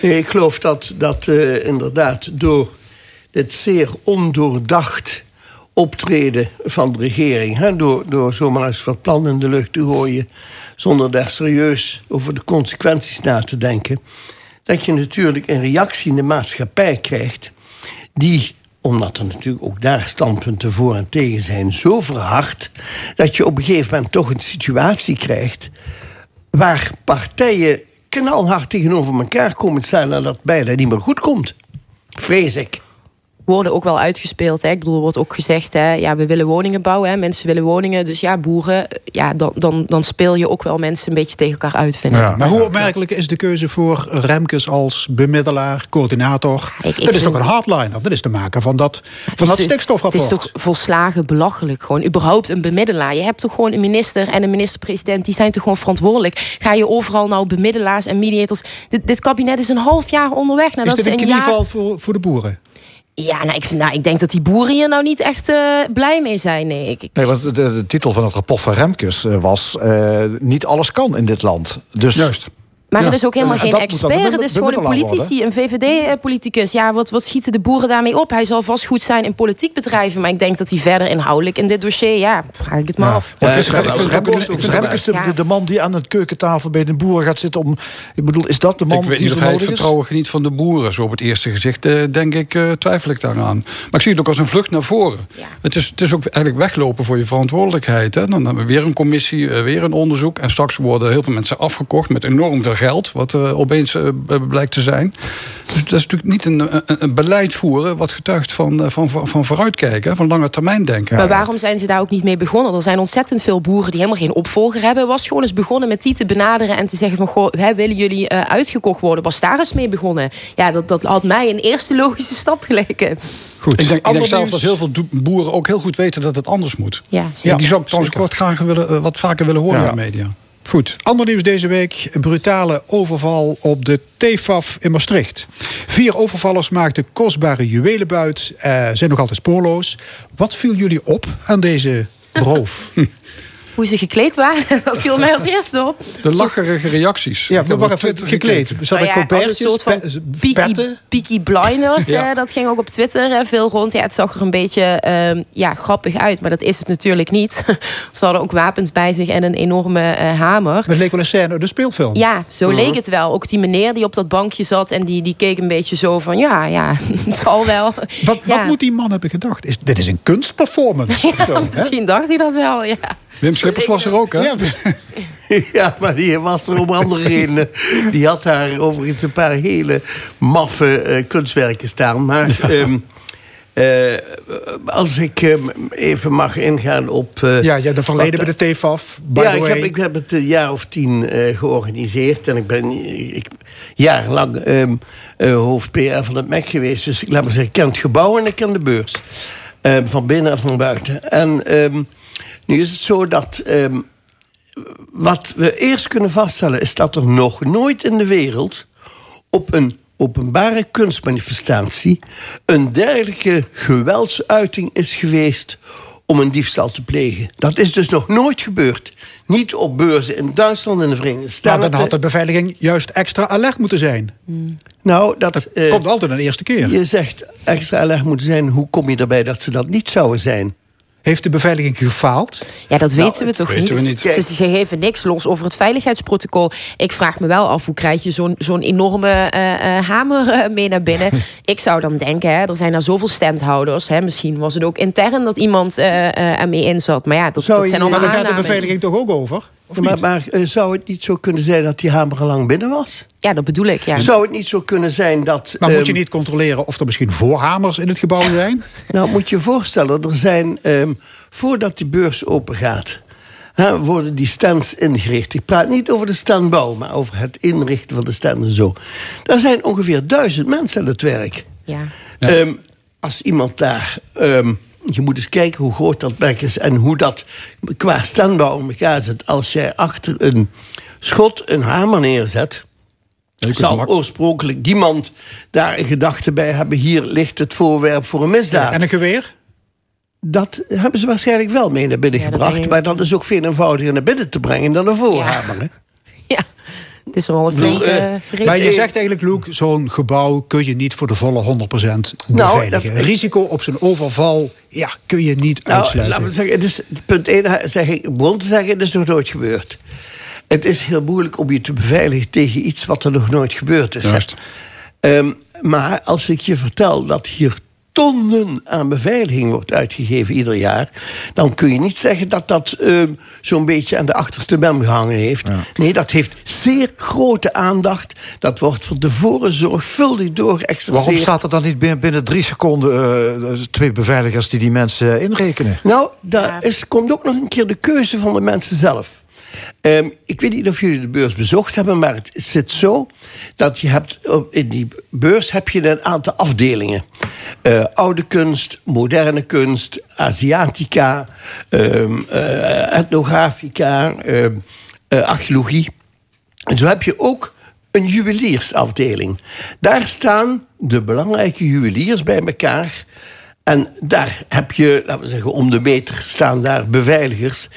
Ik geloof dat, dat eh, inderdaad door dit zeer ondoordacht optreden van de regering. Hè, door, door zomaar eens wat plan in de lucht te gooien. zonder daar serieus over de consequenties na te denken. Dat je natuurlijk een reactie in de maatschappij krijgt. die omdat er natuurlijk ook daar standpunten voor en tegen zijn, zo verhard dat je op een gegeven moment toch een situatie krijgt waar partijen knalhard tegenover elkaar komen staan en dat bijna niet meer goed komt. Vrees ik worden ook wel uitgespeeld. Hè. Ik bedoel, er wordt ook gezegd, hè, ja, we willen woningen bouwen. Hè. Mensen willen woningen. Dus ja, boeren, ja, dan, dan, dan speel je ook wel mensen een beetje tegen elkaar uit, vind ja. Maar hoe opmerkelijk is de keuze voor Remkes als bemiddelaar, coördinator? dat is toch een hardliner? Dat is de maker van dat, van dat stikstofrapport. Het is toch volslagen belachelijk. Gewoon überhaupt een bemiddelaar. Je hebt toch gewoon een minister en een minister-president... die zijn toch gewoon verantwoordelijk. Ga je overal nou bemiddelaars en mediators... Dit, dit kabinet is een half jaar onderweg. Nou, is dit een, een knieval jaar... voor, voor de boeren? Ja, nou ik, vind, nou, ik denk dat die boeren hier nou niet echt uh, blij mee zijn. Nee, ik, nee want de, de, titel van het rapport van Remkes eh, was... Uh, niet alles kan in dit land. Dus Juist. Maar ja. het is ook helemaal geen expert. Het is gewoon een politici, een VVD-politicus. Ja, wat, wat schieten de boeren daarmee op? Hij zal vast goed zijn in politiek bedrijven. Maar ik denk dat hij verder inhoudelijk in dit dossier... Ja, vraag ik het maar af. Ja, is Remkes de, de man die aan het keukentafel bij de boeren gaat zitten om... Ik bedoel, is dat de man ik weet die niet of hij het vertrouwen geniet van de boeren. Zo op het eerste gezicht, eh, denk ik, uh, twijfel ik daaraan. Maar ik zie het ook als een vlucht naar voren. Het, is, het is ook eigenlijk weglopen voor je verantwoordelijkheid. Hè. Dan hebben we weer een commissie, uh, weer een onderzoek. En straks worden heel veel mensen afgekocht met enorm veel geld... wat opeens uh, blijkt te zijn. Dus dat is natuurlijk niet een, een, een beleid voeren wat getuigt van, van, van, van vooruitkijken, van lange termijn denken. Maar waarom zijn ze daar ook niet mee begonnen? Er zijn ontzettend veel boeren die helemaal geen opvolger hebben. Was gewoon eens begonnen met die te benaderen en te zeggen van goh, hè, willen jullie uitgekocht worden? Was daar eens mee begonnen? Ja, dat, dat had mij een eerste logische stap geleken. Goed. Ik denk, ik denk zelf dat heel veel boeren ook heel goed weten dat het anders moet. Ja, ja die zou ik trouwens wat, graag willen, wat vaker willen horen ja. in de media. Goed, ander nieuws deze week. Een brutale overval op de TFAF in Maastricht. Vier overvallers maakten kostbare juwelenbuit. Uh, zijn nog altijd spoorloos. Wat viel jullie op aan deze roof? hoe ze gekleed waren. Dat viel mij als eerste op. De lacherige reacties. Ja, we waren gekleed. Nou ja, een soort van peaky, peaky blinders. ja. dat ging ook op Twitter veel rond. Ja, het zag er een beetje uh, ja, grappig uit. Maar dat is het natuurlijk niet. Ze hadden ook wapens bij zich en een enorme uh, hamer. Het leek wel een scène de speelfilm. Ja, zo uh leek het wel. Ook die meneer die op dat bankje zat... en die, die keek een beetje zo van... ja, ja, het zal wel. Wat, ja. wat moet die man hebben gedacht? Is, dit is een kunstperformance. Ja, zo, misschien dacht hij dat wel, ja. Wim Schippers was er ook, hè? Ja, ja, maar die was er om andere redenen. Die had daar overigens een paar hele maffe uh, kunstwerken staan. Maar ja. um, uh, als ik um, even mag ingaan op... Uh, ja, je hebt verleden bij de TFAF, by Ja, the ik way. heb, ik heb het een jaar of tien georganiseerd. En ik ben ik, jarenlang um, hoofd PR van het MEC geweest. Dus ik laat maar zeggen, ik ken het gebouw en ik ken de beurs. van binnen en van buiten. En... Nu is het zo dat um, wat we eerst kunnen vaststellen is dat er nog nooit in de wereld op een openbare kunstmanifestatie een dergelijke geweldsuiting is geweest om een diefstal te plegen. Dat is dus nog nooit gebeurd. Niet op beurzen in Duitsland en de Verenigde Staten. Maar dan had de beveiliging juist extra alert moeten zijn. Hmm. Nou, dat, dat uh, komt altijd een eerste keer. Je zegt extra alert moeten zijn. Hoe kom je erbij dat ze dat niet zouden zijn? Heeft de beveiliging gefaald? Ja, dat weten nou, we toch weten niet? We niet. Ze, ze, geven niks los over het veiligheidsprotocol. Ik vraag me wel af, hoe krijg je zo'n zo'n enorme uh, uh, hamer uh, mee naar binnen? ik zou dan denken, hè, er zijn daar zoveel standhouders. Hè, misschien was het ook intern dat iemand ermee in zat. Maar ja, dat, dat zijn allemaal Maar daar gaat de beveiliging toch ook over? Maar, maar zou het niet zo kunnen zijn dat die hamer al lang binnen was? Ja, dat bedoel ik, ja. Zou het niet zo kunnen zijn dat... Maar um, moet je niet controleren of er misschien voorhamers in het gebouw zijn? nou, moet je je voorstellen, er zijn... Um, voordat die beurs open gaat... Hè, worden die stands ingericht. Ik praat niet over de standbouw, maar over het inrichten van de stand en zo. Er zijn ongeveer duizend mensen aan het werk. Ja. ja. Um, als iemand daar... Um, je moet eens kijken hoe groot dat werk is en hoe dat qua standbouw in elkaar zit. Als jij achter een schot een hamer neerzet. Ja, zal oorspronkelijk iemand daar een gedachte bij hebben. Hier ligt het voorwerp voor een misdaad. Ja, en een geweer? Dat hebben ze waarschijnlijk wel mee naar binnen ja, gebracht. Dat maar dat is ook veel eenvoudiger naar binnen te brengen dan een voorhamer. Het is wel een flinke uh, Maar je zegt eigenlijk, Luke, zo'n gebouw kun je niet voor de volle 100% beveiligen. Nou, dat, Risico op zijn overval ja, kun je niet nou, uitsluiten. Laten we zeggen, het is, punt 1 zeg ik, begon te zeggen, het is nog nooit gebeurd. Het is heel moeilijk om je te beveiligen tegen iets wat er nog nooit gebeurd is. Juist. Um, maar als ik je vertel dat hier tonnen aan beveiliging wordt uitgegeven ieder jaar... dan kun je niet zeggen dat dat uh, zo'n beetje aan de achterste bem gehangen heeft. Nee, dat heeft zeer grote aandacht. Dat wordt van tevoren zorgvuldig doorgeëxerceerd. Waarom staat er dan niet binnen, binnen drie seconden... Uh, twee beveiligers die die mensen inrekenen? Nou, daar is, komt ook nog een keer de keuze van de mensen zelf. Um, ik weet niet of jullie de beurs bezocht hebben, maar het zit zo dat je hebt in die beurs heb je een aantal afdelingen: uh, oude kunst, moderne kunst, Aziatica, um, etnografica, um, uh, archeologie. En zo heb je ook een juweliersafdeling. Daar staan de belangrijke juweliers bij elkaar. En daar heb je, laten we zeggen, om de meter staan daar beveiligers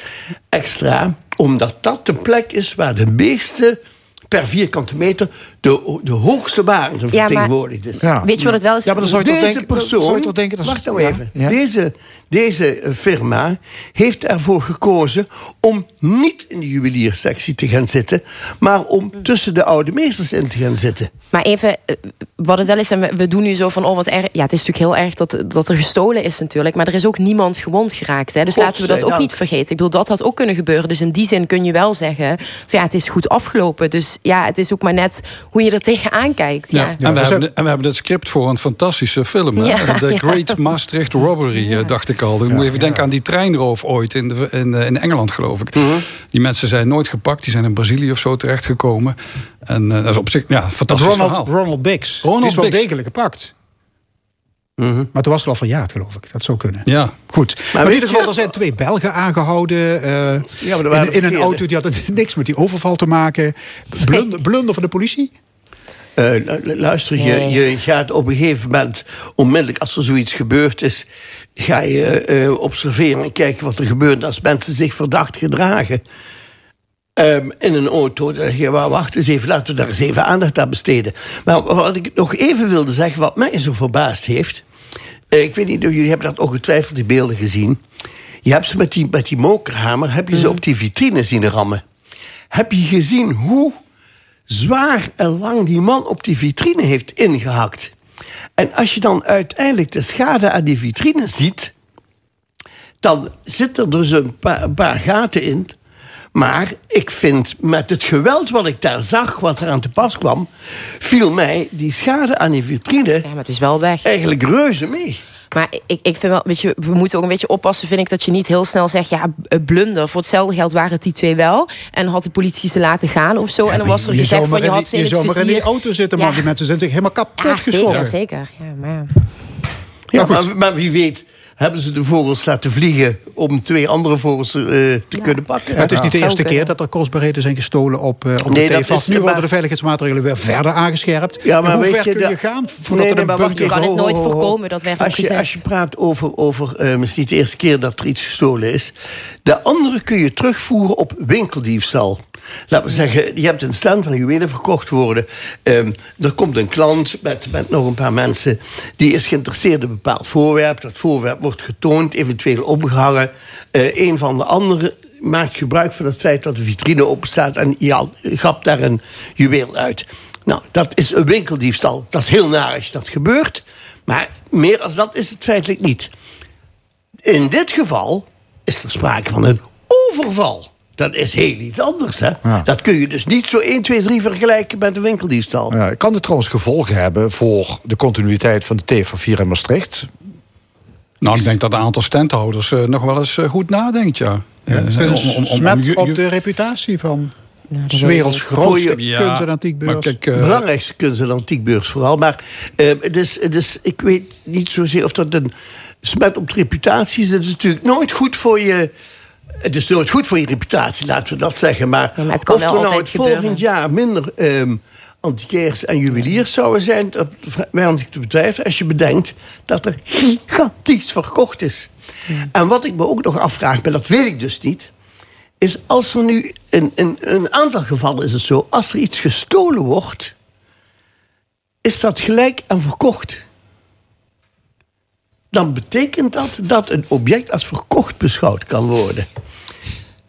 extra omdat dat de plek is waar de meeste per vierkante meter de, de hoogste waarde vertegenwoordigd is. Ja. Weet je wat het wel is? Ja, maar dan zou je deze denken, persoon, je denken, dat wacht nou even. Deze, deze firma heeft ervoor gekozen om niet in de juweliersectie te gaan zitten, maar om tussen de oude meesters in te gaan zitten. Maar even, eh, wat het wel is, en we doen nu zo van, oh wat erg. Ja, het is natuurlijk heel erg dat, dat er gestolen is natuurlijk, maar er is ook niemand gewond geraakt. Hè? Dus laten we dat ook niet vergeten. Ik bedoel, dat had ook kunnen gebeuren. Dus in die zin kun je wel zeggen, van, ja, het is goed afgelopen. Dus ja, het is ook maar net hoe je er tegenaan kijkt. Ja. En, we hebben, en we hebben het script voor een fantastische film. Hè? The Great Maastricht Robbery, eh, dacht ik al. Dan moet je even denken aan die treinroof ooit in, de, in, eh, in Engeland, geloof ik. Mhm. Die mensen zijn nooit gepakt. Die zijn in Brazilië of zo terechtgekomen. En uh, dat is op zich ja, fantastisch Ronald, verhaal. Ronald Biggs Ronald is wel degelijk gepakt. Mhm. Maar toen was het al verjaard, geloof ik. Dat zou kunnen. Ja. Goed. Maar, in ieder geval, er zijn twee Belgen aangehouden. Uh, ja, in, in een auto die had niks met die overval te maken. Blunder, blunder van de politie? Uh, luister, je, je gaat op een gegeven moment... onmiddellijk als er zoiets gebeurd is... ga je uh, observeren en kijken wat er gebeurt... als mensen zich verdacht gedragen. Um, in een auto. Dan zeg je, wacht eens even, laten we daar eens even aandacht aan besteden. Maar wat ik nog even wilde zeggen, wat mij zo verbaasd heeft... Uh, ik weet niet of jullie hebben dat ongetwijfeld die beelden gezien. Je hebt ze met die, met die mokerhamer, heb je ze op die vitrine zien rammen. Heb je gezien hoe zwaar en lang die man op die vitrine heeft ingehakt? En als je dan uiteindelijk de schade aan die vitrine ziet... dan zit er dus een paar, een paar gaten in maar ik vind met het geweld wat ik daar zag, wat er aan te pas kwam, viel mij die schade aan die vitrine. Ja, maar het is wel weg. Eigenlijk reuze mee. Maar ik, ik vind wel, weet je, we moeten ook een beetje oppassen, vind ik, dat je niet heel snel zegt, ja, blunder. Voor hetzelfde geld waren het die twee wel. En had de politie ze laten gaan of zo. en dan was er gezegd van, je had ze in Je zou maar in die auto zitten, man. Die mensen zijn zich helemaal kapot ja, geschrokken. Zeker, zeker. Ja, maar... Ja, maar, maar wie weet hebben ze de vogels laten vliegen om twee andere vogels uh, te kunnen pakken. het is niet de eerste keer dat er kostbaarheden zijn gestolen op, uh, op nee, de TFAF. Nu worden de veiligheidsmaatregelen weer verder aangescherpt. Ja, maar hoe ver je, kun je gaan voordat nee, er een Je kan het nooit voorkomen, dat werd als je, als je praat over, over uh, het is niet de eerste keer dat er iets gestolen is. De andere kun je terugvoeren op winkeldiefstal. Laten we zeggen, je hebt een stand van juwelen verkocht worden. Um, er komt een klant met, met nog een paar mensen... die is geïnteresseerd in een bepaald voorwerp. Dat voorwerp wordt getoond, eventueel opgehangen. Uh, een van de anderen maakt gebruik van het feit dat de vitrine open staat... en ja, gapt daar een juweel uit. Nou, dat is een winkeldiefstal. Dat is heel naar als dat gebeurt. Maar meer als dat is het feitelijk niet. In dit geval is er sprake van een overval. Dat is heel iets anders. Hè? Dat kun je dus niet zo 1, 2, 3 vergelijken met een winkeldiefstal. Ja, kan dit trouwens gevolgen hebben voor de continuïteit van de TV4 in Maastricht? Nou, ik denk dat een aantal standhouders uh, nog wel eens uh, goed nadenkt, ja. ja uh, om, om, om, op de reputatie van de werelds grootste ja, kunst- en antiekbeurs. Kijk, Belangrijkste kunst- en antiekbeurs vooral. Maar het is, het is, ik weet niet zozeer of dat een smet op de reputatie is. Het is natuurlijk nooit goed voor je het is nooit goed voor je reputatie, laten we dat zeggen. Maar, ja, maar of er nou het volgend jaar minder um, antiquairs en juweliers zouden zijn... dat ik te betwijfelen als je bedenkt dat er gigantisch verkocht is. En wat ik me ook nog afvraag, maar dat weet ik dus niet... is als er nu, in, in een aantal gevallen is het zo, als er iets gestolen wordt, is dat gelijk en verkocht. Dan betekent dat dat een object als verkocht beschouwd kan worden.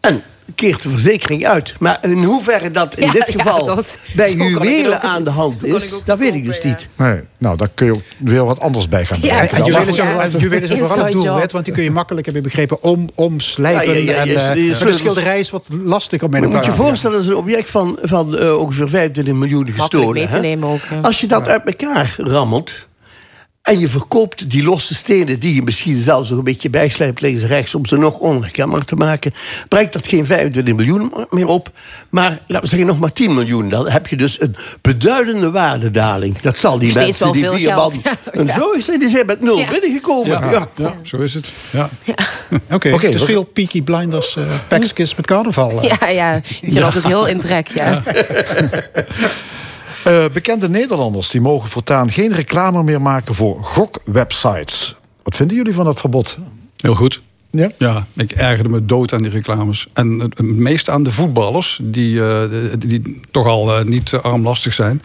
En keert de verzekering uit. Maar in hoeverre dat in Ja, dit ja, geval dat- bij juwelen aan de hand is, dat weet ik dus niet. Nee, nou, daar kun je ook weer wat anders bij gaan Ja. En juwelen zijn vooral- juwelen zijn vooral het doel, want die kun je makkelijk, heb je begrepen, om, omslijpen. Ja, ja, ja, en, eh, maar de schilderij is wat lastig om mee Je naar moet je elkaar te voorstellen, dat is een object van, van eh, ongeveer 25 miljoen gestolen. mee te nemen ook. Als je dat uit elkaar rammelt... en je verkoopt die losse stenen... die je misschien zelfs nog een beetje bijslijpt links en rechts... om ze nog onherkenbaar te maken... brengt dat geen 25 miljoen meer op... maar laten we zeggen nog maar 10 miljoen. Dan heb je dus een beduidende waardedaling. Dat zal die Steeds mensen die vier man... En zo is het, die zijn met nul Ja. binnengekomen. Ja, Ja. ja, zo is het. Ja. Oké, is we- veel Peaky Blinders, uh, Paxkis met carnaval. eh. Ja, ja, die zijn altijd heel in trek. Ja. Eh, bekende Nederlanders die mogen voortaan geen reclame meer maken voor gokwebsites. Wat vinden jullie van dat verbod? Heel goed. Ja? Ja, ik ergerde me dood aan die reclames. En het meest aan de voetballers, die, eh, die, toch al eh, niet armlastig zijn.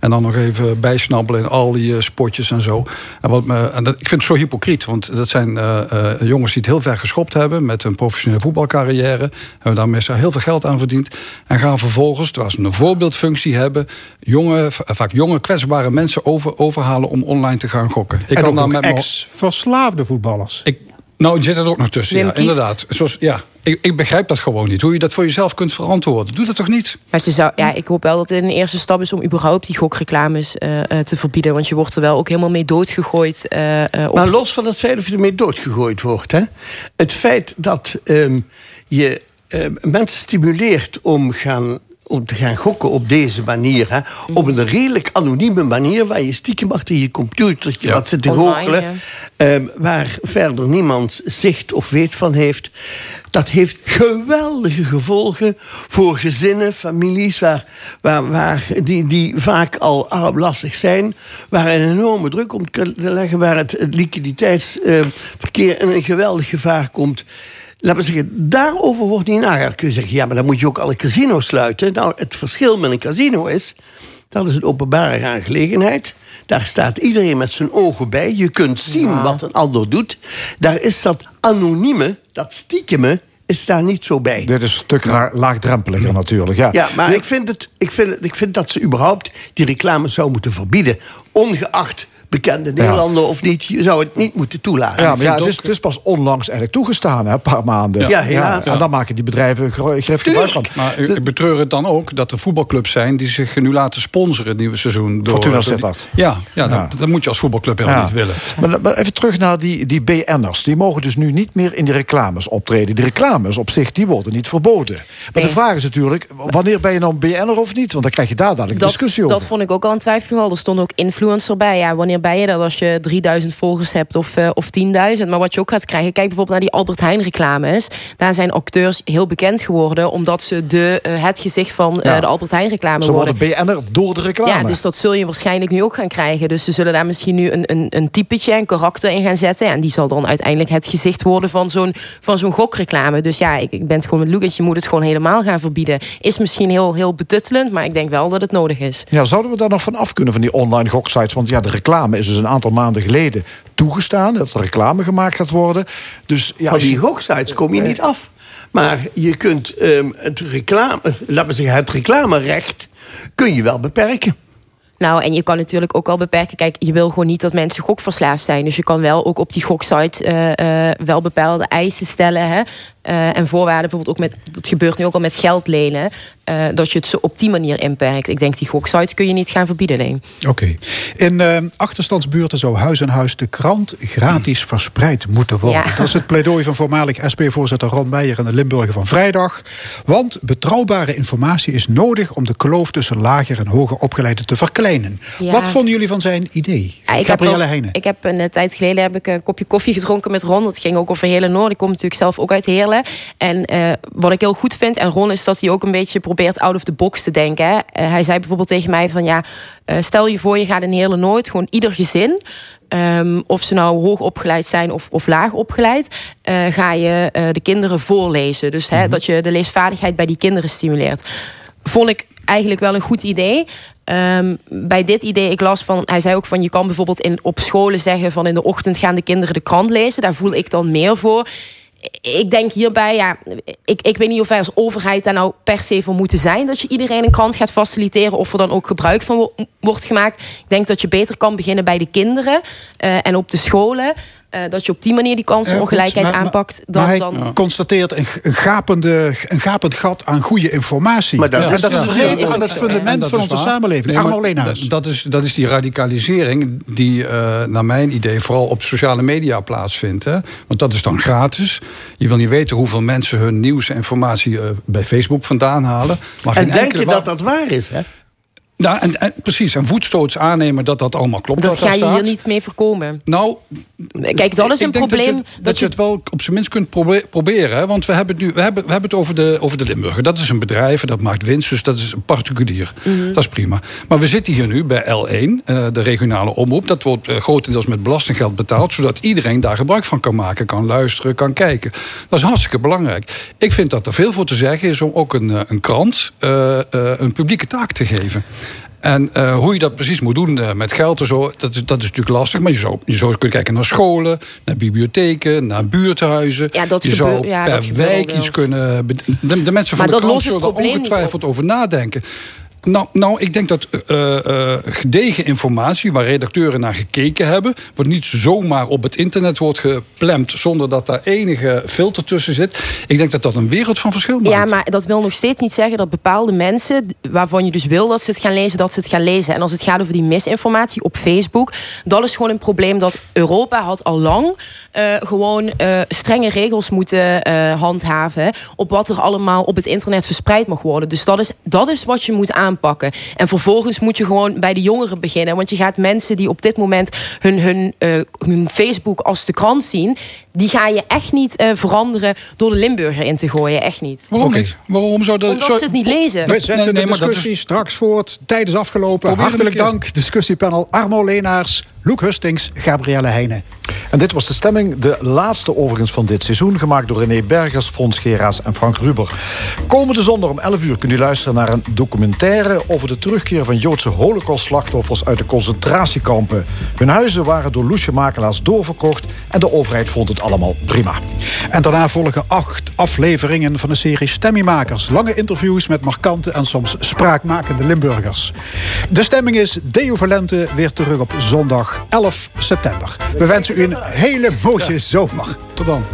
En dan nog even bijsnabbelen in al die eh, spotjes en zo. En wat me, en dat, ik vind het zo hypocriet, want dat zijn eh, eh, jongens die het heel ver geschopt hebben met een professionele voetbalcarrière. Hebben daarmee zo heel veel geld aan verdiend. En gaan vervolgens, terwijl ze een voorbeeldfunctie hebben, jonge, vaak jonge kwetsbare mensen over, overhalen om online te gaan gokken. Ik en kan daar nog met mijn- ex-verslaafde voetballers. ik, nou, er zit er ook nog tussen, Wim ja, Kieft. inderdaad. Zoals, ja, ik, ik begrijp dat gewoon niet. Hoe je dat voor jezelf kunt verantwoorden. Doe dat toch niet? Maar ze zou, ja, ik hoop wel dat het een eerste stap is om überhaupt die gokreclames eh, eh, te verbieden. Want je wordt er wel ook helemaal mee doodgegooid. eh, eh, op Maar los van het feit of je ermee doodgegooid wordt. Hè? Het feit dat ehm, je ehm, mensen stimuleert om, gaan, om te gaan gokken op deze manier. Hè? Op een redelijk anonieme manier. Waar je stiekem achter je computertje Ja. wat zit te goochelen. ja. ehm, waar verder niemand zicht of weet van heeft. Dat heeft geweldige gevolgen voor gezinnen, families... Waar, waar, waar die, die vaak al armlastig zijn... waar een enorme druk om te leggen... waar het liquiditeitsverkeer in een geweldig gevaar komt... Laten we zeggen, daarover wordt niet nagedacht. Kun je zeggen, ja, maar dan moet je ook alle casino's sluiten. Nou, het verschil met een casino is... dat is een openbare aangelegenheid... Daar staat iedereen met zijn ogen bij. Je kunt zien wat een ander doet. Daar is dat anonieme, dat stiekeme, is daar niet zo bij. Dit is een stuk laagdrempeliger natuurlijk. Ja, Ja, maar ik vind, het, ik, vind, ik vind dat ze überhaupt die reclame zou moeten verbieden. Ongeacht bekende Nederlander of niet. Je zou het niet moeten toelaten. Ja, maar ja, het, is, het is pas onlangs eigenlijk toegestaan, hè, een paar maanden. Ja, helaas. En dan maken die bedrijven grif gebruik van. Maar ik, ik betreur het dan ook dat er voetbalclubs zijn... die zich nu laten sponsoren het nieuwe seizoen. Door, Fortuna Sittard. Ja, ja, Ja. Dat, dat moet je als voetbalclub helemaal Ja. niet willen. Maar, maar even terug naar die, die BN'ers. Die mogen dus nu niet meer in die reclames optreden. Die reclames op zich, die worden niet verboden. Maar Nee. de vraag is natuurlijk, wanneer ben je nou een BN'er of niet? Want dan krijg je daar dadelijk dat, discussie over. dat vond ik ook al een twijfelgeval. Er stond ook influencer bij. Ja, wanneer ben je dat als je 3000 volgers hebt of, eh, of 10.000? Maar wat je ook gaat krijgen, kijk bijvoorbeeld naar die Albert Heijn reclames. Daar zijn acteurs heel bekend geworden omdat ze de, eh, het gezicht van eh, Ja. de Albert Heijn reclame Ze worden. worden BN'er door de reclame. Ja, dus dat zul je waarschijnlijk nu ook gaan krijgen. Dus ze zullen daar misschien nu een, een, een typetje, een karakter in gaan zetten. En die zal dan uiteindelijk het gezicht worden van zo'n, van zo'n gokreclame. Dus ja, ik, ik ben het gewoon met Lucas. Je moet het gewoon helemaal gaan verbieden. Is misschien heel, heel betuttelend, maar ik denk wel dat het nodig is. Ja, zouden we daar nog van af kunnen van die online goksites? Want ja, de reclame is dus een aantal maanden geleden toegestaan. Dat er reclame gemaakt gaat worden. Dus ja, Van als die je- goksites kom je niet af. Maar je kunt ehm, het reclame, laten we zeggen, het reclamerecht kun je wel beperken. Nou, en je kan natuurlijk ook al beperken. Kijk, je wil gewoon niet dat mensen gokverslaafd zijn. Dus je kan wel ook op die goksite eh, eh, wel bepaalde eisen stellen. Hè? Eh, en voorwaarden, bijvoorbeeld ook met, dat gebeurt nu ook al met geld lenen. eh, dat je het zo op die manier inperkt. Ik denk die goksites kun je niet gaan verbieden, nee. Oké. In eh, achterstandsbuurten zou huis aan huis de krant gratis verspreid moeten worden. Ja. Dat is het pleidooi van voormalig SP-voorzitter Ron Meijer in de Limburger van vrijdag. Want betrouwbare informatie is nodig om de kloof tussen lager en hoger opgeleiden te verkleinen. Ja. Wat vonden jullie van zijn idee? Ja, ik heb Gabrielle Heijnen. Ik heb een tijd geleden heb ik een kopje koffie gedronken met Ron. Dat ging ook over Heerlen Noord. Ik kom natuurlijk zelf ook uit Heerlen. En wat ik heel goed vind, en Ron, is dat hij ook een beetje probeert out of the box te denken. Hè. hij zei bijvoorbeeld tegen mij van ja, stel je voor je gaat een hele nooit, gewoon ieder gezin Um, of ze nou hoog opgeleid zijn of, of laag opgeleid, uh, ga je uh, de kinderen voorlezen. Dus hè, mm dat je de leesvaardigheid bij die kinderen stimuleert. Vond ik eigenlijk wel een goed idee. Um, bij dit idee, ik las van, hij zei ook van je kan bijvoorbeeld in, op scholen zeggen van in de ochtend gaan de kinderen de krant lezen. Daar voel ik dan meer voor ik denk hierbij, ja, ik, ik weet niet of wij als overheid daar nou per se voor moeten zijn. Dat je iedereen een krant gaat faciliteren of er dan ook gebruik van wordt gemaakt. Ik denk dat je beter kan beginnen bij de kinderen uh, en op de scholen. Uh, dat je op die manier die kansenongelijkheid uh, aanpakt. Dan, maar hij dan... constateert een, een, gapende, een gapend gat aan goede informatie. Maar dat, ja, en dat ja, vergeet aan het fundament van onze samenleving. Nee, alleen dat, dat, is, dat is die radicalisering die uh, naar mijn idee vooral op sociale media plaatsvindt. Hè? Want dat is dan gratis. Je wil niet weten hoeveel mensen hun nieuws en informatie bij Facebook vandaan halen. Maar en denk je dat dat waar is? Hè? Nou, en, en, precies, en voetstoots aannemen dat dat allemaal klopt. Dat ga je hier niet mee voorkomen. Nou, kijk, dat is een probleem. Dat je, dat, je, het wel op zijn minst kunt proberen. Hè? Want we hebben het nu we hebben, we hebben het over de, over de Limburger. Dat is een bedrijf, dat maakt winst, dus dat is een particulier. Mhm. Dat is prima. Maar we zitten hier nu bij L1, eh, de regionale omroep. Dat wordt uh, grotendeels met belastinggeld betaald, zodat iedereen daar gebruik van kan maken, kan luisteren, kan kijken. Dat is hartstikke belangrijk. Ik vind dat er veel voor te zeggen is om ook een, eh, een krant een publieke taak te geven. En uh, hoe je dat precies moet doen uh, met geld en zo, dat is, dat is natuurlijk lastig. Maar je zou, je zou kunnen kijken naar scholen, naar bibliotheken, naar buurthuizen. Ja, dat je zou ja, per wijk iets kunnen. De, de mensen van maar de krant zullen er ongetwijfeld over nadenken. Nou, nou, ik denk dat uh, gedegen informatie, waar redacteuren naar gekeken hebben, wat niet zomaar op het internet wordt geplemd zonder dat daar enige filter tussen zit. Ik denk dat dat een wereld van verschil maakt. Ja, maar dat wil nog steeds niet zeggen dat bepaalde mensen, waarvan je dus wil dat ze het gaan lezen, dat ze het gaan lezen. En als het gaat over die misinformatie op Facebook, dat is gewoon een probleem dat Europa had al lang uh, gewoon strenge regels moeten handhaven op wat er allemaal op het internet verspreid mag worden. Dus dat is, dat is wat je moet aanpakken aanpakken. En vervolgens moet je gewoon bij de jongeren beginnen. Want je gaat mensen die op dit moment hun, hun, uh, hun Facebook als de krant zien... die ga je echt niet uh, veranderen door de Limburger in te gooien. Echt niet. Waarom okay. niet? Waarom zou Omdat zo... ze het niet lezen. We zetten nee, nee, de discussie is... straks voort. Tijd is afgelopen. Hartelijk dank, discussiepanel Armo Leenaars... Loek Hustings, Gabrielle Heijnen. En dit was de stemming, de laatste overigens van dit seizoen... gemaakt door René Bergers, Fons Geraas en Frank Ruber. Komende zondag om 11 uur kunt u luisteren naar een documentaire... over de terugkeer van Joodse holocaust-slachtoffers uit de concentratiekampen. Hun huizen waren door loesje makelaars doorverkocht... en de overheid vond het allemaal prima. En daarna volgen acht afleveringen van de serie Stemmingmakers. Lange interviews met markante en soms spraakmakende Limburgers. De stemming is Deo Valente weer terug op zondag 11 september. We wensen u een hele mooie zomer. Tot dan.